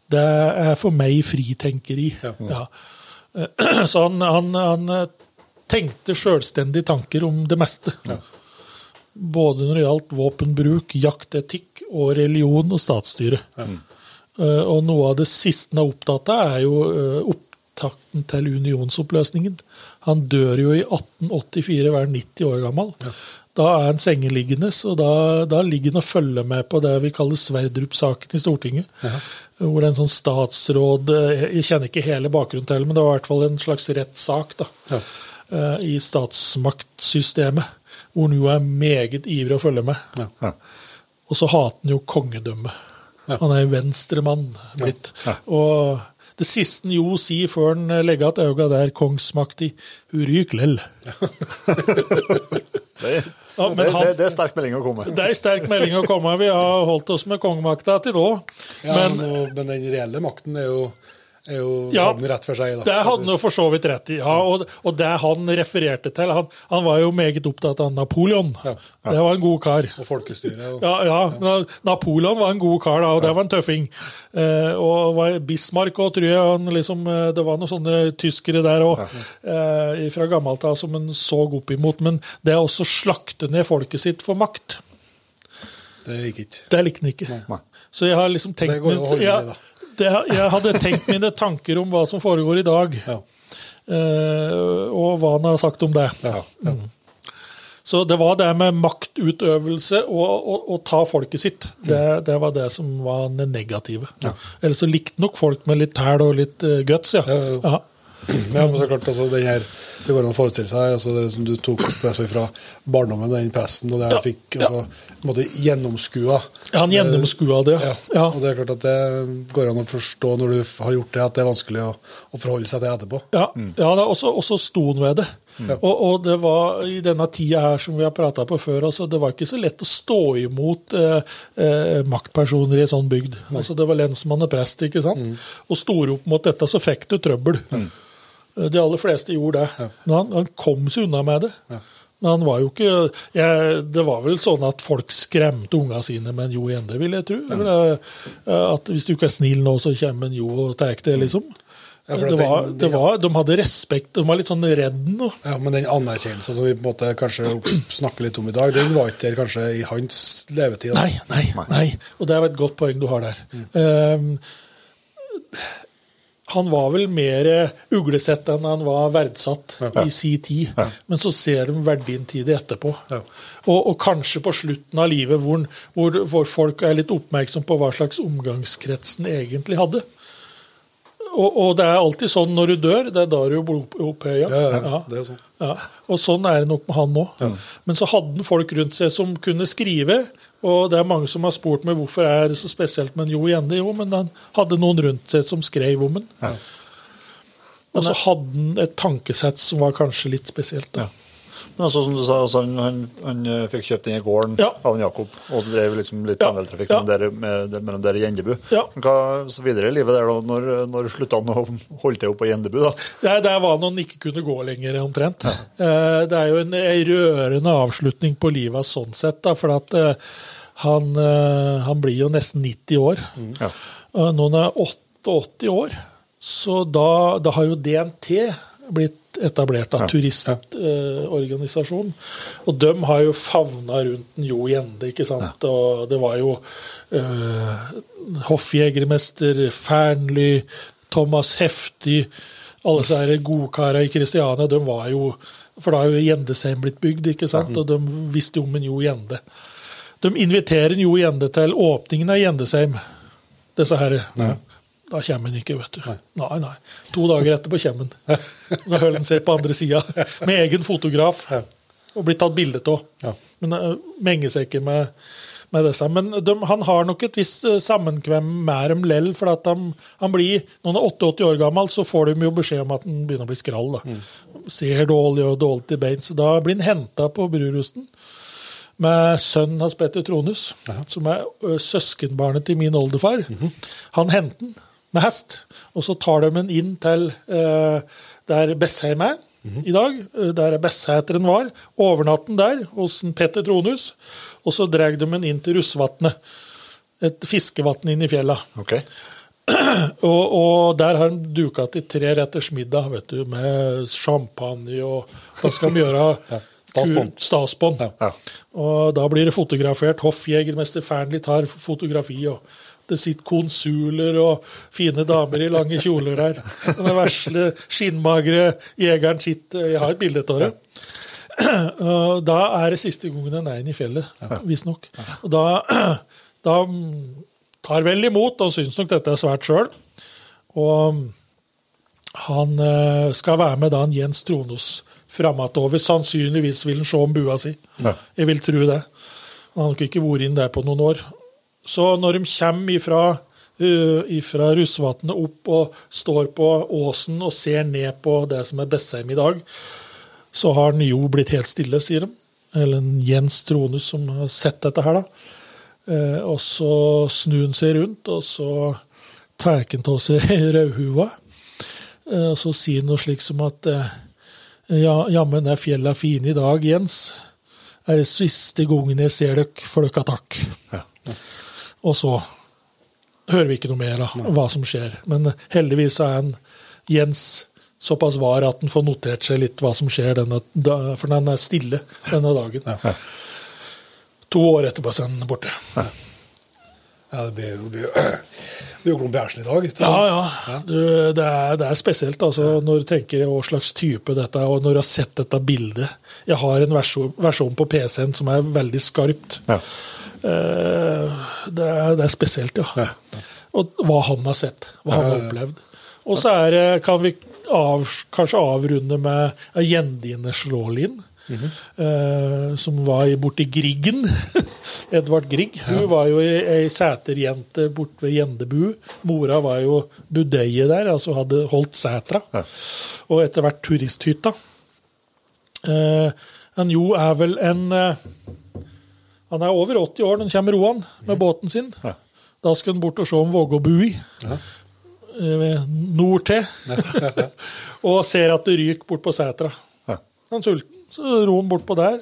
S4: Det er for meg fritenkeri. Ja. ja. [clears throat] Så han, han, han tenkte selvstendige tanker om det meste. Ja. Både når det gjaldt våpenbruk, jaktetikk og religion og statsstyre. Ja. Uh, og noe av det siste han er opptatt av, er jo uh, opptakten til unionsoppløsningen. Han dør jo i 1884, hver 90 år gammel. Ja. Da er han sengeliggende, og da, da ligger han og følger med på det vi kaller Sverdrup-saken i Stortinget. Ja hvor det er en sånn statsråd eh, Jeg kjenner ikke hele bakgrunnen til, men det var i hvert fall en slags rettssak da, ja. Eh, i statsmaktsystemet, hvor han jo er meget ivrig å følge med. Ja. Ja. Og så hater han jo kongedømmet. Han er venstremann blitt. Og det siste han Jo sier før han legger igjen øynene der, kongsmaktig, ryk lell.
S3: det, [laughs] ja, det, han, det, det, er sterk melding å komme.
S4: Det er sterk melding å komme. Vi har holdt oss med kongemakta til nå.
S2: Ja, men, men, men den reelle makten er jo er jo
S4: ja,
S2: rett for seg. Da.
S4: Det hadde han jo for så vidt rett i. ja, Og, og det han refererte til han, han, var jo meget opptatt av Napoleon. Ja, ja. Det var en god kar.
S2: Og folkestyret. Og,
S4: ja, ja, Napoleon var en god kar, da, og det var en tøffing. Eh, og var Bismarck òg, tror jeg. Han liksom, eh, det var noen sånne tyskere der òg, eh, fra gammelt av, som han så opp imot. Men det å slakte ned folket sitt for makt
S2: Det gikk ikke.
S4: Det likte han ikke. Nei. Så jeg har liksom tenkt
S2: Det går jo å holde med, da
S4: det, jeg hadde tenkt mine tanker om hva som foregår i dag, ja. uh, og hva han har sagt om det. Ja, ja. Mm. Så det var det med maktutøvelse og å ta folket sitt. Det, det, var det som var det negative. Ja. Ellers så likte nok folk med litt hæl og litt uh, guts, ja. ja.
S2: Ja, [clears throat] men så klart, altså, den her, Det går an å forestille seg altså, det som du tok altså, fra barndommen, den pressen, og det jeg fikk altså, måte, gjennomskua.
S4: Ja, han gjennomskua det,
S2: ja. ja. Og Det er klart at det går an å forstå når du har gjort det, at det er vanskelig å, å forholde seg til etterpå.
S4: Ja, mm. ja det også, også sto han ved det. Mm. Og, og, det var i denne tida her som vi har prata på før, altså, det var ikke så lett å stå imot eh, eh, maktpersoner i en sånn bygd. Altså, det var lensmann og prest, ikke sant. Mm. Og store opp mot dette, så fikk du trøbbel. Mm. Eh, de aller fleste gjorde det. Ja. Men han, han, kom seg unna med det. Ja. Men han var jo ikke jeg, Det var vel sånn at folk skremte unga sine med en Jo Ende, vil jeg tro. Eh, at hvis du ikke er snill nå, så kommer en Jo og tar det, liksom. Ja, det var, den, det var, de hadde respekt, de var litt sånn redde nå.
S2: Ja, Men den anerkjennelsen som vi på en måte kanskje snakker litt om i dag, den var ikke der kanskje i hans levetid?
S4: Nei, nei, nei. Og det er et godt poeng du har der. Mm. Um, han var vel mer uglesett enn han var verdsatt ja. i si tid. Ja. Men så ser de verdien til det etterpå. Ja. Og, og, kanskje på slutten av livet, hvor, hvor, hvor, folk er litt oppmerksom på hva slags omgangskretsen egentlig hadde. Og, og, det er alltid sånn når du dør, det er da du blir opphøya.
S2: Ja, ja, sånn.
S4: Og sånn er det nok med han nå. Men så hadde han folk rundt seg som kunne skrive, og det er mange som har spurt meg hvorfor er det så spesielt med Jo Gjende. Jo, men han hadde noen rundt seg som skrev om den. Ja. Og så hadde han et tankesett som var kanskje litt spesielt. da.
S3: Ja. Men altså, som du sa, altså, han, han, han eh, fikk kjøpt den i gården
S4: Ja.
S3: av en Jakob, og så drev liksom litt
S4: Ja.
S3: pendeltrafikk
S4: Ja.
S3: mellom dere, og Gjendebu.
S4: Ja.
S3: Hva så videre i livet der, da? Når, når slutta han å [laughs] holde til på Gjendebu, da?
S4: Det er der var når han ikke kunne gå lenger, omtrent. Eh, Det er jo en en rørende avslutning på livet sånn sett, da, for at eh, han, han blir jo nesten 90 år.
S3: Ja.
S4: Når han er 88 år, så da, da har jo DNT blitt etablert, da, turistorganisasjon. og de har jo favna rundt en Jo Gjende, ikke sant. Og det var jo uh, hoffjegermester Fearnley, Thomas Hefti, alle disse her godkara i Kristiania, de var jo For da har jo Gjendesheim blitt bygd, ikke sant, og de visste jo om en Jo Gjende. De inviterer en Jo Gjende til åpningen av Gjendesheim, disse her. Da kommer han ikke, vet du. Nei, nei. To dager etterpå kommer han. Da holder han seg på andre sida, med egen fotograf. Og blir tatt bilde av.
S5: Ja.
S4: Men uh, menger seg ikke med, med disse. Men de, han har nok et visst eh, sammenkvem med dem lell, for at han, han blir, når han er 88 år gammel, så får de jo beskjed om at han begynner å bli skrall. da. Ser dårlig og dårlig til beins. Så da blir han henta på Brurusten med sønnen hans Petter Tronus, som er søskenbarnet til min oldefar. Han henter den med hest, og så tar de den inn til eh, der Bessheim er i dag. eh, Der Besseteren var. Overnatten der hos Petter Tronhus. Og så drar de den inn til Russvatnet. Et fiskevann inn i fjella.
S3: Okay. [clears throat]
S4: Og, og der har de duka til tre retters middag vet du, med champagne og Hva skal de gjøre? [laughs]
S5: Statsbånd.
S4: Ku- Statsbånd.
S3: Ja.
S4: Og da blir det fotografert. Hoffjegermester Fearnley tar fotografi. og det sitter konsuler og fine damer i lange kjoler der. Den vesle, skinnmagre jegeren sitter Jeg har et bilde av det. Da er det siste gangen en er inne i fjellet, visstnok. Og da, [clears throat] da tar vel imot og syns nok dette er svært sjøl. Og han eh, skal være med da en Jens Tronos framatover. Sannsynligvis vil han se om bua si.
S3: Ja.
S4: Jeg vil tro det. Han har nok ikke vært inn der på noen år. Så når de kommer ifra, uh, ifra Russvatnet opp og står på åsen og ser ned på det som er Bessheim i dag, så har han jo blitt helt stille, sier de. Eller en Jens Tronus som har sett dette her, da. Uh, og så snur han seg rundt, og så tar han av seg [laughs] rødhua. Uh, og så sier han noe slik som at ja, jammen er fjella fine i dag, Jens. Er det siste gangen jeg ser dere, for dere takk. [laughs] Og så hører vi ikke noe mer av hva som skjer. Men heldigvis er en Jens såpass var at han får notert seg litt hva som skjer, denne, for han er stille denne dagen. To år etterpå er han borte.
S5: Ja, det blir jo, blir blir jo klump i i dag. ikke
S4: Ja,
S5: sant?
S4: ja. Du, det, er, det er spesielt altså, når du tenker hva slags type dette er, og når du har sett dette bildet. Jeg har en versjon, versjon på PC-en som er veldig skarpt.
S3: Ja.
S4: Eh, det, er, det er spesielt, ja. Og hva han har sett, hva han har opplevd. Og så er kan vi av, kanskje avrunde med Gjendine Slålin. eh, som var i- borti Griggen. [laughs] Edvard Grieg. Hun var jo ei, sæterjente borte ved Gjendebu. Mora var jo budeie der, altså hadde holdt setra.
S3: Ja.
S4: Og etter hvert turisthytta. Uh, en Jo er vel en Han er over 80 år når han kommer roende med båten sin.
S3: Ja.
S4: Da skal han bort og se om Vågåbui. Eh, nord til. [laughs] og ser at det ryker bort på setra.
S3: Ja.
S4: Han er sulten, så ror han bortpå der.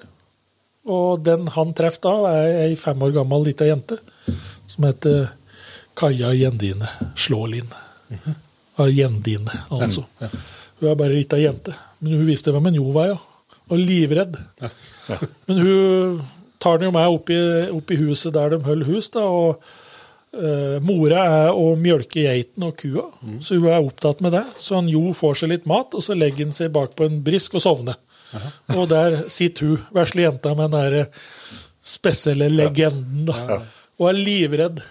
S4: Og den han treffer da, er ei fem år gammel lita jente som heter Kaja Gjendine Slålin. Av Gjendine, altså. Hun er bare ei lita jente. Men hun visste hvem en Jo var, ja. Og livredd. Men hun tar den jo meg opp i, opp i huset der de holder hus, da, og uh, mora er å mjølke geiten og kua, så hun er opptatt med det. Så han Jo får seg litt mat, og så legger han seg bak på en brisk og sovner. Og der sitter hun, vesle jenta, med den der spesielle legenden, da. Og er livredd.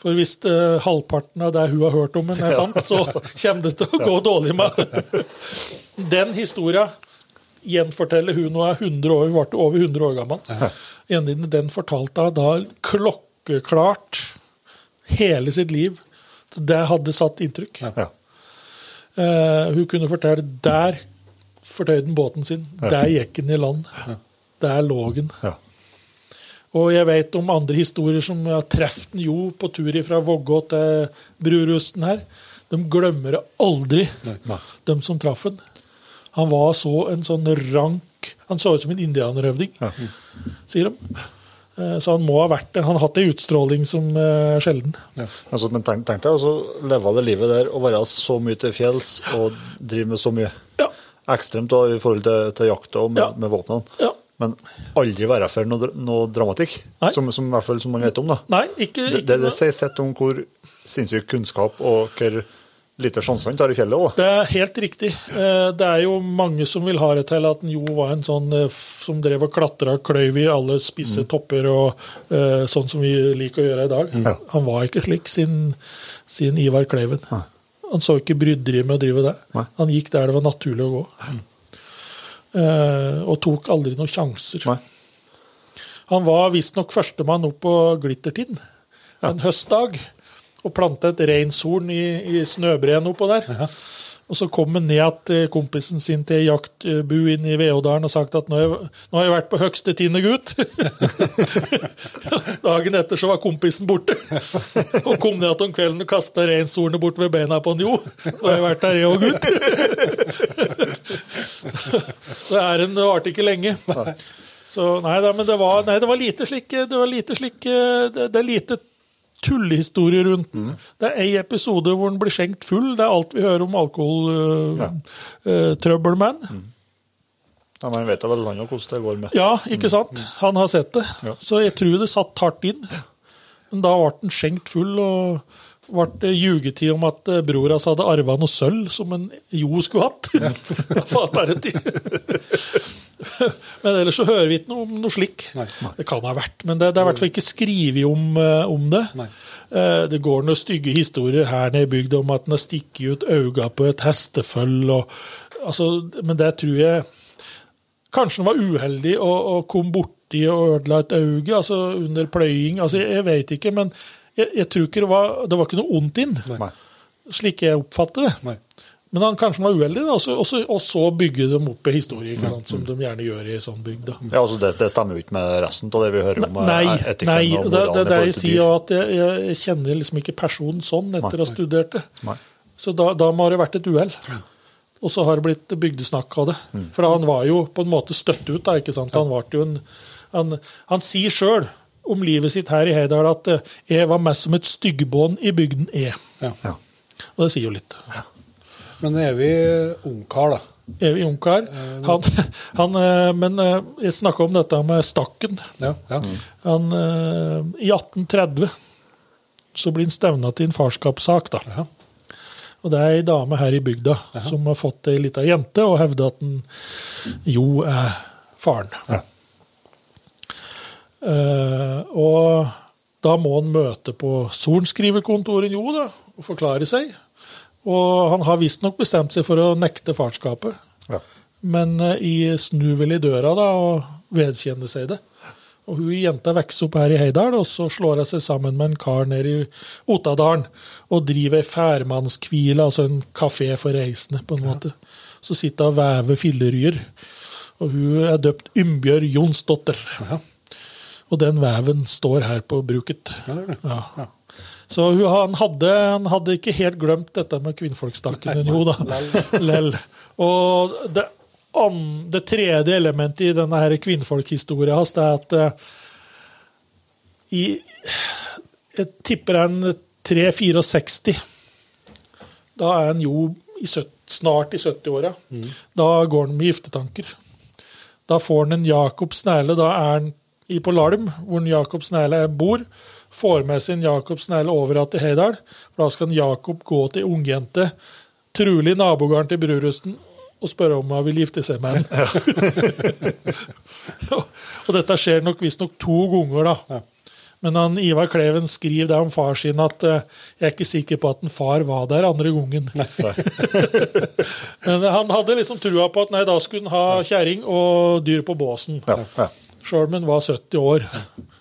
S4: For hvis eh, halvparten av det hun har hørt om henne, er sant, så kommer det til å gå dårlig med. [laughs] Den historia gjenforteller hun nå er 100 år, ble over 100 år gammel. Endelig, den fortalte hun da klokkeklart hele sitt liv. Det hadde satt inntrykk.
S3: Ja.
S4: Uh, hun kunne fortelle der fortøyde han båten sin. Der gikk han i land. Der lå han.
S3: Ja.
S4: Og jeg vet om andre historier som har truffet han jo på tur fra Vågå til Brurusten her. De glemmer det aldri,
S3: Nei.
S4: de som traff han. Han var så en sånn rank Han så ut som en indianerhøvding, sier de. Eh, Så han må ha vært det. Han har hatt ei utstråling som eh, sjelden.
S3: Altså, men tenk, tenk deg å leve det livet der og være så mye til fjells og drive med så mye
S4: Ja.
S3: ekstremt da, i forhold til, til jakta og med,
S4: Ja.
S3: med våpnene.
S4: Ja.
S3: Men aldri være for noe, noe dramatikk, som, som, i hvert fall som man vet om. da.
S4: Nei, ikke, ikke
S3: det,
S4: det,
S3: det sier sitt om hvor sinnssyk kunnskap og hvor lite sjanse han tar i fjellet. òg.
S4: Det er helt riktig. Eh, Det er jo mange som vil ha det til at jo var en sånn eh, som drev og klatra og kløyv i alle spisse topper og eh, sånn som vi liker å gjøre i dag.
S3: Ja.
S4: Han var ikke slik, sin, sin Ivar Kleiven. Han så ikke bryderi med å drive det.
S3: Nei.
S4: Han gikk der det var naturlig å gå. Eh, og tok aldri noen sjanser.
S3: Nei.
S4: Han var visstnok førstemann opp på Glittertind en høstdag og plante et reinshorn i, i snøbreen oppå der. Og så kom han ned til kompisen sin til jaktbu inn i Veådalen og sagt at nå har jeg, nå har jeg vært på høgste tiende gutt. [laughs] Dagen etter så var kompisen borte. Og kom ned at om kvelden og kasta reinshornet bort ved beina på han. Jo, nå har jeg vært der, jeg òg, gutt. [laughs] Så æren varte ikke lenge. Så nei da, men det var, nei, det var lite slik Det var lite slik Det, det er lite tullehistorie rundt den. Det er ei episode hvor den blir skjenkt full. Det er alt vi hører om alkoholtrøbbel med den.
S3: Ja, men vet vel han hvordan det går med.
S4: Ja, ikke sant? Han har sett det.
S3: Ja.
S4: Så jeg tror det satt hardt inn. Men da ble den skjenkt full, og ble ljugetid om at eh, bror hans hadde arva noe sølv som en jo skulle hatt. [laughs] En. [laughs] Men ellers så hører vi ikke noe om noe slik.
S5: Nei.
S4: Det kan ha vært, men det, det er i hvert fall ikke skrevet om, eh, om det.
S5: Nei.
S4: Eh, Det går noen stygge historier her nede i bygda om at den har stikket ut øynene på et hesteføll. Og, altså, men det tror jeg Kanskje han var uheldig og, og kom borti og ødela et øye altså under pløying. altså Jeg, jeg vet ikke, men jeg, jeg tror ikke det var, det var ikke noe ondt inn,
S3: Nei.
S4: slik jeg oppfatter det.
S5: Nei.
S4: Men han kanskje var uheldig, da, og så, og så, bygge dem opp i historie, ikke sant, som de gjerne gjør i sånn bygd. da.
S3: Ja, altså det, det stemmer jo ikke med resten av det vi hører om. eh,
S4: Nei,
S3: etikken
S4: nei
S3: og
S4: det, det
S3: moralen
S4: er det jeg sier, at jeg, jeg, jeg kjenner liksom ikke personen sånn etter å ha studert det.
S3: Nei.
S4: Så da, da må det ha vært et uhell. Og så har det blitt bygdesnakk av det.
S3: Mm.
S4: For han var jo på en måte støtt ut, da, ikke sant. Han, jo en, han, han sier sjøl om livet sitt her i Heidal at eh, jeg var mest som et styggbånd i bygden E.
S5: Ja.
S3: Ja.
S4: Og det sier jo litt.
S5: Ja. Men evig ungkar, da?
S4: Evig ungkar. Han, [laughs] han, eh, men eh, jeg snakka om dette med Stakken.
S5: Ja. ja.
S4: Han, eh, I 1830 så blir han stevna til en farskapssak. da.
S5: Ja.
S4: Og det er ei dame her i bygda som har fått ei lita jente og hevder at den jo er faren.
S3: Ja.
S4: Eh, og da må han møte på sorenskriverkontoret jo da, og forklare seg. Og han har visstnok bestemt seg for å nekte farskapet,
S3: Ja.
S4: men eh, i snuvel i døra da og vedkjenne seg det. Og hun jenta vokser opp her i Heidal, og så slår hun seg sammen med en kar nede i Otadalen og driver ei færmannskvile, altså en kafé for reisende, på en måte. Så sitter hun og vever filleryer. Og hun er døpt Ymbjørg Jonsdotter. Og den veven står her på bruket.
S5: Ja, det det.
S4: Ja. Så han, hadde, han hadde ikke helt glemt dette med kvinnfolkstakken, jo da. [laughs] Lell. Og det, om, det tredje elementet i denne her kvinnfolkhistoria hans, er at uh, i Jeg tipper en 3-64. Da er han jo i 70, snart i 70-åra. Da går han med giftetanker. Da får han en Jakob Snæle. Da er han i på Larm, hvor Jakob Snæle bor. Får med sin Jakob Snæle over til Heidal. For da skal en Jakob gå til ungjente, trolig nabogården til Brurusten, og spørre om hun vil gifte seg med ham. [laughs] og dette skjer nok visstnok to ganger, da. Men han, Ivar Kleven skriver det om far sin at uh, jeg er ikke sikker på at en far var der andre gangen. [laughs] Men han hadde liksom trua på at nei, da skulle han ha kjerring og dyr på båsen.
S3: Ja, ja.
S4: Han var 70 år.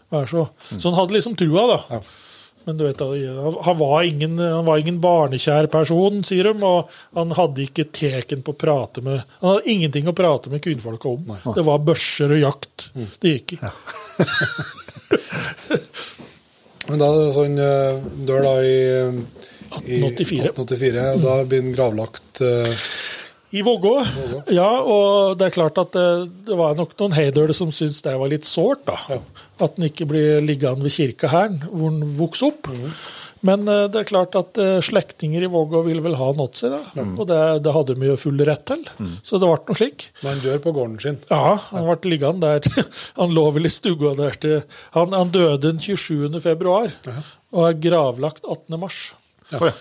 S4: Så. så han hadde liksom trua, da. Men du vet, han var ingen, han var ingen barnekjær person, sier de. Og han hadde ikke teken på å prate med Han hadde ingenting å prate med kvinnfolka om. Det var børser og jakt det gikk i. [laughs]
S5: Men da sånn dør da i, i
S4: 1884.
S5: 1884, og da blir den gravlagt eh,
S4: I Vågå. Ja, og det er klart at det, det var nok noen heidøler som syntes det var litt sårt, da. At den ikke blir liggende ved kirkeherren, hvor den vokste opp. Men eh, det er klart at eh, slektninger i Vågå ville vel ha nådd seg, da. Og det, det hadde de jo full rett til. Så det ble noe slik.
S5: Men han dør på gården sin.
S4: Ja, han ble liggende der. [laughs] Han lå vel i stua der til Han, han døde den 27. februar og er gravlagt 18. mars.
S3: Oi.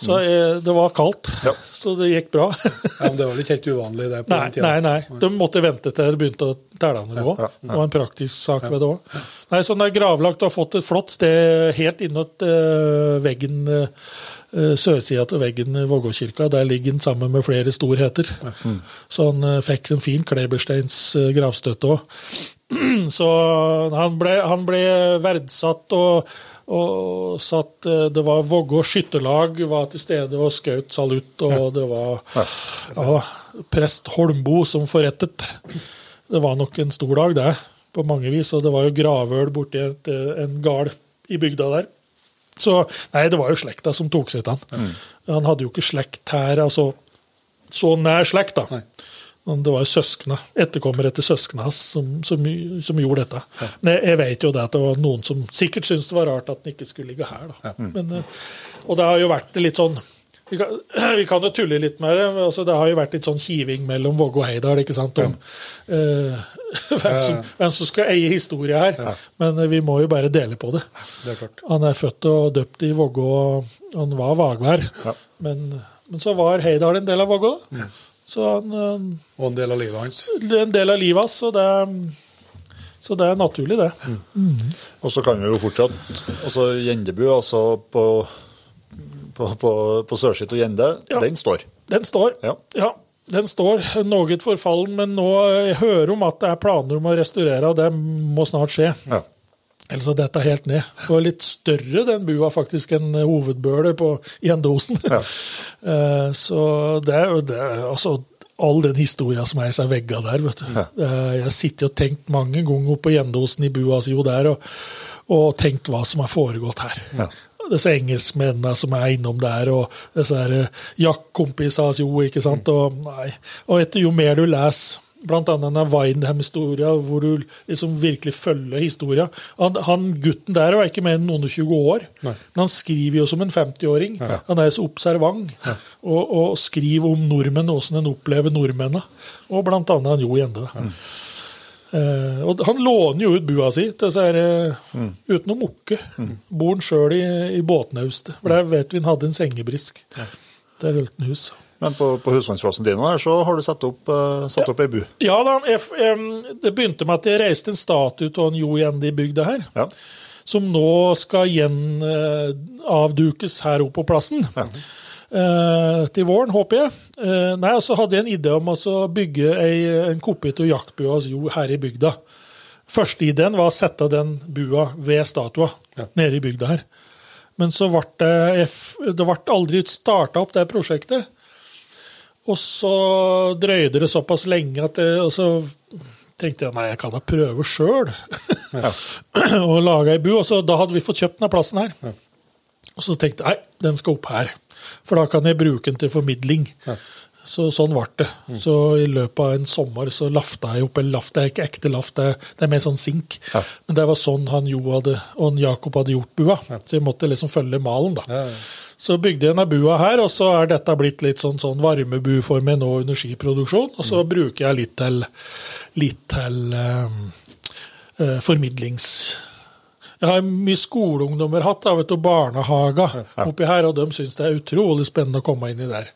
S4: Så eh, det var kaldt, [laughs] så det gikk bra.
S5: Ja, men det var vel ikke helt uvanlig det på
S4: Nei,
S5: den tida.
S4: nei, nei. De måtte vente til det begynte å telle ned òg. Det var en praktisk sak ved det òg. Nei, så den er gravlagt og har fått et flott sted helt innåt uh, veggen. Uh, Sørsida til veggen i Vågåkirka. Der ligger den sammen med flere storheter. Så han fikk en fin Klebersteins gravstøtte òg. [clears throat] Så han ble, han ble verdsatt og, og satt at Det var Vågå skytterlag var til stede og skjøt salutt, og det var ja, prest Holmbo som forrettet. Det var nok en stor dag, det, på mange vis. Og det var jo gravøl borti et, eh, en gard i bygda der. Så nei, det var jo slekta som tok seg av han. Han hadde jo ikke slekt her, altså så nær slekt, da. Men det var jo søskna, etterkommere etter søsknene hans som, som, som gjorde dette. Men jeg, jeg vet jo det at det var noen som sikkert syntes det var rart at den ikke skulle ligge her. Da. Men, eh, og det har jo vært litt sånn vi kan, [clears throat] vi kan jo tulle litt med det. men Altså, det har jo vært litt sånn kiving mellom Vågå og Heidal ikke sant, om eh, [laughs] hvem, som, hvem som skal eie historie her. Men eh, vi må jo bare dele på det.
S5: Det er klart.
S4: Han er født og døpt i Vågå, og han var vagvær. Men, men så var Heidal en del av Vågå. Så han, eh,
S5: Og en del av livet hans.
S4: en del av livet hans, så det, er- så det er naturlig, det.
S3: Og så kan vi jo fortsatt altså Gjendebu, altså på, på, på, på Sørskitt og Gjende,
S4: Ja.
S3: den står.
S4: Den står.
S3: Ja.
S4: Ja, den står noe forfallen, men nå jeg hører om at det er planer om å restaurere, og det må snart skje.
S3: Ja.
S4: Ellers har dette helt ned. Det var litt større den bua faktisk enn hovedbølet på Gjendosen.
S3: Ja. [laughs]
S4: Eh, Så det er jo det, altså all den historia som er i seg vegga der, vet du. Ja. Jeg har sittet og tenkt mange ganger på Gjendosen i bua si jo der, og, og tenkt hva som har foregått her.
S3: Ja.
S4: Disse engelskmennene som er innom der, og disse eh, jaktkompisene hans jo, ikke sant. Og, og etter jo mer du leser Annet denne Windham-historia, hvor du liksom virkelig følger historia. Han, han gutten der var ikke mer enn noen og 20 år,
S5: Nei.
S4: men han skriver jo som en 50-åring. Han er så observant og, og skriver om nordmenn, åssen en opplever nordmennene. Og annet han Jo Gjende. Eh, og han låner jo ut bua si til disse her, eh, uten å mukke. Bor han sjøl i, i båtnaustet. For der vet vi han hadde en sengebrisk. Der holdt han hus.
S3: Men på, på husmannsplassen din her, så har du satt opp, uh, satt opp ei bu.
S4: Ja da, jeg, jeg, det begynte med at jeg reiste en statue av en Jo Gjende i bygda her.
S3: Ja.
S4: Som nå skal gjenavdukes her oppe på plassen. Eh, til våren, håper jeg. Eh, nei, så hadde jeg en idé om å bygge ei, en kopi av jaktbua Jo her i bygda. Første ideen var å sette den bua ved statua nede i bygda her. Men så ble det, det ble aldri starta opp det prosjektet. Og så drøyde det såpass lenge at jeg, og så tenkte jeg nei, jeg kan da prøve sjøl [laughs] å lage ei bu. Og så, da hadde vi fått kjøpt denne plassen her. Og så tenkte jeg nei, den skal opp her. For da kan jeg bruke den til formidling. Så sånn ble det. Så i løpet av en sommer så lafta jeg opp. Eller laft, det er ikke ekte laft, det er, det er mer sånn sink. Men det var sånn han Jo hadde, og han Jakob hadde gjort bua. Så jeg måtte liksom følge malen, da. Så bygde jeg Nabua bua her, og så er dette blitt litt sånn, sånn varmebu for meg nå under skiproduksjon. Og så bruker jeg litt til, litt til eh, eh, formidlings... Jeg har mye skoleungdommer hatt, da, vet du, barnehager oppi her, og de syns det er utrolig spennende å komme inn i der.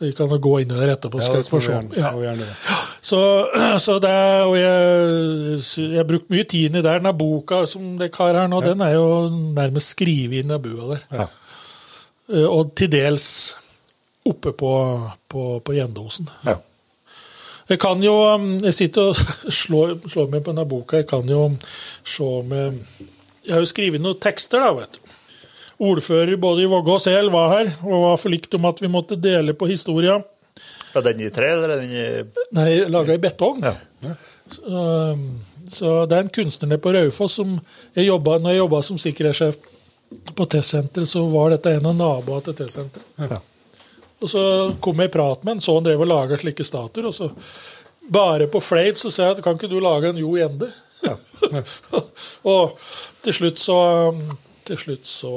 S4: Vi kan gå inn i der etterpå. Skal ja, få se. Ja. Så, [clears throat] så det og jeg, jeg har brukt mye tid inni der. Denne boka som dere har her nå, den er jo nærmest skrevet inn i bua der. Eh, Og til dels oppe på, på, på Gjendosen.
S3: Ja.
S4: Jeg kan jo um, Jeg sitter og [laughs] slår, slår meg på denne boka. Jeg kan jo se med Jeg har jo skrevet noen tekster, da, vet du. ordfører både i Vågå og Sel var her og var forlikt om at vi måtte dele på historia.
S3: Var den i tre, eller er den i
S4: Nei, laga i betong.
S3: Ja.
S4: Så, så det er en kunstner nede på Raufoss som jeg Når jeg jobba som sikkerhetssjef på testsenteret, så var dette en av naboene til testsenteret.
S3: Ja.
S4: Og så kom jeg i prat med han, så han drev og laga slike statuer. Og så bare på fleip så sa jeg at kan ikke du lage en Jo Gjende? [laughs] og til slutt så til slutt så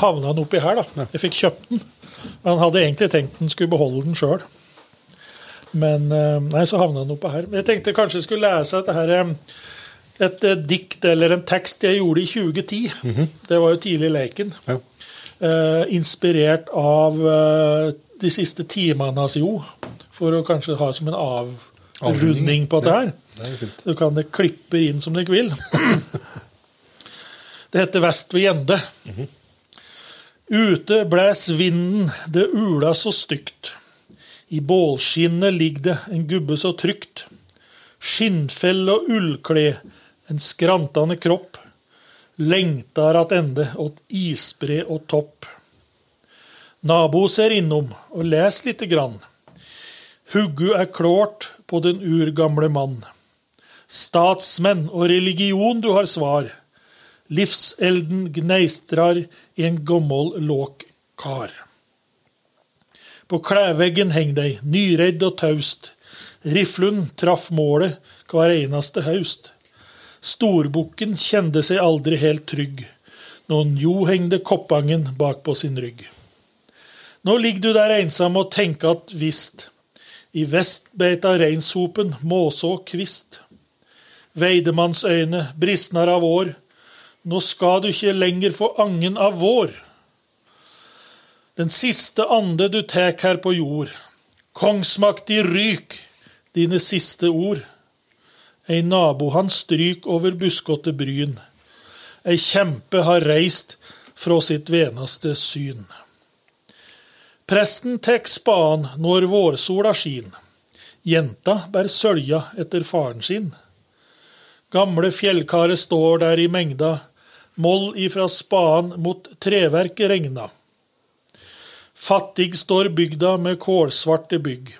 S4: havna han oppi her, da. Jeg fikk kjøpt den. Men han hadde egentlig tenkt han skulle beholde den sjøl. Men eh, nei, så havna han oppå her. Men jeg tenkte kanskje jeg skulle lese dette her, eh, et eh, dikt eller en tekst jeg gjorde i 2010. Det var jo tidlig i leken.
S5: Ja.
S4: Eh, inspirert av eh, de siste timene hans jo, for å kanskje ha som en avrunding på dette her.
S5: Det
S4: du kan det klippe inn som dere vil. [coughs] Det heter Vest ved Gjende. Ute blæs vinden, det ula så stygt. I bålskinnet ligger det en gubbe så trygt. Skinnfell og ullkle, en skrantende kropp. Lengtar attende åt isbre og topp. Nabo ser innom og les lite grann. Huggu er klårt på den urgamle mann. Statsmenn og religion du har svar. Livselden gneistrar i en gommel låk kar. På klæveggen heng dei, nyredd og taust. Riflun traff målet hver eneste haust. Storbukken kjente seg aldri helt trygg. Noen jo hengde koppangen bak på sin rygg. Nå ligger du der ensom og tenker at visst. I vest beita reinsopen måse og kvist. Veidemannsøyne bristnar av år. Nå skal du ikke lenger få angen av vår. Den siste ande du tek her på jord. Kongsmakt i ryk, dine siste ord. Ei nabo han stryk over buskåtte bryn. Ei kjempe har reist fra sitt venaste syn. Presten tek spaden når vårsola skin. Jenta bær sølja etter faren sin. Gamle fjellkaret står der i mengda, moll ifra spaden mot treverket regna. Fattig står bygda med kålsvarte bygg.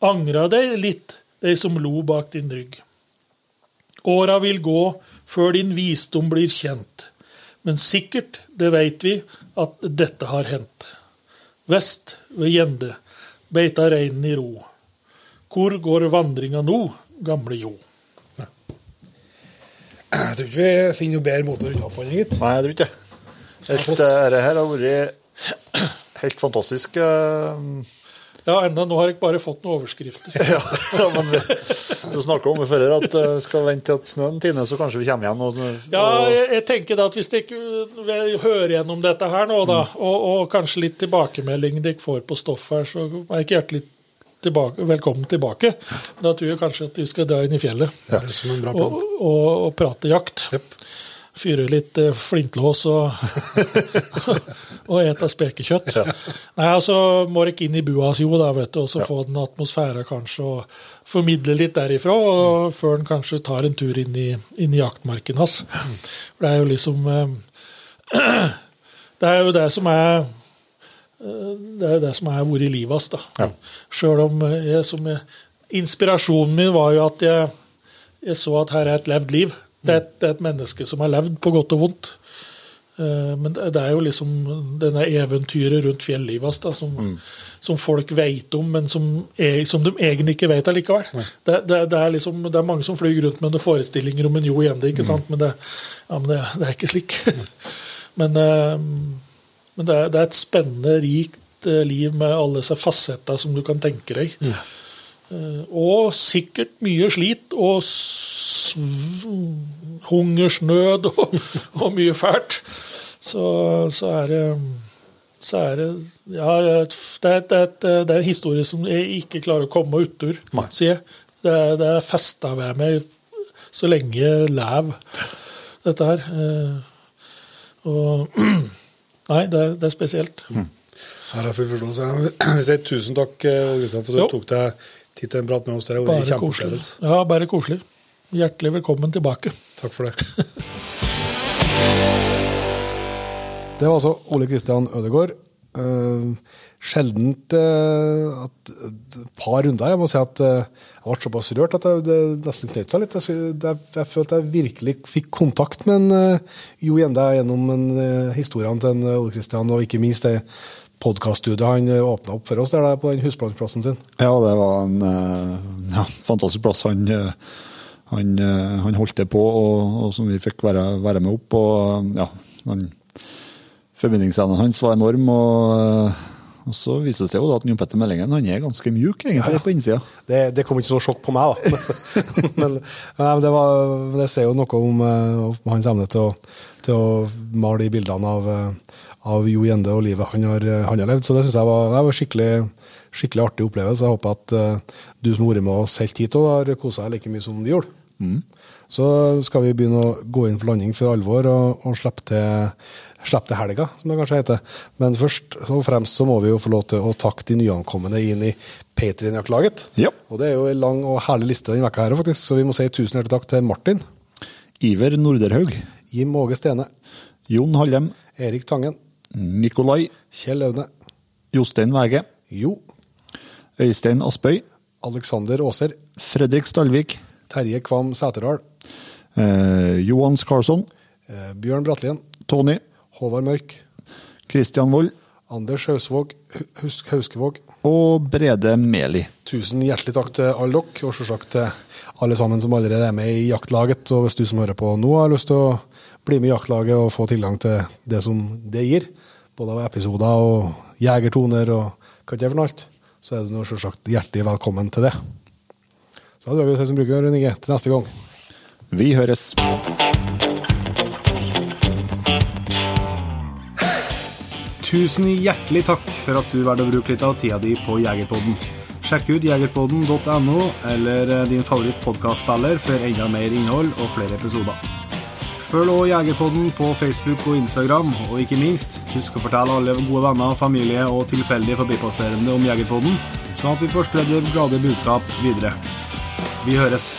S4: Angra deg litt, dei som lo bak din rygg. Åra vil gå før din visdom blir kjent, men sikkert, det veit vi, at dette har hendt. Vest ved Gjende beita reinen i ro. Hvor går vandringa nå, gamle Jo?
S5: Jeg tror ikke vi finner noe bedre måte å runde av på, gitt.
S3: Nei, jeg tror ikke det. Eh, Dette her har vært helt fantastisk. Eh,
S4: Ja, enda nå har jeg bare fått noen overskrifter.
S3: Ja, [laughs] ja men vi, du snakka om det før at uh, skal vente til at snøen tiner, så kanskje vi kommer igjen. Og,
S4: Ja, jeg, jeg tenker da at hvis dere hører gjennom dette her nå, da, og, og kanskje litt tilbakemelding dere får på stoff her, så er jeg ikke hjertelig tilbake, velkommen tilbake. Da tror jeg kanskje at vi skal dra inn i fjellet
S5: Det som en bra
S4: og, og, og prate jakt.
S5: Jepp.
S4: Fyre litt eh, flintlås og, [laughs] og ete spekekjøtt. Nei, altså må dere inn i bua si jo, da, vet du, og så få den atmosfæra kanskje, og formidle litt derifra, og før en kanskje tar en tur inn i, inn i jaktmarken hans. For det er jo liksom eh, [clears throat] Det er jo det som er eh, det er jo det som har vært livet hans. da. Sjøl om jeg, som jeg, Inspirasjonen min var jo at jeg, jeg så at her er et levd liv. Det er, et, det er et menneske som har levd på godt og vondt. Eh, Men det er jo liksom denne eventyret rundt fjellivet da, som, som folk vet om, men som, er, som de egentlig ikke vet allikevel. Det, det, det, er liksom, det er mange som flyr rundt med noen forestillinger om en Jo Gjende, ikke sant? men, det, ja, men er ikke slik. [laughs] men eh, men det er, det er et spennende, rikt eh, liv med alle disse fasetter som du kan tenke deg. Mm. Og sikkert mye slit og hungersnød og, og mye fælt. Så, så er det så er det Ja, det er, det, er, det er en historie som jeg ikke klarer å komme utur, sier jeg. Det er, det er festa ved meg så lenge jeg lever, dette her. Eh, Og [clears throat] Nei, det er, det er spesielt.
S5: Her har vi forstått. Jeg vil si tusen takk, eh, Ole Kristian, for at
S4: Jo.
S5: du tok deg tid til en prat med oss. Det er
S4: Bare koselig. Ja, bare koselig. Hjertelig velkommen tilbake.
S5: Takk for det. [laughs]
S2: Det var altså Ole Kristian Ødegaard. Uh, sjeldent uh, at et par runder. Jeg må si at uh, jeg ble såpass rørt at det, det nesten knøt seg litt. Jeg, jeg, jeg følte jeg virkelig fikk kontakt med en, uh, Jo Gjende gjennom en, uh, historiene til en, uh, Ole Kristian, og ikke minst det podkaststudioet han uh, åpna opp for oss der, der på den husplansplassen sin.
S3: Ja, det var en ja, fantastisk plass. Han, han, eh, han holdt det på, og, og som vi fikk være, være med opp. Og ja, han, forbindingsevnen hans var enorm. og... eh, og så vises det jo da at Jon Petter Meldingen han er ganske mjuk egentlig på innsida.
S2: Det, det kom ikke som noe sjokk på meg, da. [laughs] men, nei, men det, var, det sier jo noe om, eh, om hans evne til å, til å male de bildene av, eh, av Jo Gjende og livet han har, eh, han har levd. Så det syns jeg var, det var skikkelig, skikkelig artig opplevelse. Jeg håper at eh, du som har vært med oss helt hit, har kosa deg like mye som de gjorde. Så skal vi begynne å gå inn for landing for alvor og, og slippe til Slipp til helga, som det kanskje heter. Men først og fremst så må vi jo få lov til å takke de nyankomne inn i Patrion-jaktlaget.
S3: Ja.
S2: Og det er jo en lang og herlig liste denne vekka her, faktisk, så vi må si tusen hjertelig takk til Martin,
S3: Iver Norderhaug,
S2: Jim Åge Stene,
S3: Jon Hallem,
S2: Erik Tangen,
S3: Nikolai,
S2: Kjell Aune,
S3: Jostein Wæge,
S2: Jo,
S3: Øystein Aspøy,
S2: Alexander Aaser,
S3: Fredrik Stalvik,
S2: Terje Kvam Sæterdal,
S3: eh, Johan Skarlsson,
S2: eh, Bjørn Bratlien,
S3: Tony,
S2: Håvard Mørk,
S3: Kristian Wold
S2: Anders Hausvåg, Husk Hauskevåg.
S3: og Brede Meli.
S2: Tusen hjertelig takk til alle dere, og selvsagt til alle sammen som allerede er med i jaktlaget. Og hvis du som hører på nå har lyst til å bli med i jaktlaget og få tilgang til det som det gir, både av episoder og jegertoner og hva det er for noe så er du selvsagt hjertelig velkommen til det. Så da drar vi oss som bruker, Rune Inge, til neste gang.
S3: Vi høres.
S1: Tusen hjertelig takk for at du valgte å bruke litt av tida di på Jegerpodden. Sjekk ut jegerpodden.no eller eh, din favoritt-podkastspiller for enda mer innhold og flere episoder. Følg også Jegerpodden på Facebook og Instagram, og ikke minst, husk å fortelle alle gode venner, familie og tilfeldige forbipasserende om Jegerpodden, sånn at vi får spredd det glade budskap videre. Vi høres.